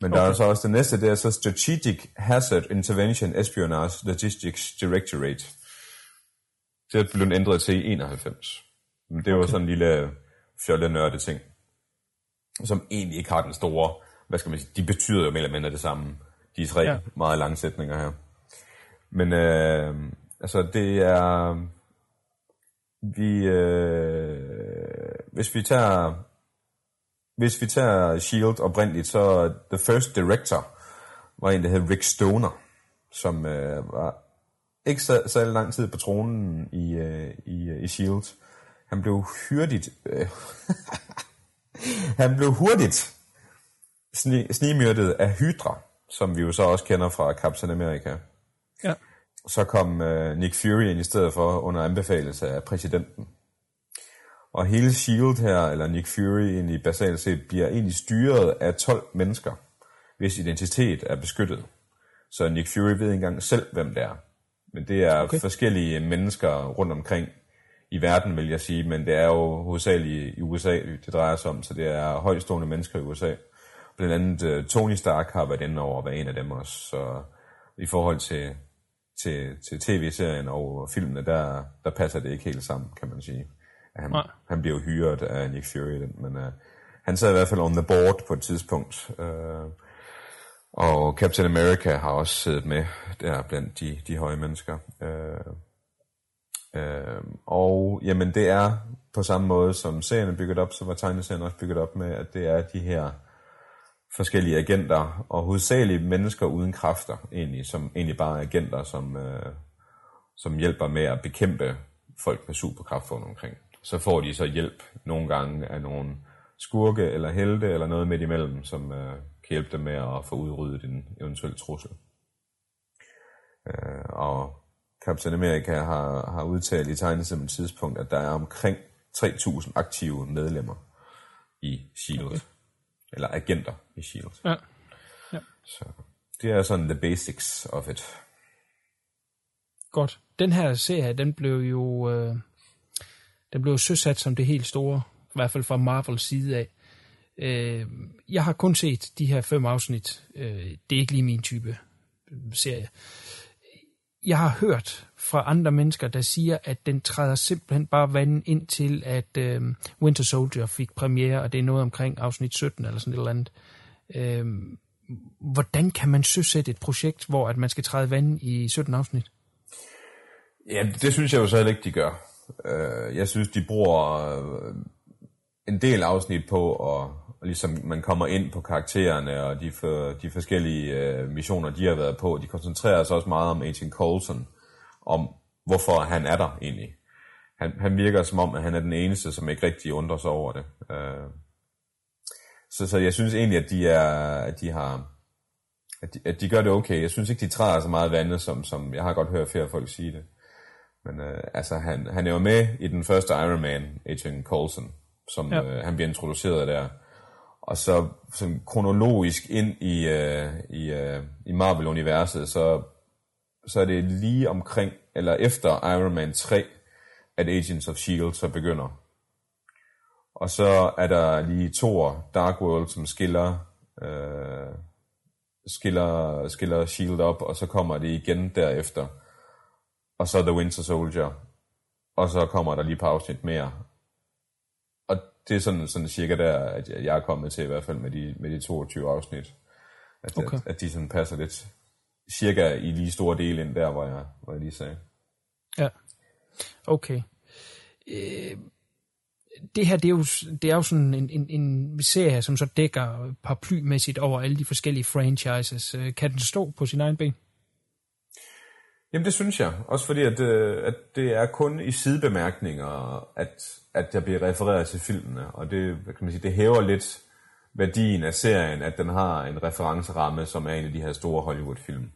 Men okay. der er så også det næste, det er så Strategic Hazard Intervention Espionage Logistics Directorate. Det blevet ændret til i 91. Men det var okay. sådan en lille fjollenørde ting, som egentlig ikke har den store, hvad skal man sige, de betyder jo mere eller mindre det samme, de tre ja. meget lange sætninger her. Men øh, altså det er, vi, øh, hvis vi tager hvis vi tager S.H.I.E.L.D. oprindeligt, så the first director var en, der hed Rick Stoner, som øh, var ikke så, så lang tid på tronen i, øh, i, i S.H.I.E.L.D. Han blev hurtigt... Øh, han blev hurtigt sni, snimyrdet af Hydra, som vi jo så også kender fra Captain America. Ja. Så kom øh, Nick Fury ind i stedet for under anbefalelse af præsidenten. Og hele S.H.I.E.L.D. her, eller Nick Fury egentlig basalt set, bliver egentlig styret af 12 mennesker, hvis identitet er beskyttet. Så Nick Fury ved ikke engang selv, hvem det er. Men det er okay. forskellige mennesker rundt omkring i verden, vil jeg sige, men det er jo hovedsageligt i USA, det drejer sig om, så det er højstående mennesker i USA. Blandt andet uh, Tony Stark har været inde over at være en af dem også, så i forhold til, til, til tv-serien og filmene, der, der passer det ikke helt sammen, kan man sige. Han, han bliver jo hyret af Nick Fury, men uh, han sad i hvert fald on the board på et tidspunkt. Uh, og Captain America har også siddet med der blandt de, de høje mennesker. Uh, uh, og jamen det er på samme måde som serien er bygget op, så var tegneserien også bygget op med, at det er de her forskellige agenter, og hovedsageligt mennesker uden kræfter, egentlig, som egentlig bare er agenter, som, uh, som hjælper med at bekæmpe folk med superkraft rundt omkring så får de så hjælp nogle gange af nogle skurke eller helte eller noget midt imellem, som øh, kan hjælpe dem med at få udryddet en eventuel trussel. Øh, og Captain America har, har udtalt i tegnet som et tidspunkt, at der er omkring 3.000 aktive medlemmer i S.H.I.E.L.D. Okay. Eller agenter i S.H.I.E.L.D. Ja. ja. Så det er sådan the basics of it. Godt. Den her serie, den blev jo... Øh den blev søsat som det helt store, i hvert fald fra Marvels side af. Øh, jeg har kun set de her fem afsnit. Øh, det er ikke lige min type øh, serie. Jeg har hørt fra andre mennesker, der siger, at den træder simpelthen bare vandet ind til, at øh, Winter Soldier fik premiere, og det er noget omkring afsnit 17 eller sådan et eller andet. Øh, hvordan kan man søsætte et projekt, hvor at man skal træde vand i 17 afsnit? Ja, det synes jeg jo så heller ikke, de gør. Øh, jeg synes, de bruger øh, en del afsnit på, og, og ligesom man kommer ind på karaktererne og de, for, de forskellige øh, missioner, de har været på. De koncentrerer sig også meget om Agent Coulson, om hvorfor han er der egentlig. Han, han virker som om, at han er den eneste, som ikke rigtig undrer sig over det. Øh, så, så jeg synes egentlig, at de, er, at de har at de, at de gør det okay. Jeg synes ikke, de træder så meget vandet, som, som jeg har godt hørt flere folk sige det. Men øh, altså, han, han er jo med i den første Iron Man, Agent Coulson, som ja. øh, han bliver introduceret der. Og så som kronologisk ind i, øh, i, øh, i Marvel-universet, så, så er det lige omkring, eller efter Iron Man 3, at Agents of S.H.I.E.L.D. så begynder. Og så er der lige Thor Dark World, som skiller, øh, skiller, skiller S.H.I.E.L.D. op, og så kommer det igen derefter og så The Winter Soldier, og så kommer der lige på afsnit mere. Og det er sådan, sådan cirka der, at jeg er kommet til i hvert fald med de, med de 22 afsnit. At, okay. at, at de sådan passer lidt cirka i lige store dele ind der, hvor jeg, hvor jeg lige sagde. Ja, okay. Øh, det her, det er jo, det er jo sådan en, en, en serie, som så dækker paraplymæssigt over alle de forskellige franchises. Øh, kan den stå på sin egen ben? Jamen det synes jeg. Også fordi, at, øh, at det er kun i sidebemærkninger, at, at der bliver refereret til filmene. Og det, kan man sige, det hæver lidt værdien af serien, at den har en referenceramme, som er en af de her store Hollywood-film.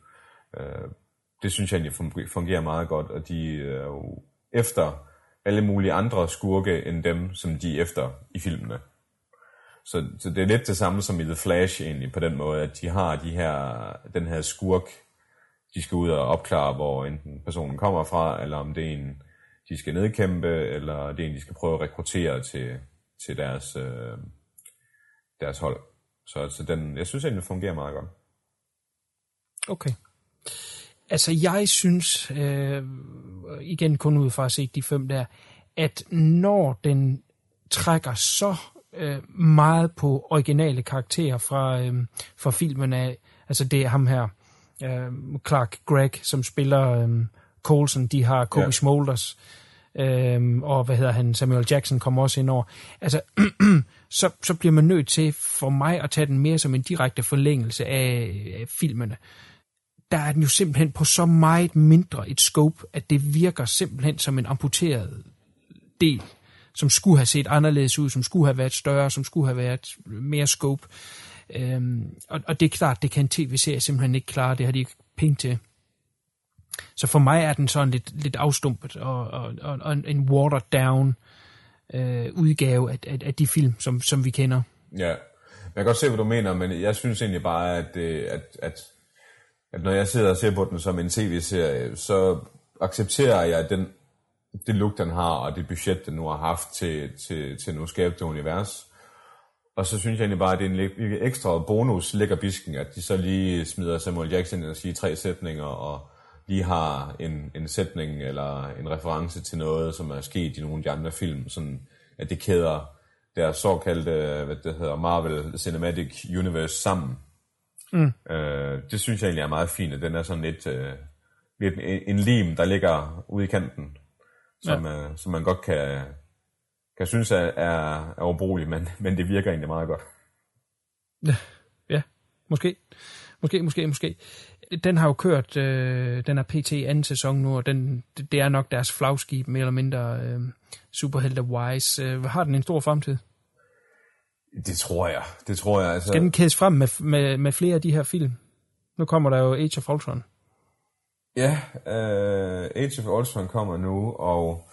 Øh, det synes jeg egentlig fungerer meget godt, og de er jo efter alle mulige andre skurke end dem, som de er efter i filmene. Så, så det er lidt det samme som i The Flash egentlig, på den måde, at de har de her, den her skurk, de skal ud og opklare, hvor enten personen kommer fra, eller om det er en, de skal nedkæmpe, eller det er en, de skal prøve at rekruttere til, til deres, øh, deres hold. Så altså den, jeg synes egentlig, det fungerer meget godt. Okay. Altså, jeg synes, øh, igen kun ud fra at se de fem der, at når den trækker så øh, meget på originale karakterer fra, øh, fra filmen af, altså det er ham her, øh, Clark Gregg, som spiller øh, Colson, de har Kobe ja. Smulders. øhm, og hvad hedder han, Samuel Jackson kommer også ind over. Altså, så, så bliver man nødt til for mig at tage den mere som en direkte forlængelse af, af filmene. Der er den jo simpelthen på så meget mindre et scope, at det virker simpelthen som en amputeret del, som skulle have set anderledes ud, som skulle have været større, som skulle have været mere scope. Øhm, og, og det er klart, det kan en tv-serie simpelthen ikke klare, det har de ikke penge til. Så for mig er den sådan lidt, lidt afstumpet og, og, og, og en watered down øh, udgave af, af, af de film, som, som vi kender. Ja, jeg kan godt se, hvad du mener, men jeg synes egentlig bare, at, øh, at, at, at når jeg sidder og ser på den som en tv-serie, så accepterer jeg den, det look, den har, og det budget, den nu har haft til, til, til nu skabe det univers. Og så synes jeg egentlig bare, at det er en lidt ekstra bonus lækker bisken, at de så lige smider Samuel Jackson ind og siger tre sætninger, og lige har en, en sætning eller en reference til noget, som er sket i nogle af de andre film, sådan at det kæder deres såkaldte, hvad det hedder, Marvel Cinematic Universe sammen. Mm. Øh, det synes jeg egentlig er meget fint, at den er sådan lidt, øh, lidt en, en lim, der ligger ude i kanten, som, ja. øh, som man godt kan, kan synes er, er, er ubrugelig, men, men det virker egentlig meget godt. Ja, ja måske. Måske, måske, måske den har jo kørt, øh, den er PT anden sæson nu, og den, det er nok deres flagskib, mere eller mindre øh, superhelte-wise. Øh, har den en stor fremtid? Det tror jeg, det tror jeg. Altså... Skal den kædes frem med, med, med flere af de her film? Nu kommer der jo Age of Ultron. Ja, uh, Age of Ultron kommer nu, og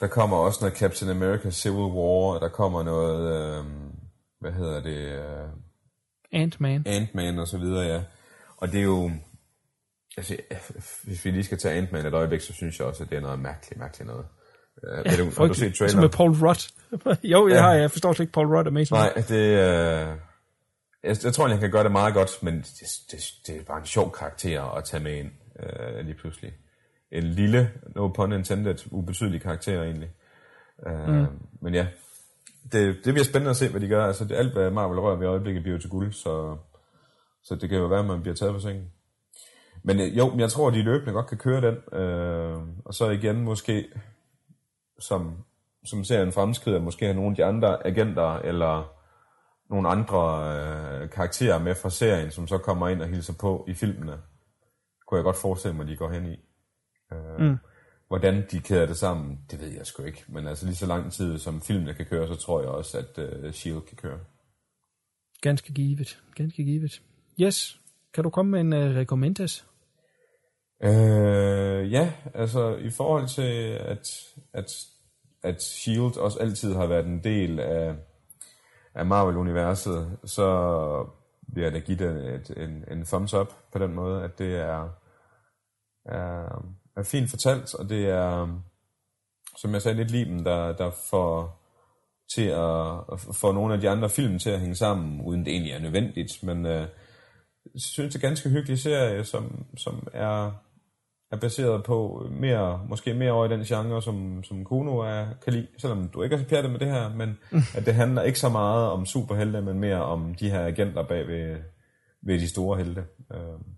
der kommer også noget Captain America Civil War, og der kommer noget, uh, hvad hedder det? Uh, Ant-Man. Ant-Man og så videre, ja. Og det er jo... Altså, hvis vi lige skal tage Ant-Man et øjeblik, så synes jeg også, at det er noget mærkeligt, mærkeligt noget. Uh, ja, du, har du set traileren? Som med Paul Rudd. jo, jeg ja. har. Jeg forstår slet ikke, Paul Rudd er med. Nej, det uh, jeg, jeg tror, han kan gøre det meget godt, men det, det, det er bare en sjov karakter at tage med ind uh, lige pludselig. En lille, no pun intended, ubetydelig karakter egentlig. Uh, mm. Men ja, det, det bliver spændende at se, hvad de gør. Altså, det, alt, hvad Marvel rører ved øjeblikket, bliver til guld, så så det kan jo være, at man bliver taget på sengen. Men øh, jo, jeg tror, at de løbende godt kan køre den. Øh, og så igen måske, som, som serien fremskrider, måske have nogle af de andre agenter, eller nogle andre øh, karakterer med fra serien, som så kommer ind og hilser på i filmene. Kunne jeg godt forestille mig, at de går hen i. Mm. Hvordan de kæder det sammen, det ved jeg sgu ikke. Men altså lige så lang tid, som filmene kan køre, så tror jeg også, at øh, S.H.I.E.L.D. kan køre. Ganske givet. Ganske givet. Yes. Kan du komme med en uh, rekommendes? Øh, ja, altså i forhold til, at, at, at S.H.I.E.L.D. også altid har været en del af, af Marvel-universet, så vil jeg da give det et, en, en thumbs up på den måde, at det er, er, er fint fortalt, og det er, som jeg sagde, lidt limen, der, der får til at, at få nogle af de andre film til at hænge sammen, uden det egentlig er nødvendigt, men øh, synes, det er ganske hyggelig serie, som, som er, er baseret på mere, måske mere over i den genre, som, som Kuno er, kan lide, selvom du ikke er så pjattet med det her, men at det handler ikke så meget om superhelte, men mere om de her agenter bag ved, ved de store helte. Øhm,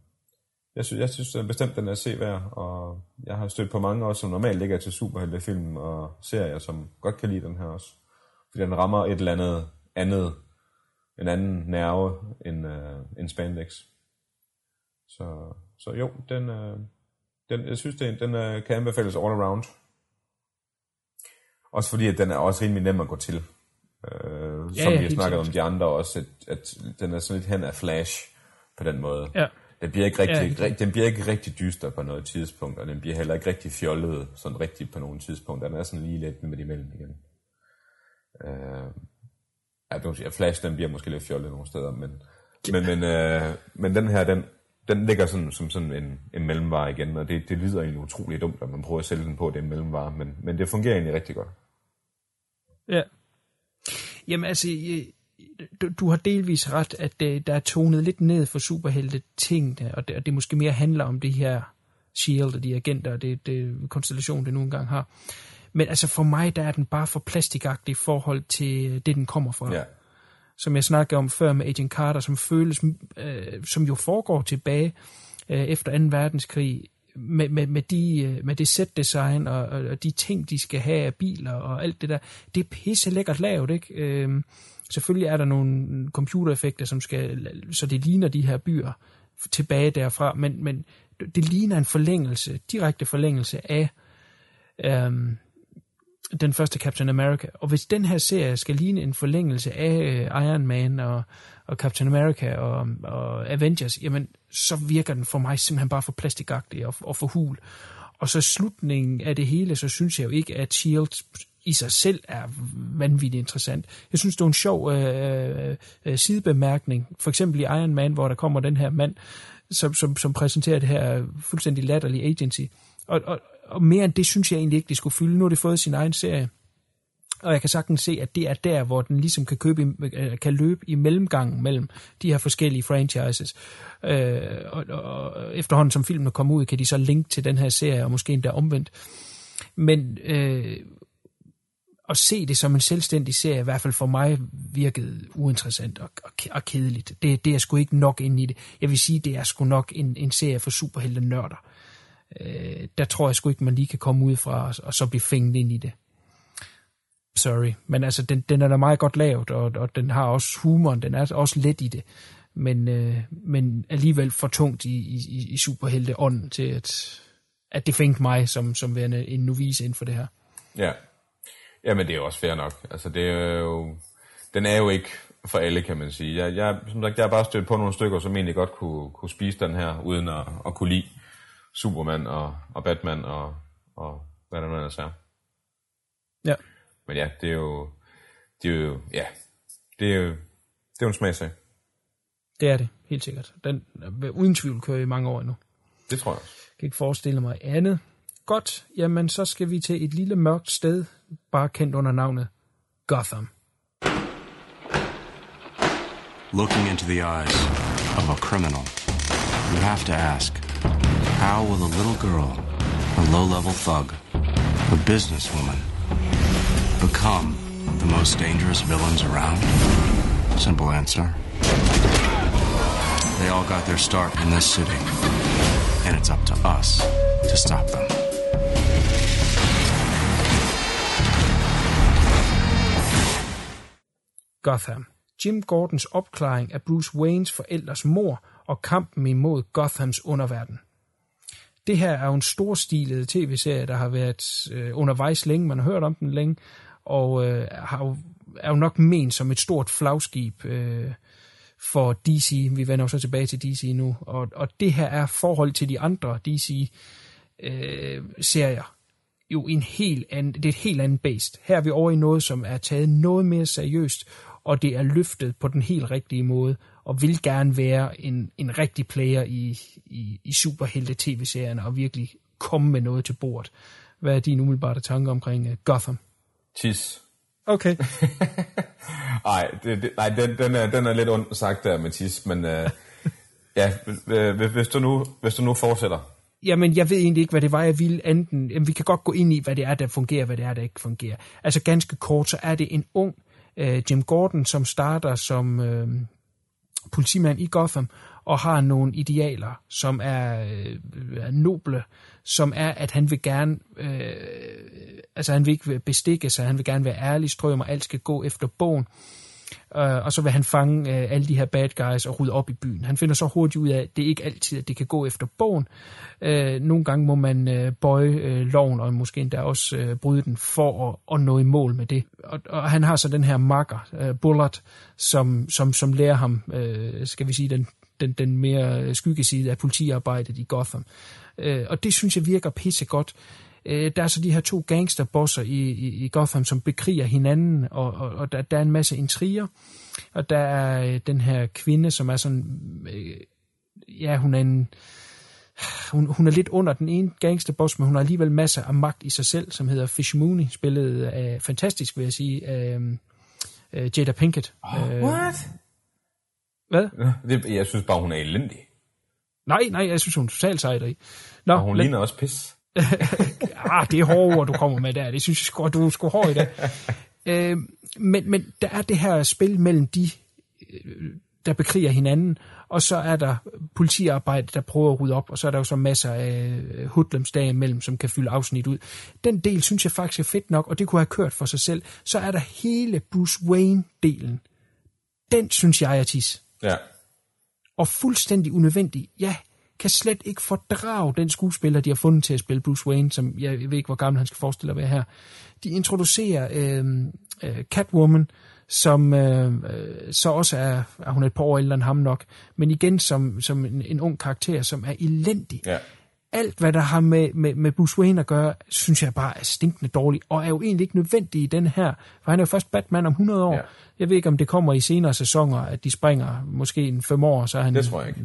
jeg synes, jeg synes bestemt, den er se værd, og jeg har stødt på mange også, som normalt ligger til superheltefilm og serier, som godt kan lide den her også. Fordi den rammer et eller andet andet en anden nerve end, uh, end spandex. Så, så jo, den, uh, den, jeg synes, den, den uh, kan anbefales all around. Også fordi, at den er også rimelig nem at gå til. Uh, ja, som ja, vi har snakket om de andre også, at, at den er sådan lidt hen af flash på den måde. Ja. Den bliver, ikke rigtig, ja, den bliver ikke rigtig dyster på noget tidspunkt, og den bliver heller ikke rigtig fjollet sådan rigtig på nogle tidspunkt. Den er sådan lige lidt med imellem igen. Uh, Ja, Flash, den bliver måske lidt fjollet nogle steder, men, ja. men, men, øh, men den her, den, den ligger sådan, som sådan en, en mellemvare igen, og det, det lyder egentlig utroligt dumt, at man prøver at sælge den på, at det er en mellemvare, men, men det fungerer egentlig rigtig godt. Ja. Jamen altså, du, du har delvis ret, at det, der er tonet lidt ned for superhelte tingene, og det, og det måske mere handler om det her S.H.I.E.L.D. og de agenter, og det, det konstellation, det nu engang har. Men altså for mig, der er den bare for plastikagtig i forhold til det, den kommer fra. Ja. Som jeg snakkede om før med Agent Carter, som føles, øh, som jo foregår tilbage øh, efter 2. verdenskrig, med, med, med, de, øh, med det set-design og, og, og de ting, de skal have af biler og alt det der. Det er pisse lækkert lavet, ikke? Øh, selvfølgelig er der nogle computereffekter, som skal, så det ligner de her byer tilbage derfra, men, men det ligner en forlængelse, direkte forlængelse af øhm, den første Captain America. Og hvis den her serie skal ligne en forlængelse af øh, Iron Man og, og Captain America og, og Avengers, jamen så virker den for mig simpelthen bare for plastikagtig og, og for hul. Og så slutningen af det hele, så synes jeg jo ikke, at S.H.I.E.L.D i sig selv er vanvittigt interessant. Jeg synes, det er en sjov øh, øh, øh, sidebemærkning. For eksempel i Iron Man, hvor der kommer den her mand, som, som, som præsenterer det her fuldstændig latterlige agency. Og, og, og mere end det synes jeg egentlig ikke, det skulle fylde. Nu har det fået sin egen serie. Og jeg kan sagtens se, at det er der, hvor den ligesom kan, købe, øh, kan løbe i mellemgangen mellem de her forskellige franchises. Øh, og, og efterhånden som filmen kommer ud, kan de så linke til den her serie, og måske endda omvendt. Men øh, at se det som en selvstændig serie, i hvert fald for mig, virkede uinteressant og, og, og kedeligt. Det, det er sgu ikke nok ind i det. Jeg vil sige, det er sgu nok en, en serie for superhelte nørder. Øh, der tror jeg sgu ikke, man lige kan komme ud fra og, og så blive fængt ind i det. Sorry. Men altså, den, den er da meget godt lavet, og, og den har også humoren, den er også let i det. Men, øh, men alligevel for tungt i, i, i superhelte ånden til, at, at det fængte mig som, som værende en novice inden for det her. Ja. Jamen, det er jo også fair nok. Altså, det er jo... Den er jo ikke for alle, kan man sige. Jeg, jeg, som sagt, jeg har bare stødt på nogle stykker, som egentlig godt kunne, kunne spise den her, uden at, at kunne lide Superman og, og Batman og, og hvad der nu ellers er. Ja. Men ja, det er jo... Det er jo... Ja. Det er jo, det er jo en smagsag. Det er det, helt sikkert. Den er uden tvivl kører i mange år endnu. Det tror jeg. Jeg kan ikke forestille mig andet. Godt, jamen så skal vi til et lille mørkt sted, bare kendt under navnet Gotham. Looking into the eyes of a criminal, you have to ask, how will a little girl, a low-level thug, a businesswoman, become the most dangerous villains around? Simple answer. They all got their start in this city, and it's up to us to stop them. Gotham. Jim Gordons opklaring af Bruce Waynes forældres mor og kampen imod Gothams underverden. Det her er jo en storstilet tv-serie, der har været øh, undervejs længe, man har hørt om den længe, og øh, har jo, er jo nok ment som et stort flagskib øh, for DC. Vi vender jo så tilbage til DC nu, og, og det her er forhold til de andre DC-serier. Øh, jo en helt anden, det er et helt andet based. Her er vi over i noget, som er taget noget mere seriøst, og det er løftet på den helt rigtige måde, og vil gerne være en, en rigtig player i, i, i superhelte tv-serierne, og virkelig komme med noget til bordet. Hvad er din umiddelbare tanker omkring uh, Gotham? Tis. Okay. Ej, det, det, nej, den, den, er, den er lidt ondt sagt der med tis, men uh, ja, hvis du, nu, hvis du nu fortsætter. Jamen, jeg ved egentlig ikke, hvad det var, jeg ville enten. Jamen, vi kan godt gå ind i, hvad det er, der fungerer, hvad det er, der ikke fungerer. Altså ganske kort, så er det en ung øh, Jim Gordon, som starter som øh, politimand i Gotham, og har nogle idealer, som er, øh, er noble, som er, at han vil gerne, øh, altså han vil ikke bestikke sig, han vil gerne være ærlig, strøm, og alt skal gå efter bogen. Uh, og så vil han fange uh, alle de her bad guys og rydde op i byen. Han finder så hurtigt ud af, at det ikke altid, at det kan gå efter bogen. Uh, nogle gange må man uh, bøje uh, loven, og måske endda også uh, bryde den, for at, at nå i mål med det. Og, og han har så den her makker, uh, Bullard, som, som, som lærer ham, uh, skal vi sige, den, den, den mere skyggeside af politiarbejdet i Gotham. Uh, og det synes jeg virker pissegodt. Øh, der er så de her to gangsterbosser i, i, i Gotham, som bekriger hinanden, og, og, og der, der er en masse intriger. Og der er øh, den her kvinde, som er sådan... Øh, ja, hun er en... Hun, hun er lidt under den ene gangsterboss, men hun har alligevel masser af magt i sig selv, som hedder Fish Mooney, spillet af, fantastisk vil jeg sige, af uh, Jada Pinkett. Oh, what? Hvad? Det, jeg synes bare, hun er elendig. Nej, nej, jeg synes, hun er totalt sejt Nå, og hun ligner også pis. Ah, det er hårde ord, du kommer med der. Det synes jeg sgu, du er sgu hård i dag. Øh, men, men der er det her spil mellem de øh, der bekriger hinanden, og så er der politiarbejde, der prøver at rydde op, og så er der jo så masser af hoodlums imellem, som kan fylde afsnit ud. Den del synes jeg faktisk er fedt nok, og det kunne have kørt for sig selv. Så er der hele Bruce Wayne-delen. Den synes jeg er tis. Ja. Og fuldstændig unødvendig. Ja, kan slet ikke fordrage den skuespiller, de har fundet til at spille Bruce Wayne, som jeg ved ikke, hvor gammel han skal forestille at være her. De introducerer øh, øh, Catwoman, som øh, så også er, er hun et par år ældre end ham nok, men igen som, som en, en ung karakter, som er elendig. Ja. Alt, hvad der har med, med, med Bruce Wayne at gøre, synes jeg bare er stinkende dårligt, og er jo egentlig ikke nødvendig i den her, for han er jo først Batman om 100 år. Ja. Jeg ved ikke, om det kommer i senere sæsoner, at de springer måske en fem år, så er han... Det tror jeg ikke.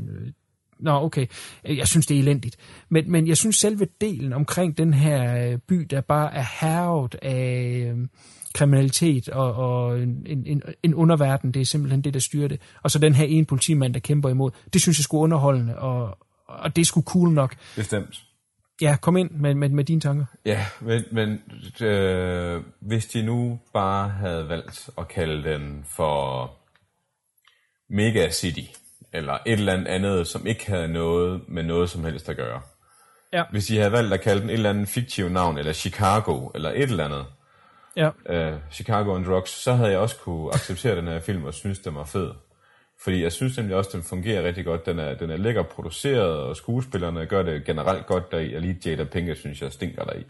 Nå, okay. Jeg synes, det er elendigt. Men, men jeg synes selve delen omkring den her by, der bare er hervet af kriminalitet og, og en, en, en underverden, det er simpelthen det, der styrer det. Og så den her ene politimand, der kæmper imod. Det synes jeg skulle underholdende, og, og det sgu cool nok. Bestemt. Ja, kom ind med, med, med dine tanker. Ja, men, men øh, hvis de nu bare havde valgt at kalde den for Mega City, eller et eller andet, som ikke havde noget med noget som helst at gøre. Ja. Hvis de havde valgt at kalde den et eller andet fiktiv navn, eller Chicago, eller et eller andet, ja. uh, Chicago and Drugs, så havde jeg også kunne acceptere den her film og synes, den var fed. Fordi jeg synes nemlig også, den fungerer rigtig godt. Den er, den er lækker produceret, og skuespillerne gør det generelt godt deri. Og lige Jada Pinkett synes jeg stinker deri.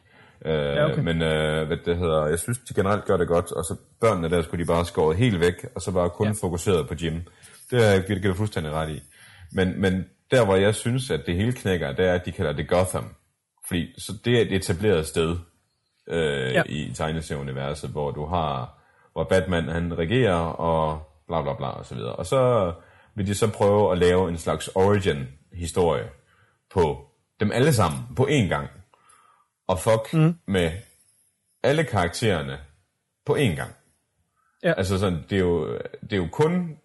Uh, ja, okay. Men uh, hvad det hedder, jeg synes, de generelt gør det godt. Og så børnene der skulle de bare skåret helt væk, og så bare kun ja. fokuseret på Jim. Det er Birgitte fuldstændig ret i. Men, men der, hvor jeg synes, at det hele knækker, det er, at de kalder det Gotham. Fordi så det er et etableret sted øh, ja. i tegneserieuniverset, hvor du har, hvor Batman han regerer, og bla bla bla og så videre. Og så vil de så prøve at lave en slags origin-historie på dem alle sammen på én gang. Og fuck mm. med alle karaktererne på én gang. Ja. Altså sådan, det er jo, det er jo kun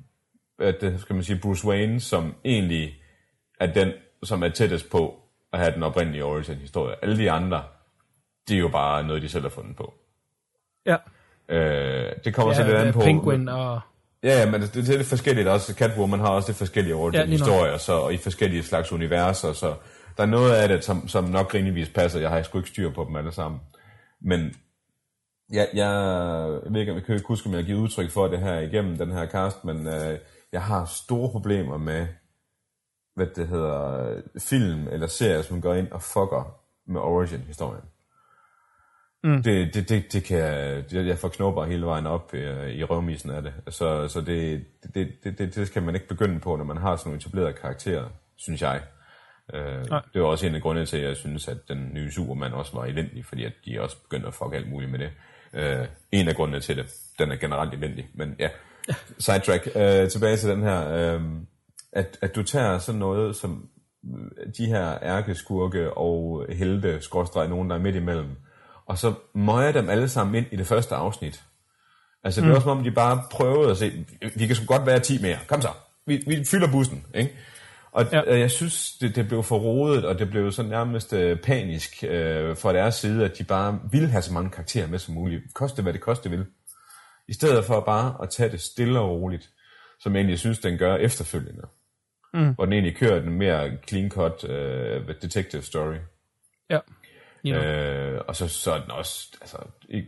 det, skal man sige, Bruce Wayne, som egentlig er den, som er tættest på at have den oprindelige origin-historie. Alle de andre, det er jo bare noget, de selv har fundet på. Ja. Øh, det kommer ja, så lidt an på... Penguin og... Ja, ja, men det, det er lidt forskelligt også. Catwoman har også det forskellige origin-historier, så, og i forskellige slags universer, så der er noget af det, som, som nok rimeligvis passer. Jeg har sgu ikke styr på dem alle sammen. Men jeg, jeg, jeg ved ikke, om jeg kan huske, om jeg har givet udtryk for det her igennem den her cast, men øh, jeg har store problemer med, hvad det hedder, film eller serier, som går ind og fucker med origin-historien. Mm. Det, det, det, det kan jeg, jeg får knopper hele vejen op i, i røvmisen af det. Så, så det, det, det, det, det skal man ikke begynde på, når man har sådan nogle etablerede karakterer, synes jeg. Uh, det var også en af grundene til, at jeg synes, at den nye Superman også var elendig, fordi at de også begyndte at fuck alt muligt med det. Uh, en af grundene til det. Den er generelt elendig, men ja. Sidetrack. Uh, tilbage til den her. Uh, at, at du tager sådan noget som de her ærkeskurke og helte, skråstreg, nogen der er midt imellem, og så møjer dem alle sammen ind i det første afsnit. Altså, det er mm. også som om, de bare prøvede at se, vi kan sgu godt være 10 mere, kom så, vi, vi fylder bussen, ikke? Og ja. jeg synes, det, det blev for rodet, og det blev sådan nærmest øh, panisk øh, fra deres side, at de bare ville have så mange karakterer med som muligt. Koste hvad det koste vil. I stedet for bare at tage det stille og roligt, som jeg egentlig synes, den gør efterfølgende. Mm. Hvor den egentlig kører den mere clean-cut øh, detective story. Ja. Øh, og så, så er den også, altså,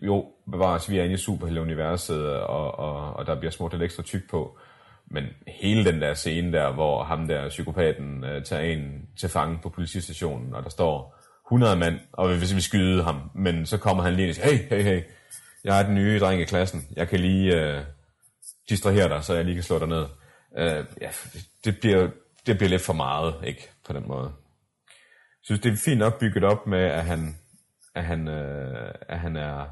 jo, bevares, vi er inde i superhelte-universet, og, og, og der bliver smurt lidt ekstra tyk på, men hele den der scene der, hvor ham der, psykopaten, øh, tager en til fange på politistationen, og der står 100 mand, og hvis vi skyde ham, men så kommer han lige og siger, hey, hey, hey, jeg er den nye dreng i klassen, jeg kan lige øh, distrahere dig, så jeg lige kan slå dig ned. Øh, ja, det bliver, det bliver lidt for meget, ikke, på den måde synes, det er fint nok bygget op med, at han, at han, øh, at han er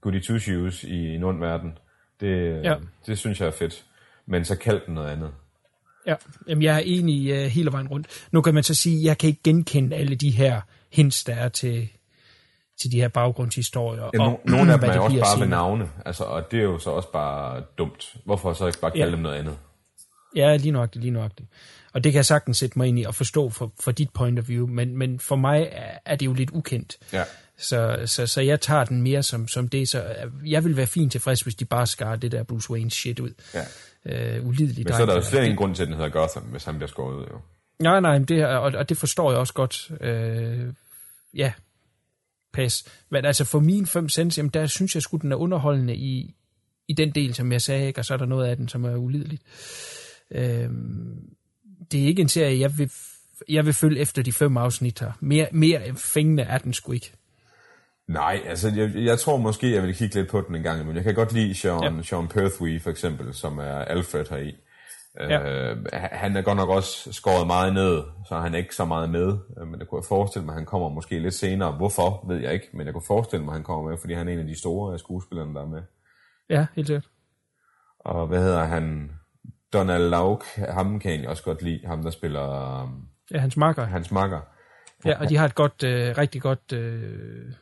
goody two shoes i en ond verden. Det, ja. det synes jeg er fedt. Men så kald den noget andet. Ja, Jamen, jeg er enig uh, hele vejen rundt. Nu kan man så sige, at jeg kan ikke genkende alle de her hints, der er til, til de her baggrundshistorier. Ja, no, og, nogle af dem er også bare ved navne, altså, og det er jo så også bare dumt. Hvorfor så ikke bare kalde ja. dem noget andet? Ja, lige nøjagtigt, lige nøjagtigt. Og det kan jeg sagtens sætte mig ind i og forstå for, for dit point of view, men, men for mig er det jo lidt ukendt. Ja. Så, så, så jeg tager den mere som, som det, så jeg vil være fint tilfreds, hvis de bare skar det der Bruce Wayne shit ud. Ja. Øh, ulideligt Men så er der jo slet ingen grund til, at den hedder Gotham, hvis han bliver skåret ud, jo. Nej, nej, det, og, og det forstår jeg også godt. Øh, ja, pas. Men altså for min 5 cents, jamen der synes jeg sgu, den er underholdende i, i den del, som jeg sagde, ikke? og så er der noget af den, som er ulideligt. Øh, det er ikke en serie, jeg vil, jeg vil følge efter de fem afsnit her. Mere, mere fængende er den sgu ikke. Nej, altså jeg, jeg tror måske, jeg vil kigge lidt på den en gang, men jeg kan godt lide Sean, ja. Sean Pertwee for eksempel, som er Alfred heri. Ja. Øh, han er godt nok også skåret meget ned, så han er ikke så meget med, øh, men jeg kunne forestille mig, at han kommer måske lidt senere. Hvorfor, ved jeg ikke, men jeg kunne forestille mig, at han kommer med, fordi han er en af de store af skuespillerne, der er med. Ja, helt sikkert. Og hvad hedder han? Donald Lauk, ham kan jeg også godt lide, ham der spiller Ja, hans makker. hans makker. Ja, og de har et godt, øh, rigtig godt øh,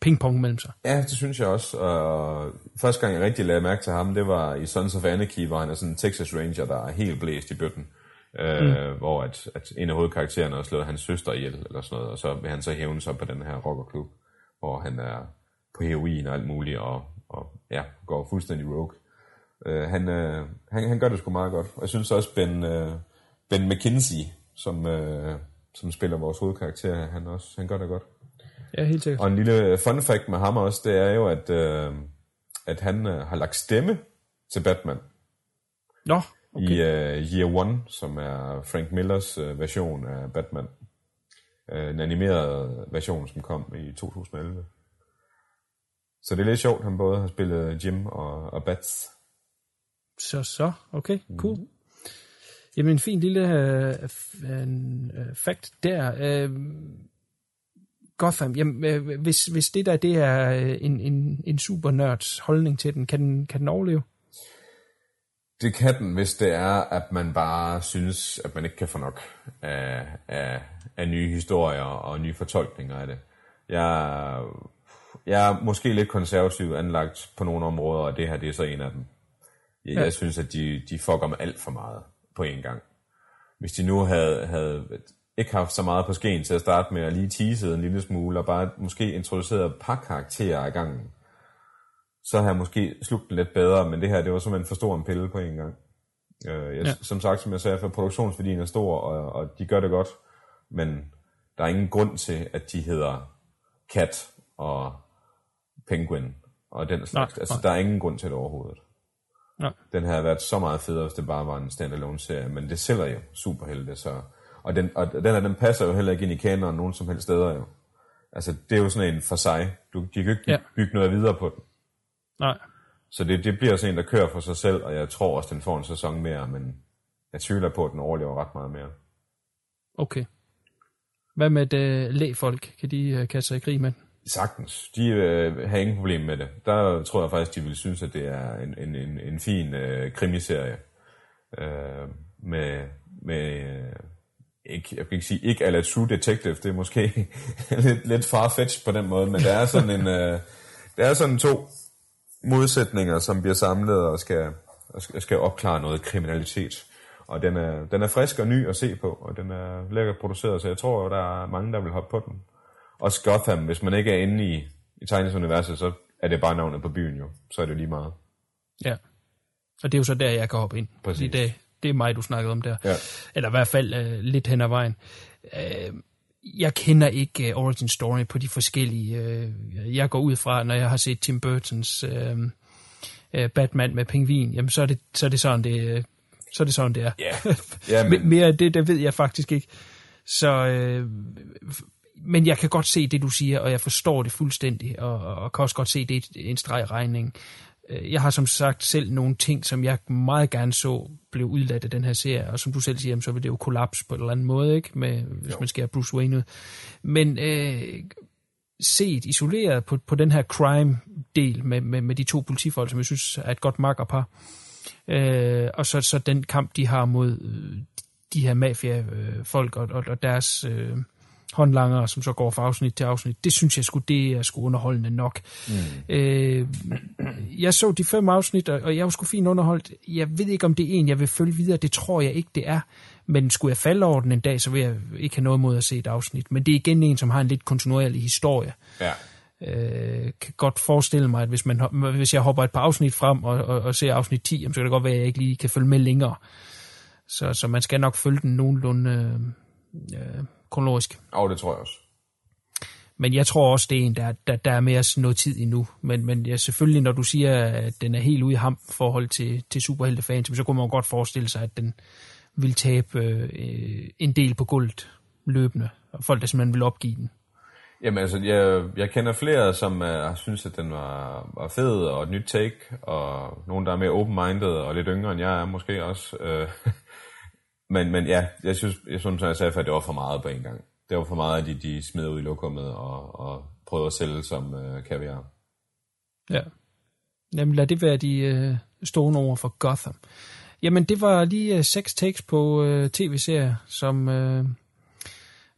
pingpong mellem sig. Ja, det synes jeg også. Og første gang, jeg rigtig lagde mærke til ham, det var i Sons of Anarchy, hvor han er sådan en Texas Ranger, der er helt blæst i bøtten. Øh, hvor at, at en af hovedkaraktererne har slået hans søster ihjel, eller sådan noget, og så vil han så hævne sig på den her rockerklub, hvor han er på heroin og alt muligt, og, og ja, går fuldstændig rogue. Øh, han, øh, han, han gør det sgu meget godt. Og jeg synes også, Ben, øh, Ben McKinsey, som, øh, som spiller vores hovedkarakter, han, også, han gør det godt. Ja, helt sikkert. Og en lille fun fact med ham også, det er jo, at, øh, at han øh, har lagt stemme til Batman Nå, okay. i øh, Year One, som er Frank Millers øh, version af Batman. Øh, en animeret version, som kom i 2011. Så det er lidt sjovt, han både har spillet Jim og, og Bats. Så, så. Okay, cool. Mm. Jamen, en fin lille øh, en, øh, fact der. Øh, Gotham, jamen, øh, hvis, hvis det der, det er øh, en, en, en super nørds holdning til den, kan den, kan den overleve? Det kan den, hvis det er, at man bare synes, at man ikke kan få nok af, af, af nye historier og nye fortolkninger af det. Jeg, jeg er måske lidt konservativt anlagt på nogle områder, og det her det er så en af dem. Jeg, ja. jeg synes, at de, de fucker med alt for meget på én gang. Hvis de nu havde, havde ikke haft så meget på skeen til at starte med, og lige teaset en lille smule, og bare måske introduceret et par karakterer af gangen, så har jeg måske slugt den lidt bedre, men det her, det var simpelthen for stor en pille på en gang. Øh, jeg, Ja. Som sagt, som jeg sagde, for produktionsværdien er stor, og, og de gør det godt, men der er ingen grund til, at de hedder Cat og Penguin og den slags. Nej, altså, nej. der er ingen grund til det overhovedet. Nej. Den havde været så meget federe, hvis det bare var en standalone serie, men det sælger jo superhelte, så... Og den, og den her, den passer jo heller ikke ind i kanonen nogen som helst steder jo. Altså, det er jo sådan en for sig. Du, de kan jo ikke Ja. ja. bygge noget videre på den. Nej. Så det, det bliver sådan en, der kører for sig selv, og jeg tror også, den får en sæson mere, men jeg tvivler på, at den overlever ret meget mere. Okay. Hvad med det lægfolk? Kan de øh, kaste sig i krig med den? Sagtens. De øh, har ingen problem med det. Der tror jeg faktisk, de vil synes, at det er en, en, en, en fin øh, krimiserie. Øh, med, med øh, ikke, jeg kan ikke sige, ikke ala True Detective, det er måske lidt, lidt farfetched på den måde, men der er sådan en, øh, der er sådan to modsætninger, som bliver samlet og skal, og skal, opklare noget kriminalitet. Og den er, den er frisk og ny at se på, og den er lækkert produceret, så jeg tror, at der er mange, der vil hoppe på den. Også Gotham, hvis man ikke er inde i, i tegningsuniverset, så er det bare navnet på byen jo. Så er det lige meget. Ja. Og det er jo så der, jeg kan hoppe ind. Præcis. Fordi det, det er mig, du snakkede om der. Ja. Eller i hvert fald øh, lidt hen ad vejen. Øh, jeg kender ikke øh, origin story på de forskellige. Øh, jeg går ud fra, når jeg har set Tim Burtons øh, øh, Batman med pingvin, jamen så er det, så er det sådan, det, øh, så er det sådan, det er. Ja. Ja, men- Mere af det, der ved jeg faktisk ikke. Så, øh, men jeg kan godt se det, du siger, og jeg forstår det fuldstændig, og, og kan også godt se, det en streg i regningen. Øh, Jeg har som sagt selv nogle ting, som jeg meget gerne så blev udladt af den her serie, og som du selv siger, så vil det jo kollaps på en eller anden måde, ikke? Med, hvis jo. man skærer Bruce Wayne ud. Men øh, set isoleret på, på den her crime-del med, med, med de to politifolk, som jeg synes er et godt makkerpar, øh, og så, så den kamp, de har mod øh, de her mafia-folk og, og, og deres øh, håndlanger, som så går fra afsnit til afsnit. Det synes jeg skulle det er sgu underholdende nok. Mm. Øh, jeg så de fem afsnit, og jeg var sgu fint underholdt. Jeg ved ikke, om det er en, jeg vil følge videre. Det tror jeg ikke, det er. Men skulle jeg falde over den en dag, så vil jeg ikke have noget mod at se et afsnit. Men det er igen en, som har en lidt kontinuerlig historie. Ja. Øh, kan godt forestille mig, at hvis, man, hvis jeg hopper et par afsnit frem og, og, og ser afsnit 10, så kan det godt være, at jeg ikke lige kan følge med længere. Så, så man skal nok følge den nogenlunde øh, øh, kronologisk. Oh, det tror jeg også. Men jeg tror også, det er en, der, der, der er mere noget tid endnu. Men, men ja, selvfølgelig, når du siger, at den er helt ude i ham forhold til, til superheltefans, så kunne man godt forestille sig, at den vil tabe øh, en del på gulvet løbende. Og folk, der simpelthen vil opgive den. Jamen altså, jeg, jeg kender flere, som uh, har synes, at den var, var fed og et nyt take, og nogen, der er mere open-minded og lidt yngre end jeg er måske også. Uh, men, men ja, jeg synes, jeg synes, som jeg sagde før, det var for meget på en gang. Det var for meget, at de, de smed ud i lokummet og, og prøvede at sælge som øh, kaviar. Ja. Jamen lad det være de øh, stående over for Gotham. Jamen det var lige øh, seks takes på øh, tv-serier, som... Øh,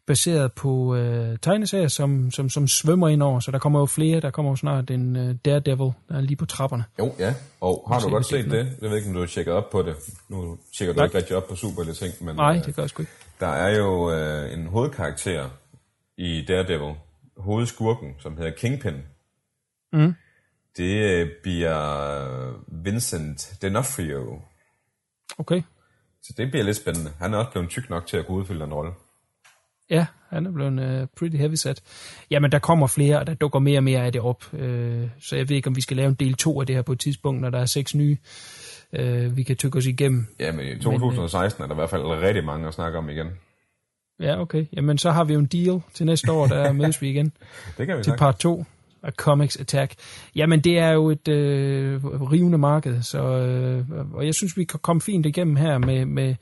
baseret på øh, tegneserier, som, som, som svømmer ind over, så der kommer jo flere. Der kommer jo snart en øh, Daredevil, der er lige på trapperne. Jo, ja. Og har du godt set det? Jeg ved ikke, om du har tjekket op på det. Nu tjekker du Nej. ikke rigtig op på super eller ting. Men, Nej, det gør jeg sgu ikke. Der er jo øh, en hovedkarakter i Daredevil, hovedskurken, som hedder Kingpin. Mm. Det øh, bliver Vincent D'Onofrio. Okay. Så det bliver lidt spændende. Han er også blevet tyk nok til at kunne udfylde en rolle. Ja, han er blevet uh, pretty heavy set. Jamen, der kommer flere, og der dukker mere og mere af det op. Uh, så jeg ved ikke, om vi skal lave en del 2 af det her på et tidspunkt, når der er seks nye, uh, vi kan tykke os igennem. Ja, men i 2016 men, er der i hvert fald rigtig mange at snakke om igen. Ja, okay. Jamen, så har vi jo en deal til næste år, der mødes vi igen. det kan vi Til part 2 af Comics Attack. Jamen, det er jo et øh, rivende marked, så, øh, og jeg synes, vi kan komme fint igennem her med, med,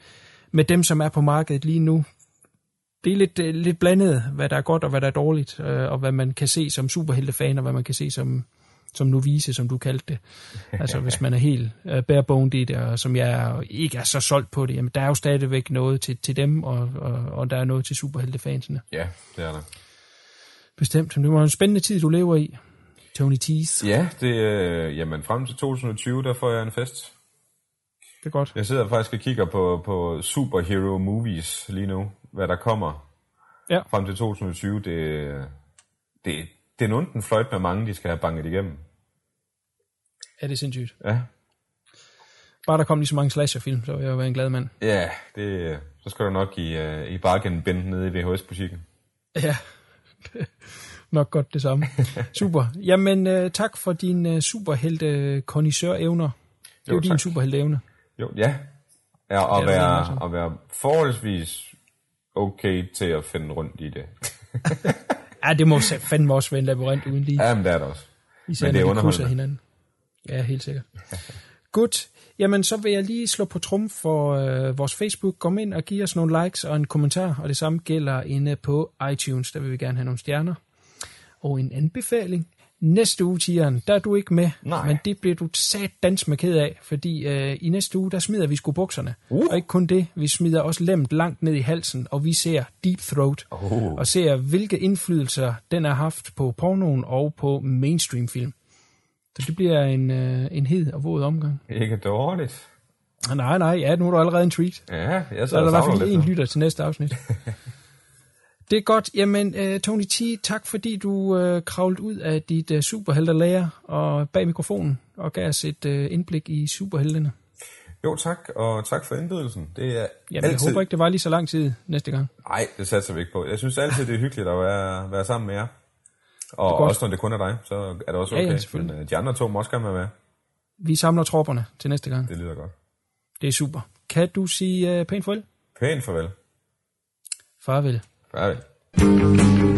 med dem, som er på markedet lige nu det er lidt, lidt blandet, hvad der er godt og hvad der er dårligt, øh, og hvad man kan se som superheltefan, og hvad man kan se som, som novice, som du kaldte det. Altså hvis man er helt uh, bareboned i det, og som jeg ikke er så solgt på det, jamen der er jo stadigvæk noget til, til dem, og, og, og der er noget til superheltefansene. Ja, det er der. Bestemt. Det var en spændende tid, du lever i, Tony Tease. Ja, det, øh, jamen frem til 2020, der får jeg en fest. Det er godt. Jeg sidder faktisk og kigger på, på superhero movies lige nu hvad der kommer ja. frem til 2020, det, det, det er nu den fløjt med mange, de skal have banket igennem. Ja, det er sindssygt. Ja. Bare der kom lige så mange slasherfilm, så vil jeg være en glad mand. Ja, det, så skal du nok i, uh, i bargain bin nede i VHS-butikken. Ja, nok godt det samme. Super. Jamen, uh, tak for din uh, superhelte kondisør-evner. Det er jo, jo din superhelte-evne. Jo, ja. Ja, at være, at være forholdsvis okay til at finde rundt i det. ja, det må fandme også være en labyrint uden lige. Ja, men det er det også. Især men det er underholdende. hinanden. Ja, helt sikkert. Godt. Jamen, så vil jeg lige slå på trum for øh, vores Facebook. Kom ind og giv os nogle likes og en kommentar, og det samme gælder inde på iTunes. Der vil vi gerne have nogle stjerner. Og en anbefaling. Næste uge, Tieren, der er du ikke med, Nej. men det bliver du sat dans med ked af, fordi øh, i næste uge, der smider vi sgu bukserne. Uh. Og ikke kun det, vi smider også lemt langt ned i halsen, og vi ser Deep Throat, uh. og ser, hvilke indflydelser den har haft på pornoen og på mainstream film. Så det bliver en, øh, en hed og våd omgang. Ikke dårligt. Nej, nej, ja, nu er du allerede en treat. Ja, jeg så så er der i hvert fald en lytter til næste afsnit. Det er godt. Jamen, uh, Tony T, tak fordi du uh, kravlede ud af dit uh, superhelterlærer og bag mikrofonen og gav os et uh, indblik i superheltene. Jo, tak, og tak for indbydelsen. Det er Jamen, altid... jeg håber ikke, det var lige så lang tid næste gang. Nej, det satser vi ikke på. Jeg synes altid, det er hyggeligt at være, være sammen med jer. Og også når det kun er dig, så er det også okay. Ja, ja, Men uh, de andre to må også gerne være med. Vi samler tropperne til næste gang. Det lyder godt. Det er super. Kan du sige uh, pænt farvel? Pænt farvel. Farvel. Farvel.